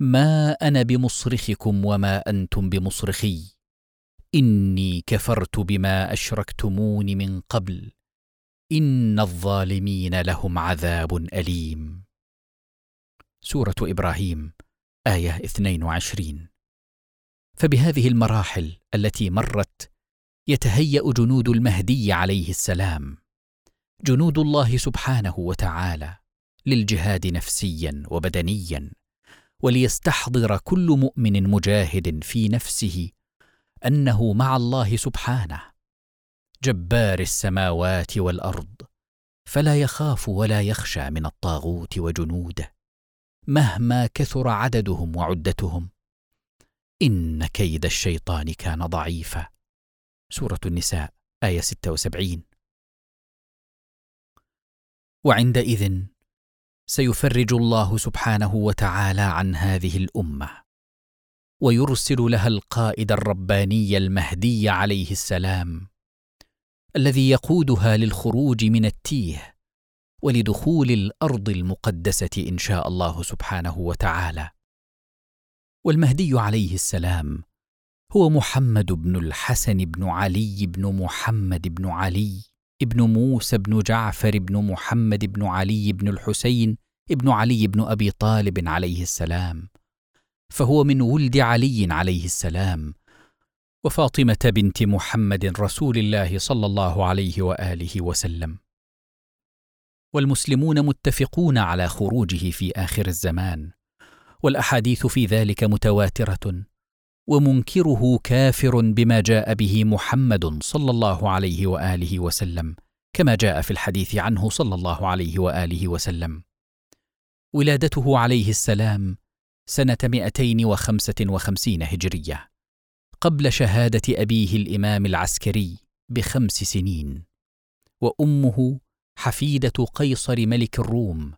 ما أنا بمصرخكم وما أنتم بمصرخي إني كفرت بما أشركتمون من قبل. إن الظالمين لهم عذاب أليم. سورة إبراهيم آية 22 فبهذه المراحل التي مرت يتهيأ جنود المهدي عليه السلام جنود الله سبحانه وتعالى للجهاد نفسيا وبدنيا وليستحضر كل مؤمن مجاهد في نفسه أنه مع الله سبحانه. جبار السماوات والأرض فلا يخاف ولا يخشى من الطاغوت وجنوده مهما كثر عددهم وعدتهم. إن كيد الشيطان كان ضعيفا. سورة النساء آية 76 وعندئذ سيفرج الله سبحانه وتعالى عن هذه الأمة ويرسل لها القائد الرباني المهدي عليه السلام. الذي يقودها للخروج من التيه ولدخول الأرض المقدسة إن شاء الله سبحانه وتعالى. والمهدي عليه السلام هو محمد بن الحسن بن علي بن محمد بن علي ابن موسى بن جعفر بن محمد بن علي بن الحسين ابن علي بن أبي طالب عليه السلام. فهو من ولد علي عليه السلام وفاطمة بنت محمد رسول الله صلى الله عليه وآله وسلم. والمسلمون متفقون على خروجه في آخر الزمان والأحاديث في ذلك متواترة ومنكره كافر بما جاء به محمد صلى الله عليه وآله وسلم كما جاء في الحديث عنه صلى الله عليه وآله وسلم. ولادته عليه السلام سنة 255 هجرية. قبل شهادة أبيه الإمام العسكري بخمس سنين. وأمه حفيدة قيصر ملك الروم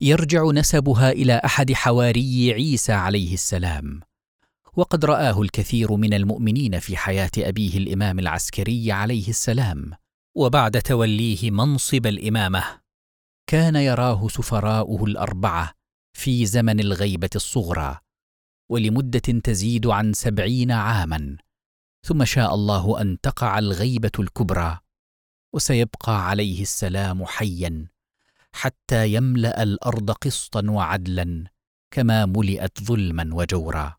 يرجع نسبها إلى أحد حواري عيسى عليه السلام. وقد رآه الكثير من المؤمنين في حياة أبيه الإمام العسكري عليه السلام. وبعد توليه منصب الإمامة كان يراه سفراؤه الأربعة في زمن الغيبة الصغرى. ولمدة تزيد عن سبعين عاما. ثم شاء الله أن تقع الغيبة الكبرى وسيبقى عليه السلام حيا حتى يملأ الأرض قسطا وعدلا كما ملئت ظلما وجورا.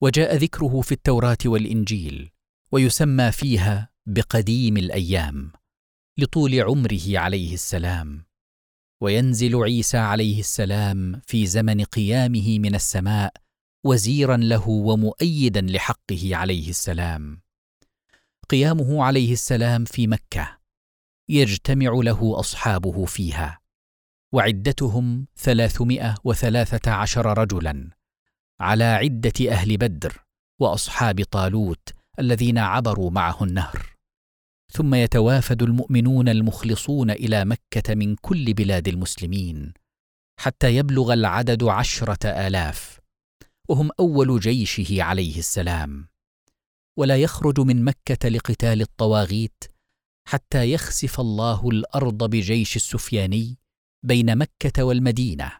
وجاء ذكره في التوراة والإنجيل ويسمى فيها بقديم الأيام لطول عمره عليه السلام. وينزل عيسى عليه السلام في زمن قيامه من السماء وزيرا له ومؤيدا لحقه عليه السلام. قيامه عليه السلام في مكة يجتمع له أصحابه فيها وعدتهم ثلاثمائة وثلاثة عشر رجلا على عدة أهل بدر وأصحاب طالوت الذين عبروا معه النهر. ثم يتوافد المؤمنون المخلصون إلى مكة من كل بلاد المسلمين حتى يبلغ العدد عشرة آلاف وهم أول جيشه عليه السلام. ولا يخرج من مكة لقتال الطواغيت حتى يخسف الله الأرض بجيش السفياني بين مكة والمدينة.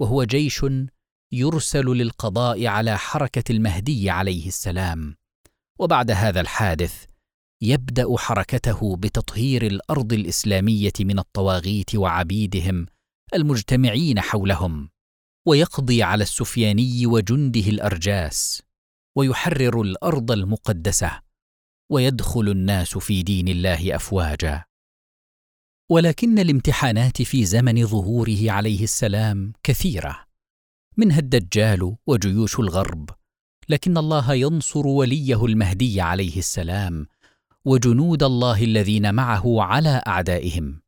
وهو جيش يرسل للقضاء على حركة المهدي عليه السلام. وبعد هذا الحادث يبدأ حركته بتطهير الأرض الإسلامية من الطواغيت وعبيدهم المجتمعين حولهم. ويقضي على السفياني وجنده الأرجاس ويحرر الأرض المقدسة ويدخل الناس في دين الله أفواجا. ولكن الامتحانات في زمن ظهوره عليه السلام كثيرة منها الدجال وجيوش الغرب لكن الله ينصر وليه المهدي عليه السلام وجنود الله الذين معه على أعدائهم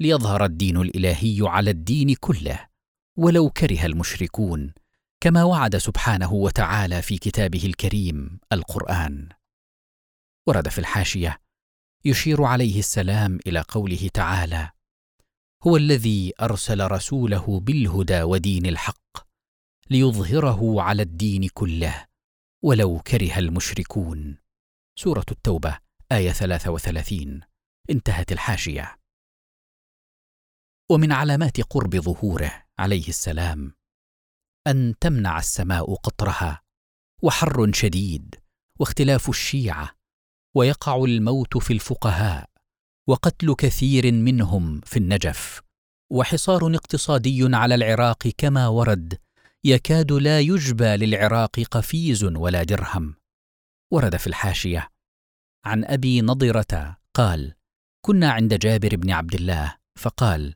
ليظهر الدين الإلهي على الدين كله. ولو كره المشركون كما وعد سبحانه وتعالى في كتابه الكريم القرآن. ورد في الحاشية يشير عليه السلام إلى قوله تعالى هو الذي أرسل رسوله بالهدى ودين الحق ليظهره على الدين كله ولو كره المشركون. سورة التوبة آية 33 انتهت الحاشية. ومن علامات قرب ظهوره عليه السلام أن تمنع السماء قطرها وحر شديد واختلاف الشيعة ويقع الموت في الفقهاء وقتل كثير منهم في النجف وحصار اقتصادي على العراق كما ورد يكاد لا يجبى للعراق قفيز ولا درهم. ورد في الحاشية عن أبي نضرة قال كنا عند جابر بن عبد الله فقال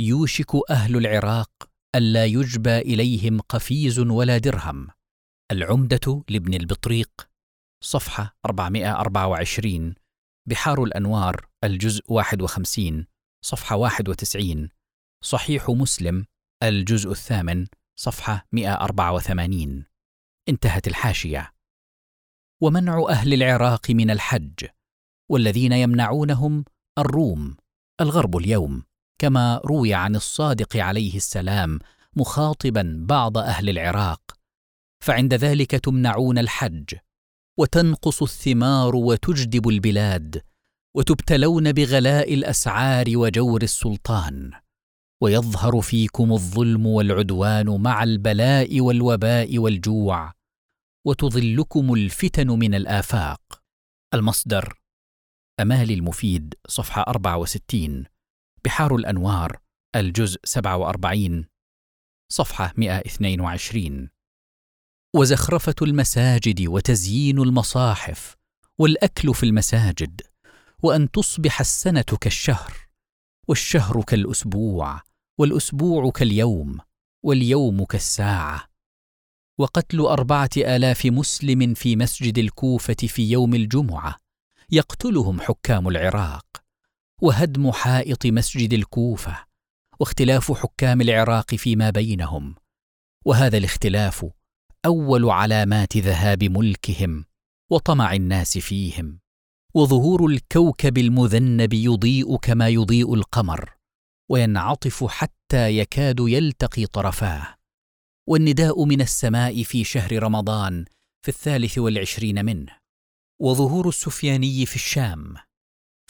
يوشك أهل العراق ألا يجبى إليهم قفيز ولا درهم. العمدة لابن البطريق صفحة 424 بحار الأنوار الجزء 51 صفحة 91 صحيح مسلم الجزء الثامن صفحة 184 انتهت الحاشية. ومنع أهل العراق من الحج والذين يمنعونهم الروم الغرب اليوم. كما روي عن الصادق عليه السلام مخاطبا بعض أهل العراق. فعند ذلك تمنعون الحج وتنقص الثمار وتجدب البلاد وتبتلون بغلاء الأسعار وجور السلطان. ويظهر فيكم الظلم والعدوان مع البلاء والوباء والجوع وتظلكم الفتن من الآفاق. المصدر أمال المفيد صفحة 64 بحار الأنوار الجزء 47 صفحة 122 وزخرفة المساجد وتزيين المصاحف والأكل في المساجد وأن تصبح السنة كالشهر والشهر كالأسبوع والأسبوع كاليوم واليوم كالساعة. وقتل أربعة آلاف مسلم في مسجد الكوفة في يوم الجمعة يقتلهم حكام العراق. وهدم حائط مسجد الكوفة واختلاف حكام العراق فيما بينهم وهذا الاختلاف أول علامات ذهاب ملكهم وطمع الناس فيهم وظهور الكوكب المذنب يضيء كما يضيء القمر وينعطف حتى يكاد يلتقي طرفاه. والنداء من السماء في شهر رمضان في الثالث والعشرين منه وظهور السفياني في الشام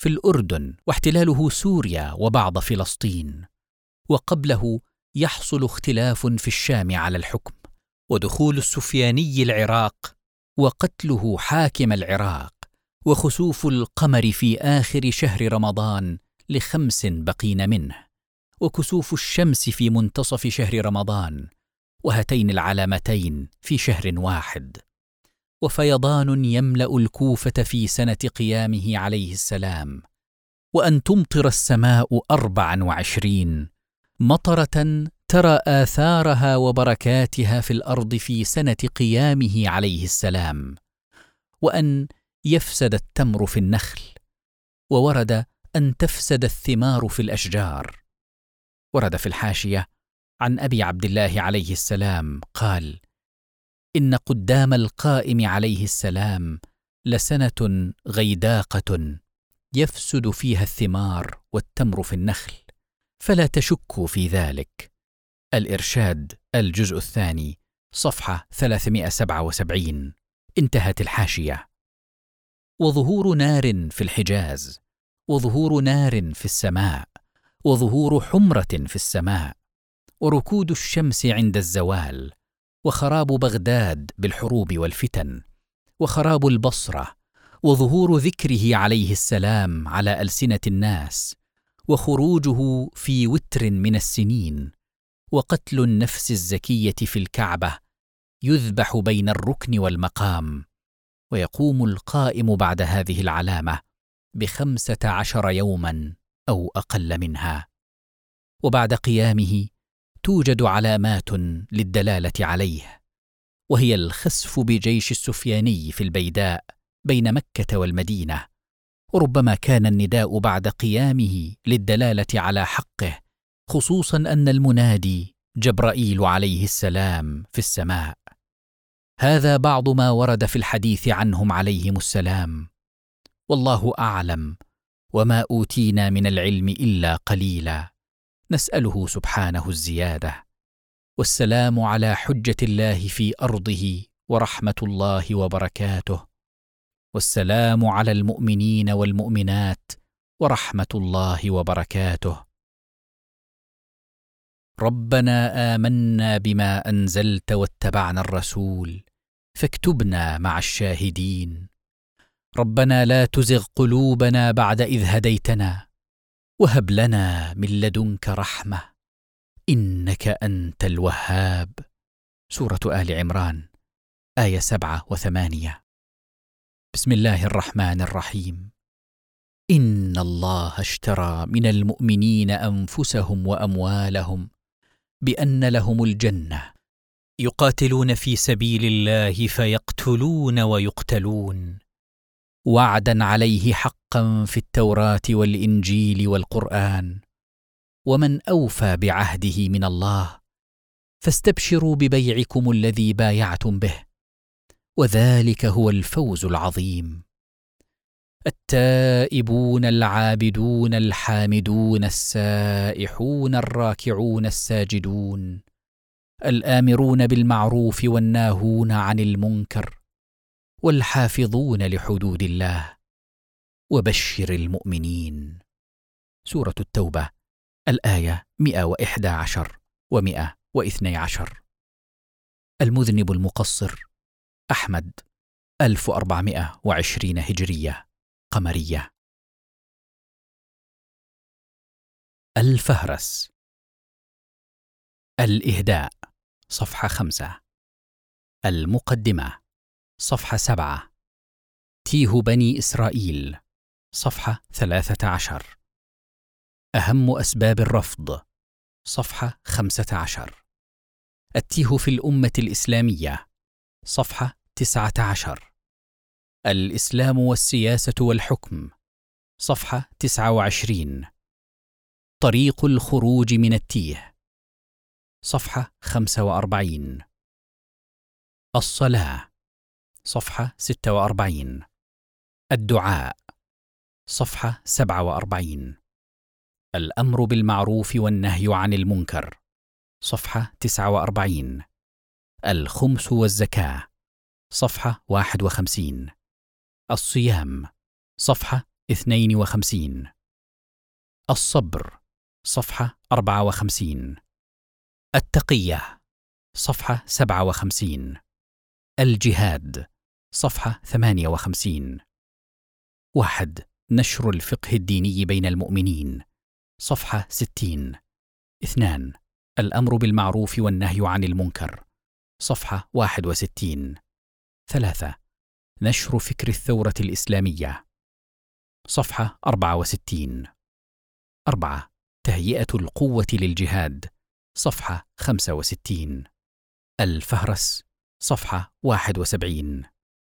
في الأردن واحتلاله سوريا وبعض فلسطين وقبله يحصل اختلاف في الشام على الحكم ودخول السفياني العراق وقتله حاكم العراق وخسوف القمر في آخر شهر رمضان لخمس بقين منه وكسوف الشمس في منتصف شهر رمضان وهاتين العلامتين في شهر واحد. وفيضان يملأ الكوفة في سنة قيامه عليه السلام وأن تمطر السماء اربعا وعشرين مطرة ترى آثارها وبركاتها في الأرض في سنة قيامه عليه السلام وأن يفسد التمر في النخل وورد أن تفسد الثمار في الأشجار. ورد في الحاشية عن أبي عبد الله عليه السلام قال إن قدام القائم عليه السلام لسنة غيداقة يفسد فيها الثمار والتمر في النخل فلا تشكوا في ذلك. الإرشاد الجزء الثاني صفحة 377 انتهت الحاشية. وظهور نار في الحجاز وظهور نار في السماء وظهور حمرة في السماء. وركود الشمس عند الزوال وخراب بغداد بالحروب والفتن وخراب البصرة وظهور ذكره عليه السلام على ألسنة الناس وخروجه في وتر من السنين وقتل النفس الزكية في الكعبة يذبح بين الركن والمقام ويقوم القائم بعد هذه العلامة بخمسة عشر يوما أو أقل منها. وبعد قيامه توجد علامات للدلالة عليه وهي الخسف بجيش السفياني في البيداء بين مكة والمدينة. وربما كان النداء بعد قيامه للدلالة على حقه خصوصا أن المنادي جبرائيل عليه السلام في السماء. هذا بعض ما ورد في الحديث عنهم عليهم السلام. والله أعلم وما أوتينا من العلم إلا قليلا. نسأله سبحانه الزيادة. والسلام على حجة الله في أرضه ورحمة الله وبركاته. والسلام على المؤمنين والمؤمنات ورحمة الله وبركاته. ربنا آمنا بما أنزلت واتبعنا الرسول فاكتبنا مع الشاهدين. ربنا لا تزغ قلوبنا بعد إذ هديتنا. وهب لنا من لدنك رحمة إنك أنت الوهاب. سورة آل عمران آية سبعة وثمانية. بسم الله الرحمن الرحيم. إن الله اشترى من المؤمنين أنفسهم وأموالهم بأن لهم الجنة. يقاتلون في سبيل الله فيقتلون ويقتلون. وعدا عليه حقا في التوراة والإنجيل والقرآن. ومن أوفى بعهده من الله فاستبشروا ببيعكم الذي بايعتم به وذلك هو الفوز العظيم. التائبون العابدون الحامدون السائحون الراكعون الساجدون الآمرون بالمعروف والناهون عن المنكر والحافظون لحدود الله. وبشر المؤمنين. سورة التوبة الآية 111 و 112 المذنب المقصر أحمد 1420 هجرية قمرية. الفهرس. الإهداء صفحة خمسة. المقدمة. صفحة سبعة. تيه بني إسرائيل. صفحة ثلاثة عشر. أهم أسباب الرفض. صفحة خمسة عشر. التيه في الأمة الإسلامية. صفحة تسعة عشر. الإسلام والسياسة والحكم. صفحة تسعة وعشرين. طريق الخروج من التيه. صفحة خمسة وأربعين. الصلاة. صفحة ستة وأربعين. الدعاء. صفحة سبعة وأربعين. الأمر بالمعروف والنهي عن المنكر. صفحة تسعة وأربعين. الخمس والزكاة. صفحة واحد وخمسين. الصيام. صفحة اثنين وخمسين. الصبر. صفحة أربعة وخمسين. التقية. صفحة سبعة وخمسين. الجهاد. صفحة ثمانية وخمسين. واحد. نشر الفقه الديني بين المؤمنين. صفحة ستين. اثنان. الأمر بالمعروف والنهي عن المنكر. صفحة واحد وستين. ثلاثة. نشر فكر الثورة الإسلامية. صفحة أربعة وستين. أربعة. تهيئة القوة للجهاد. صفحة خمسة وستين. الفهرس. صفحة واحد وسبعين.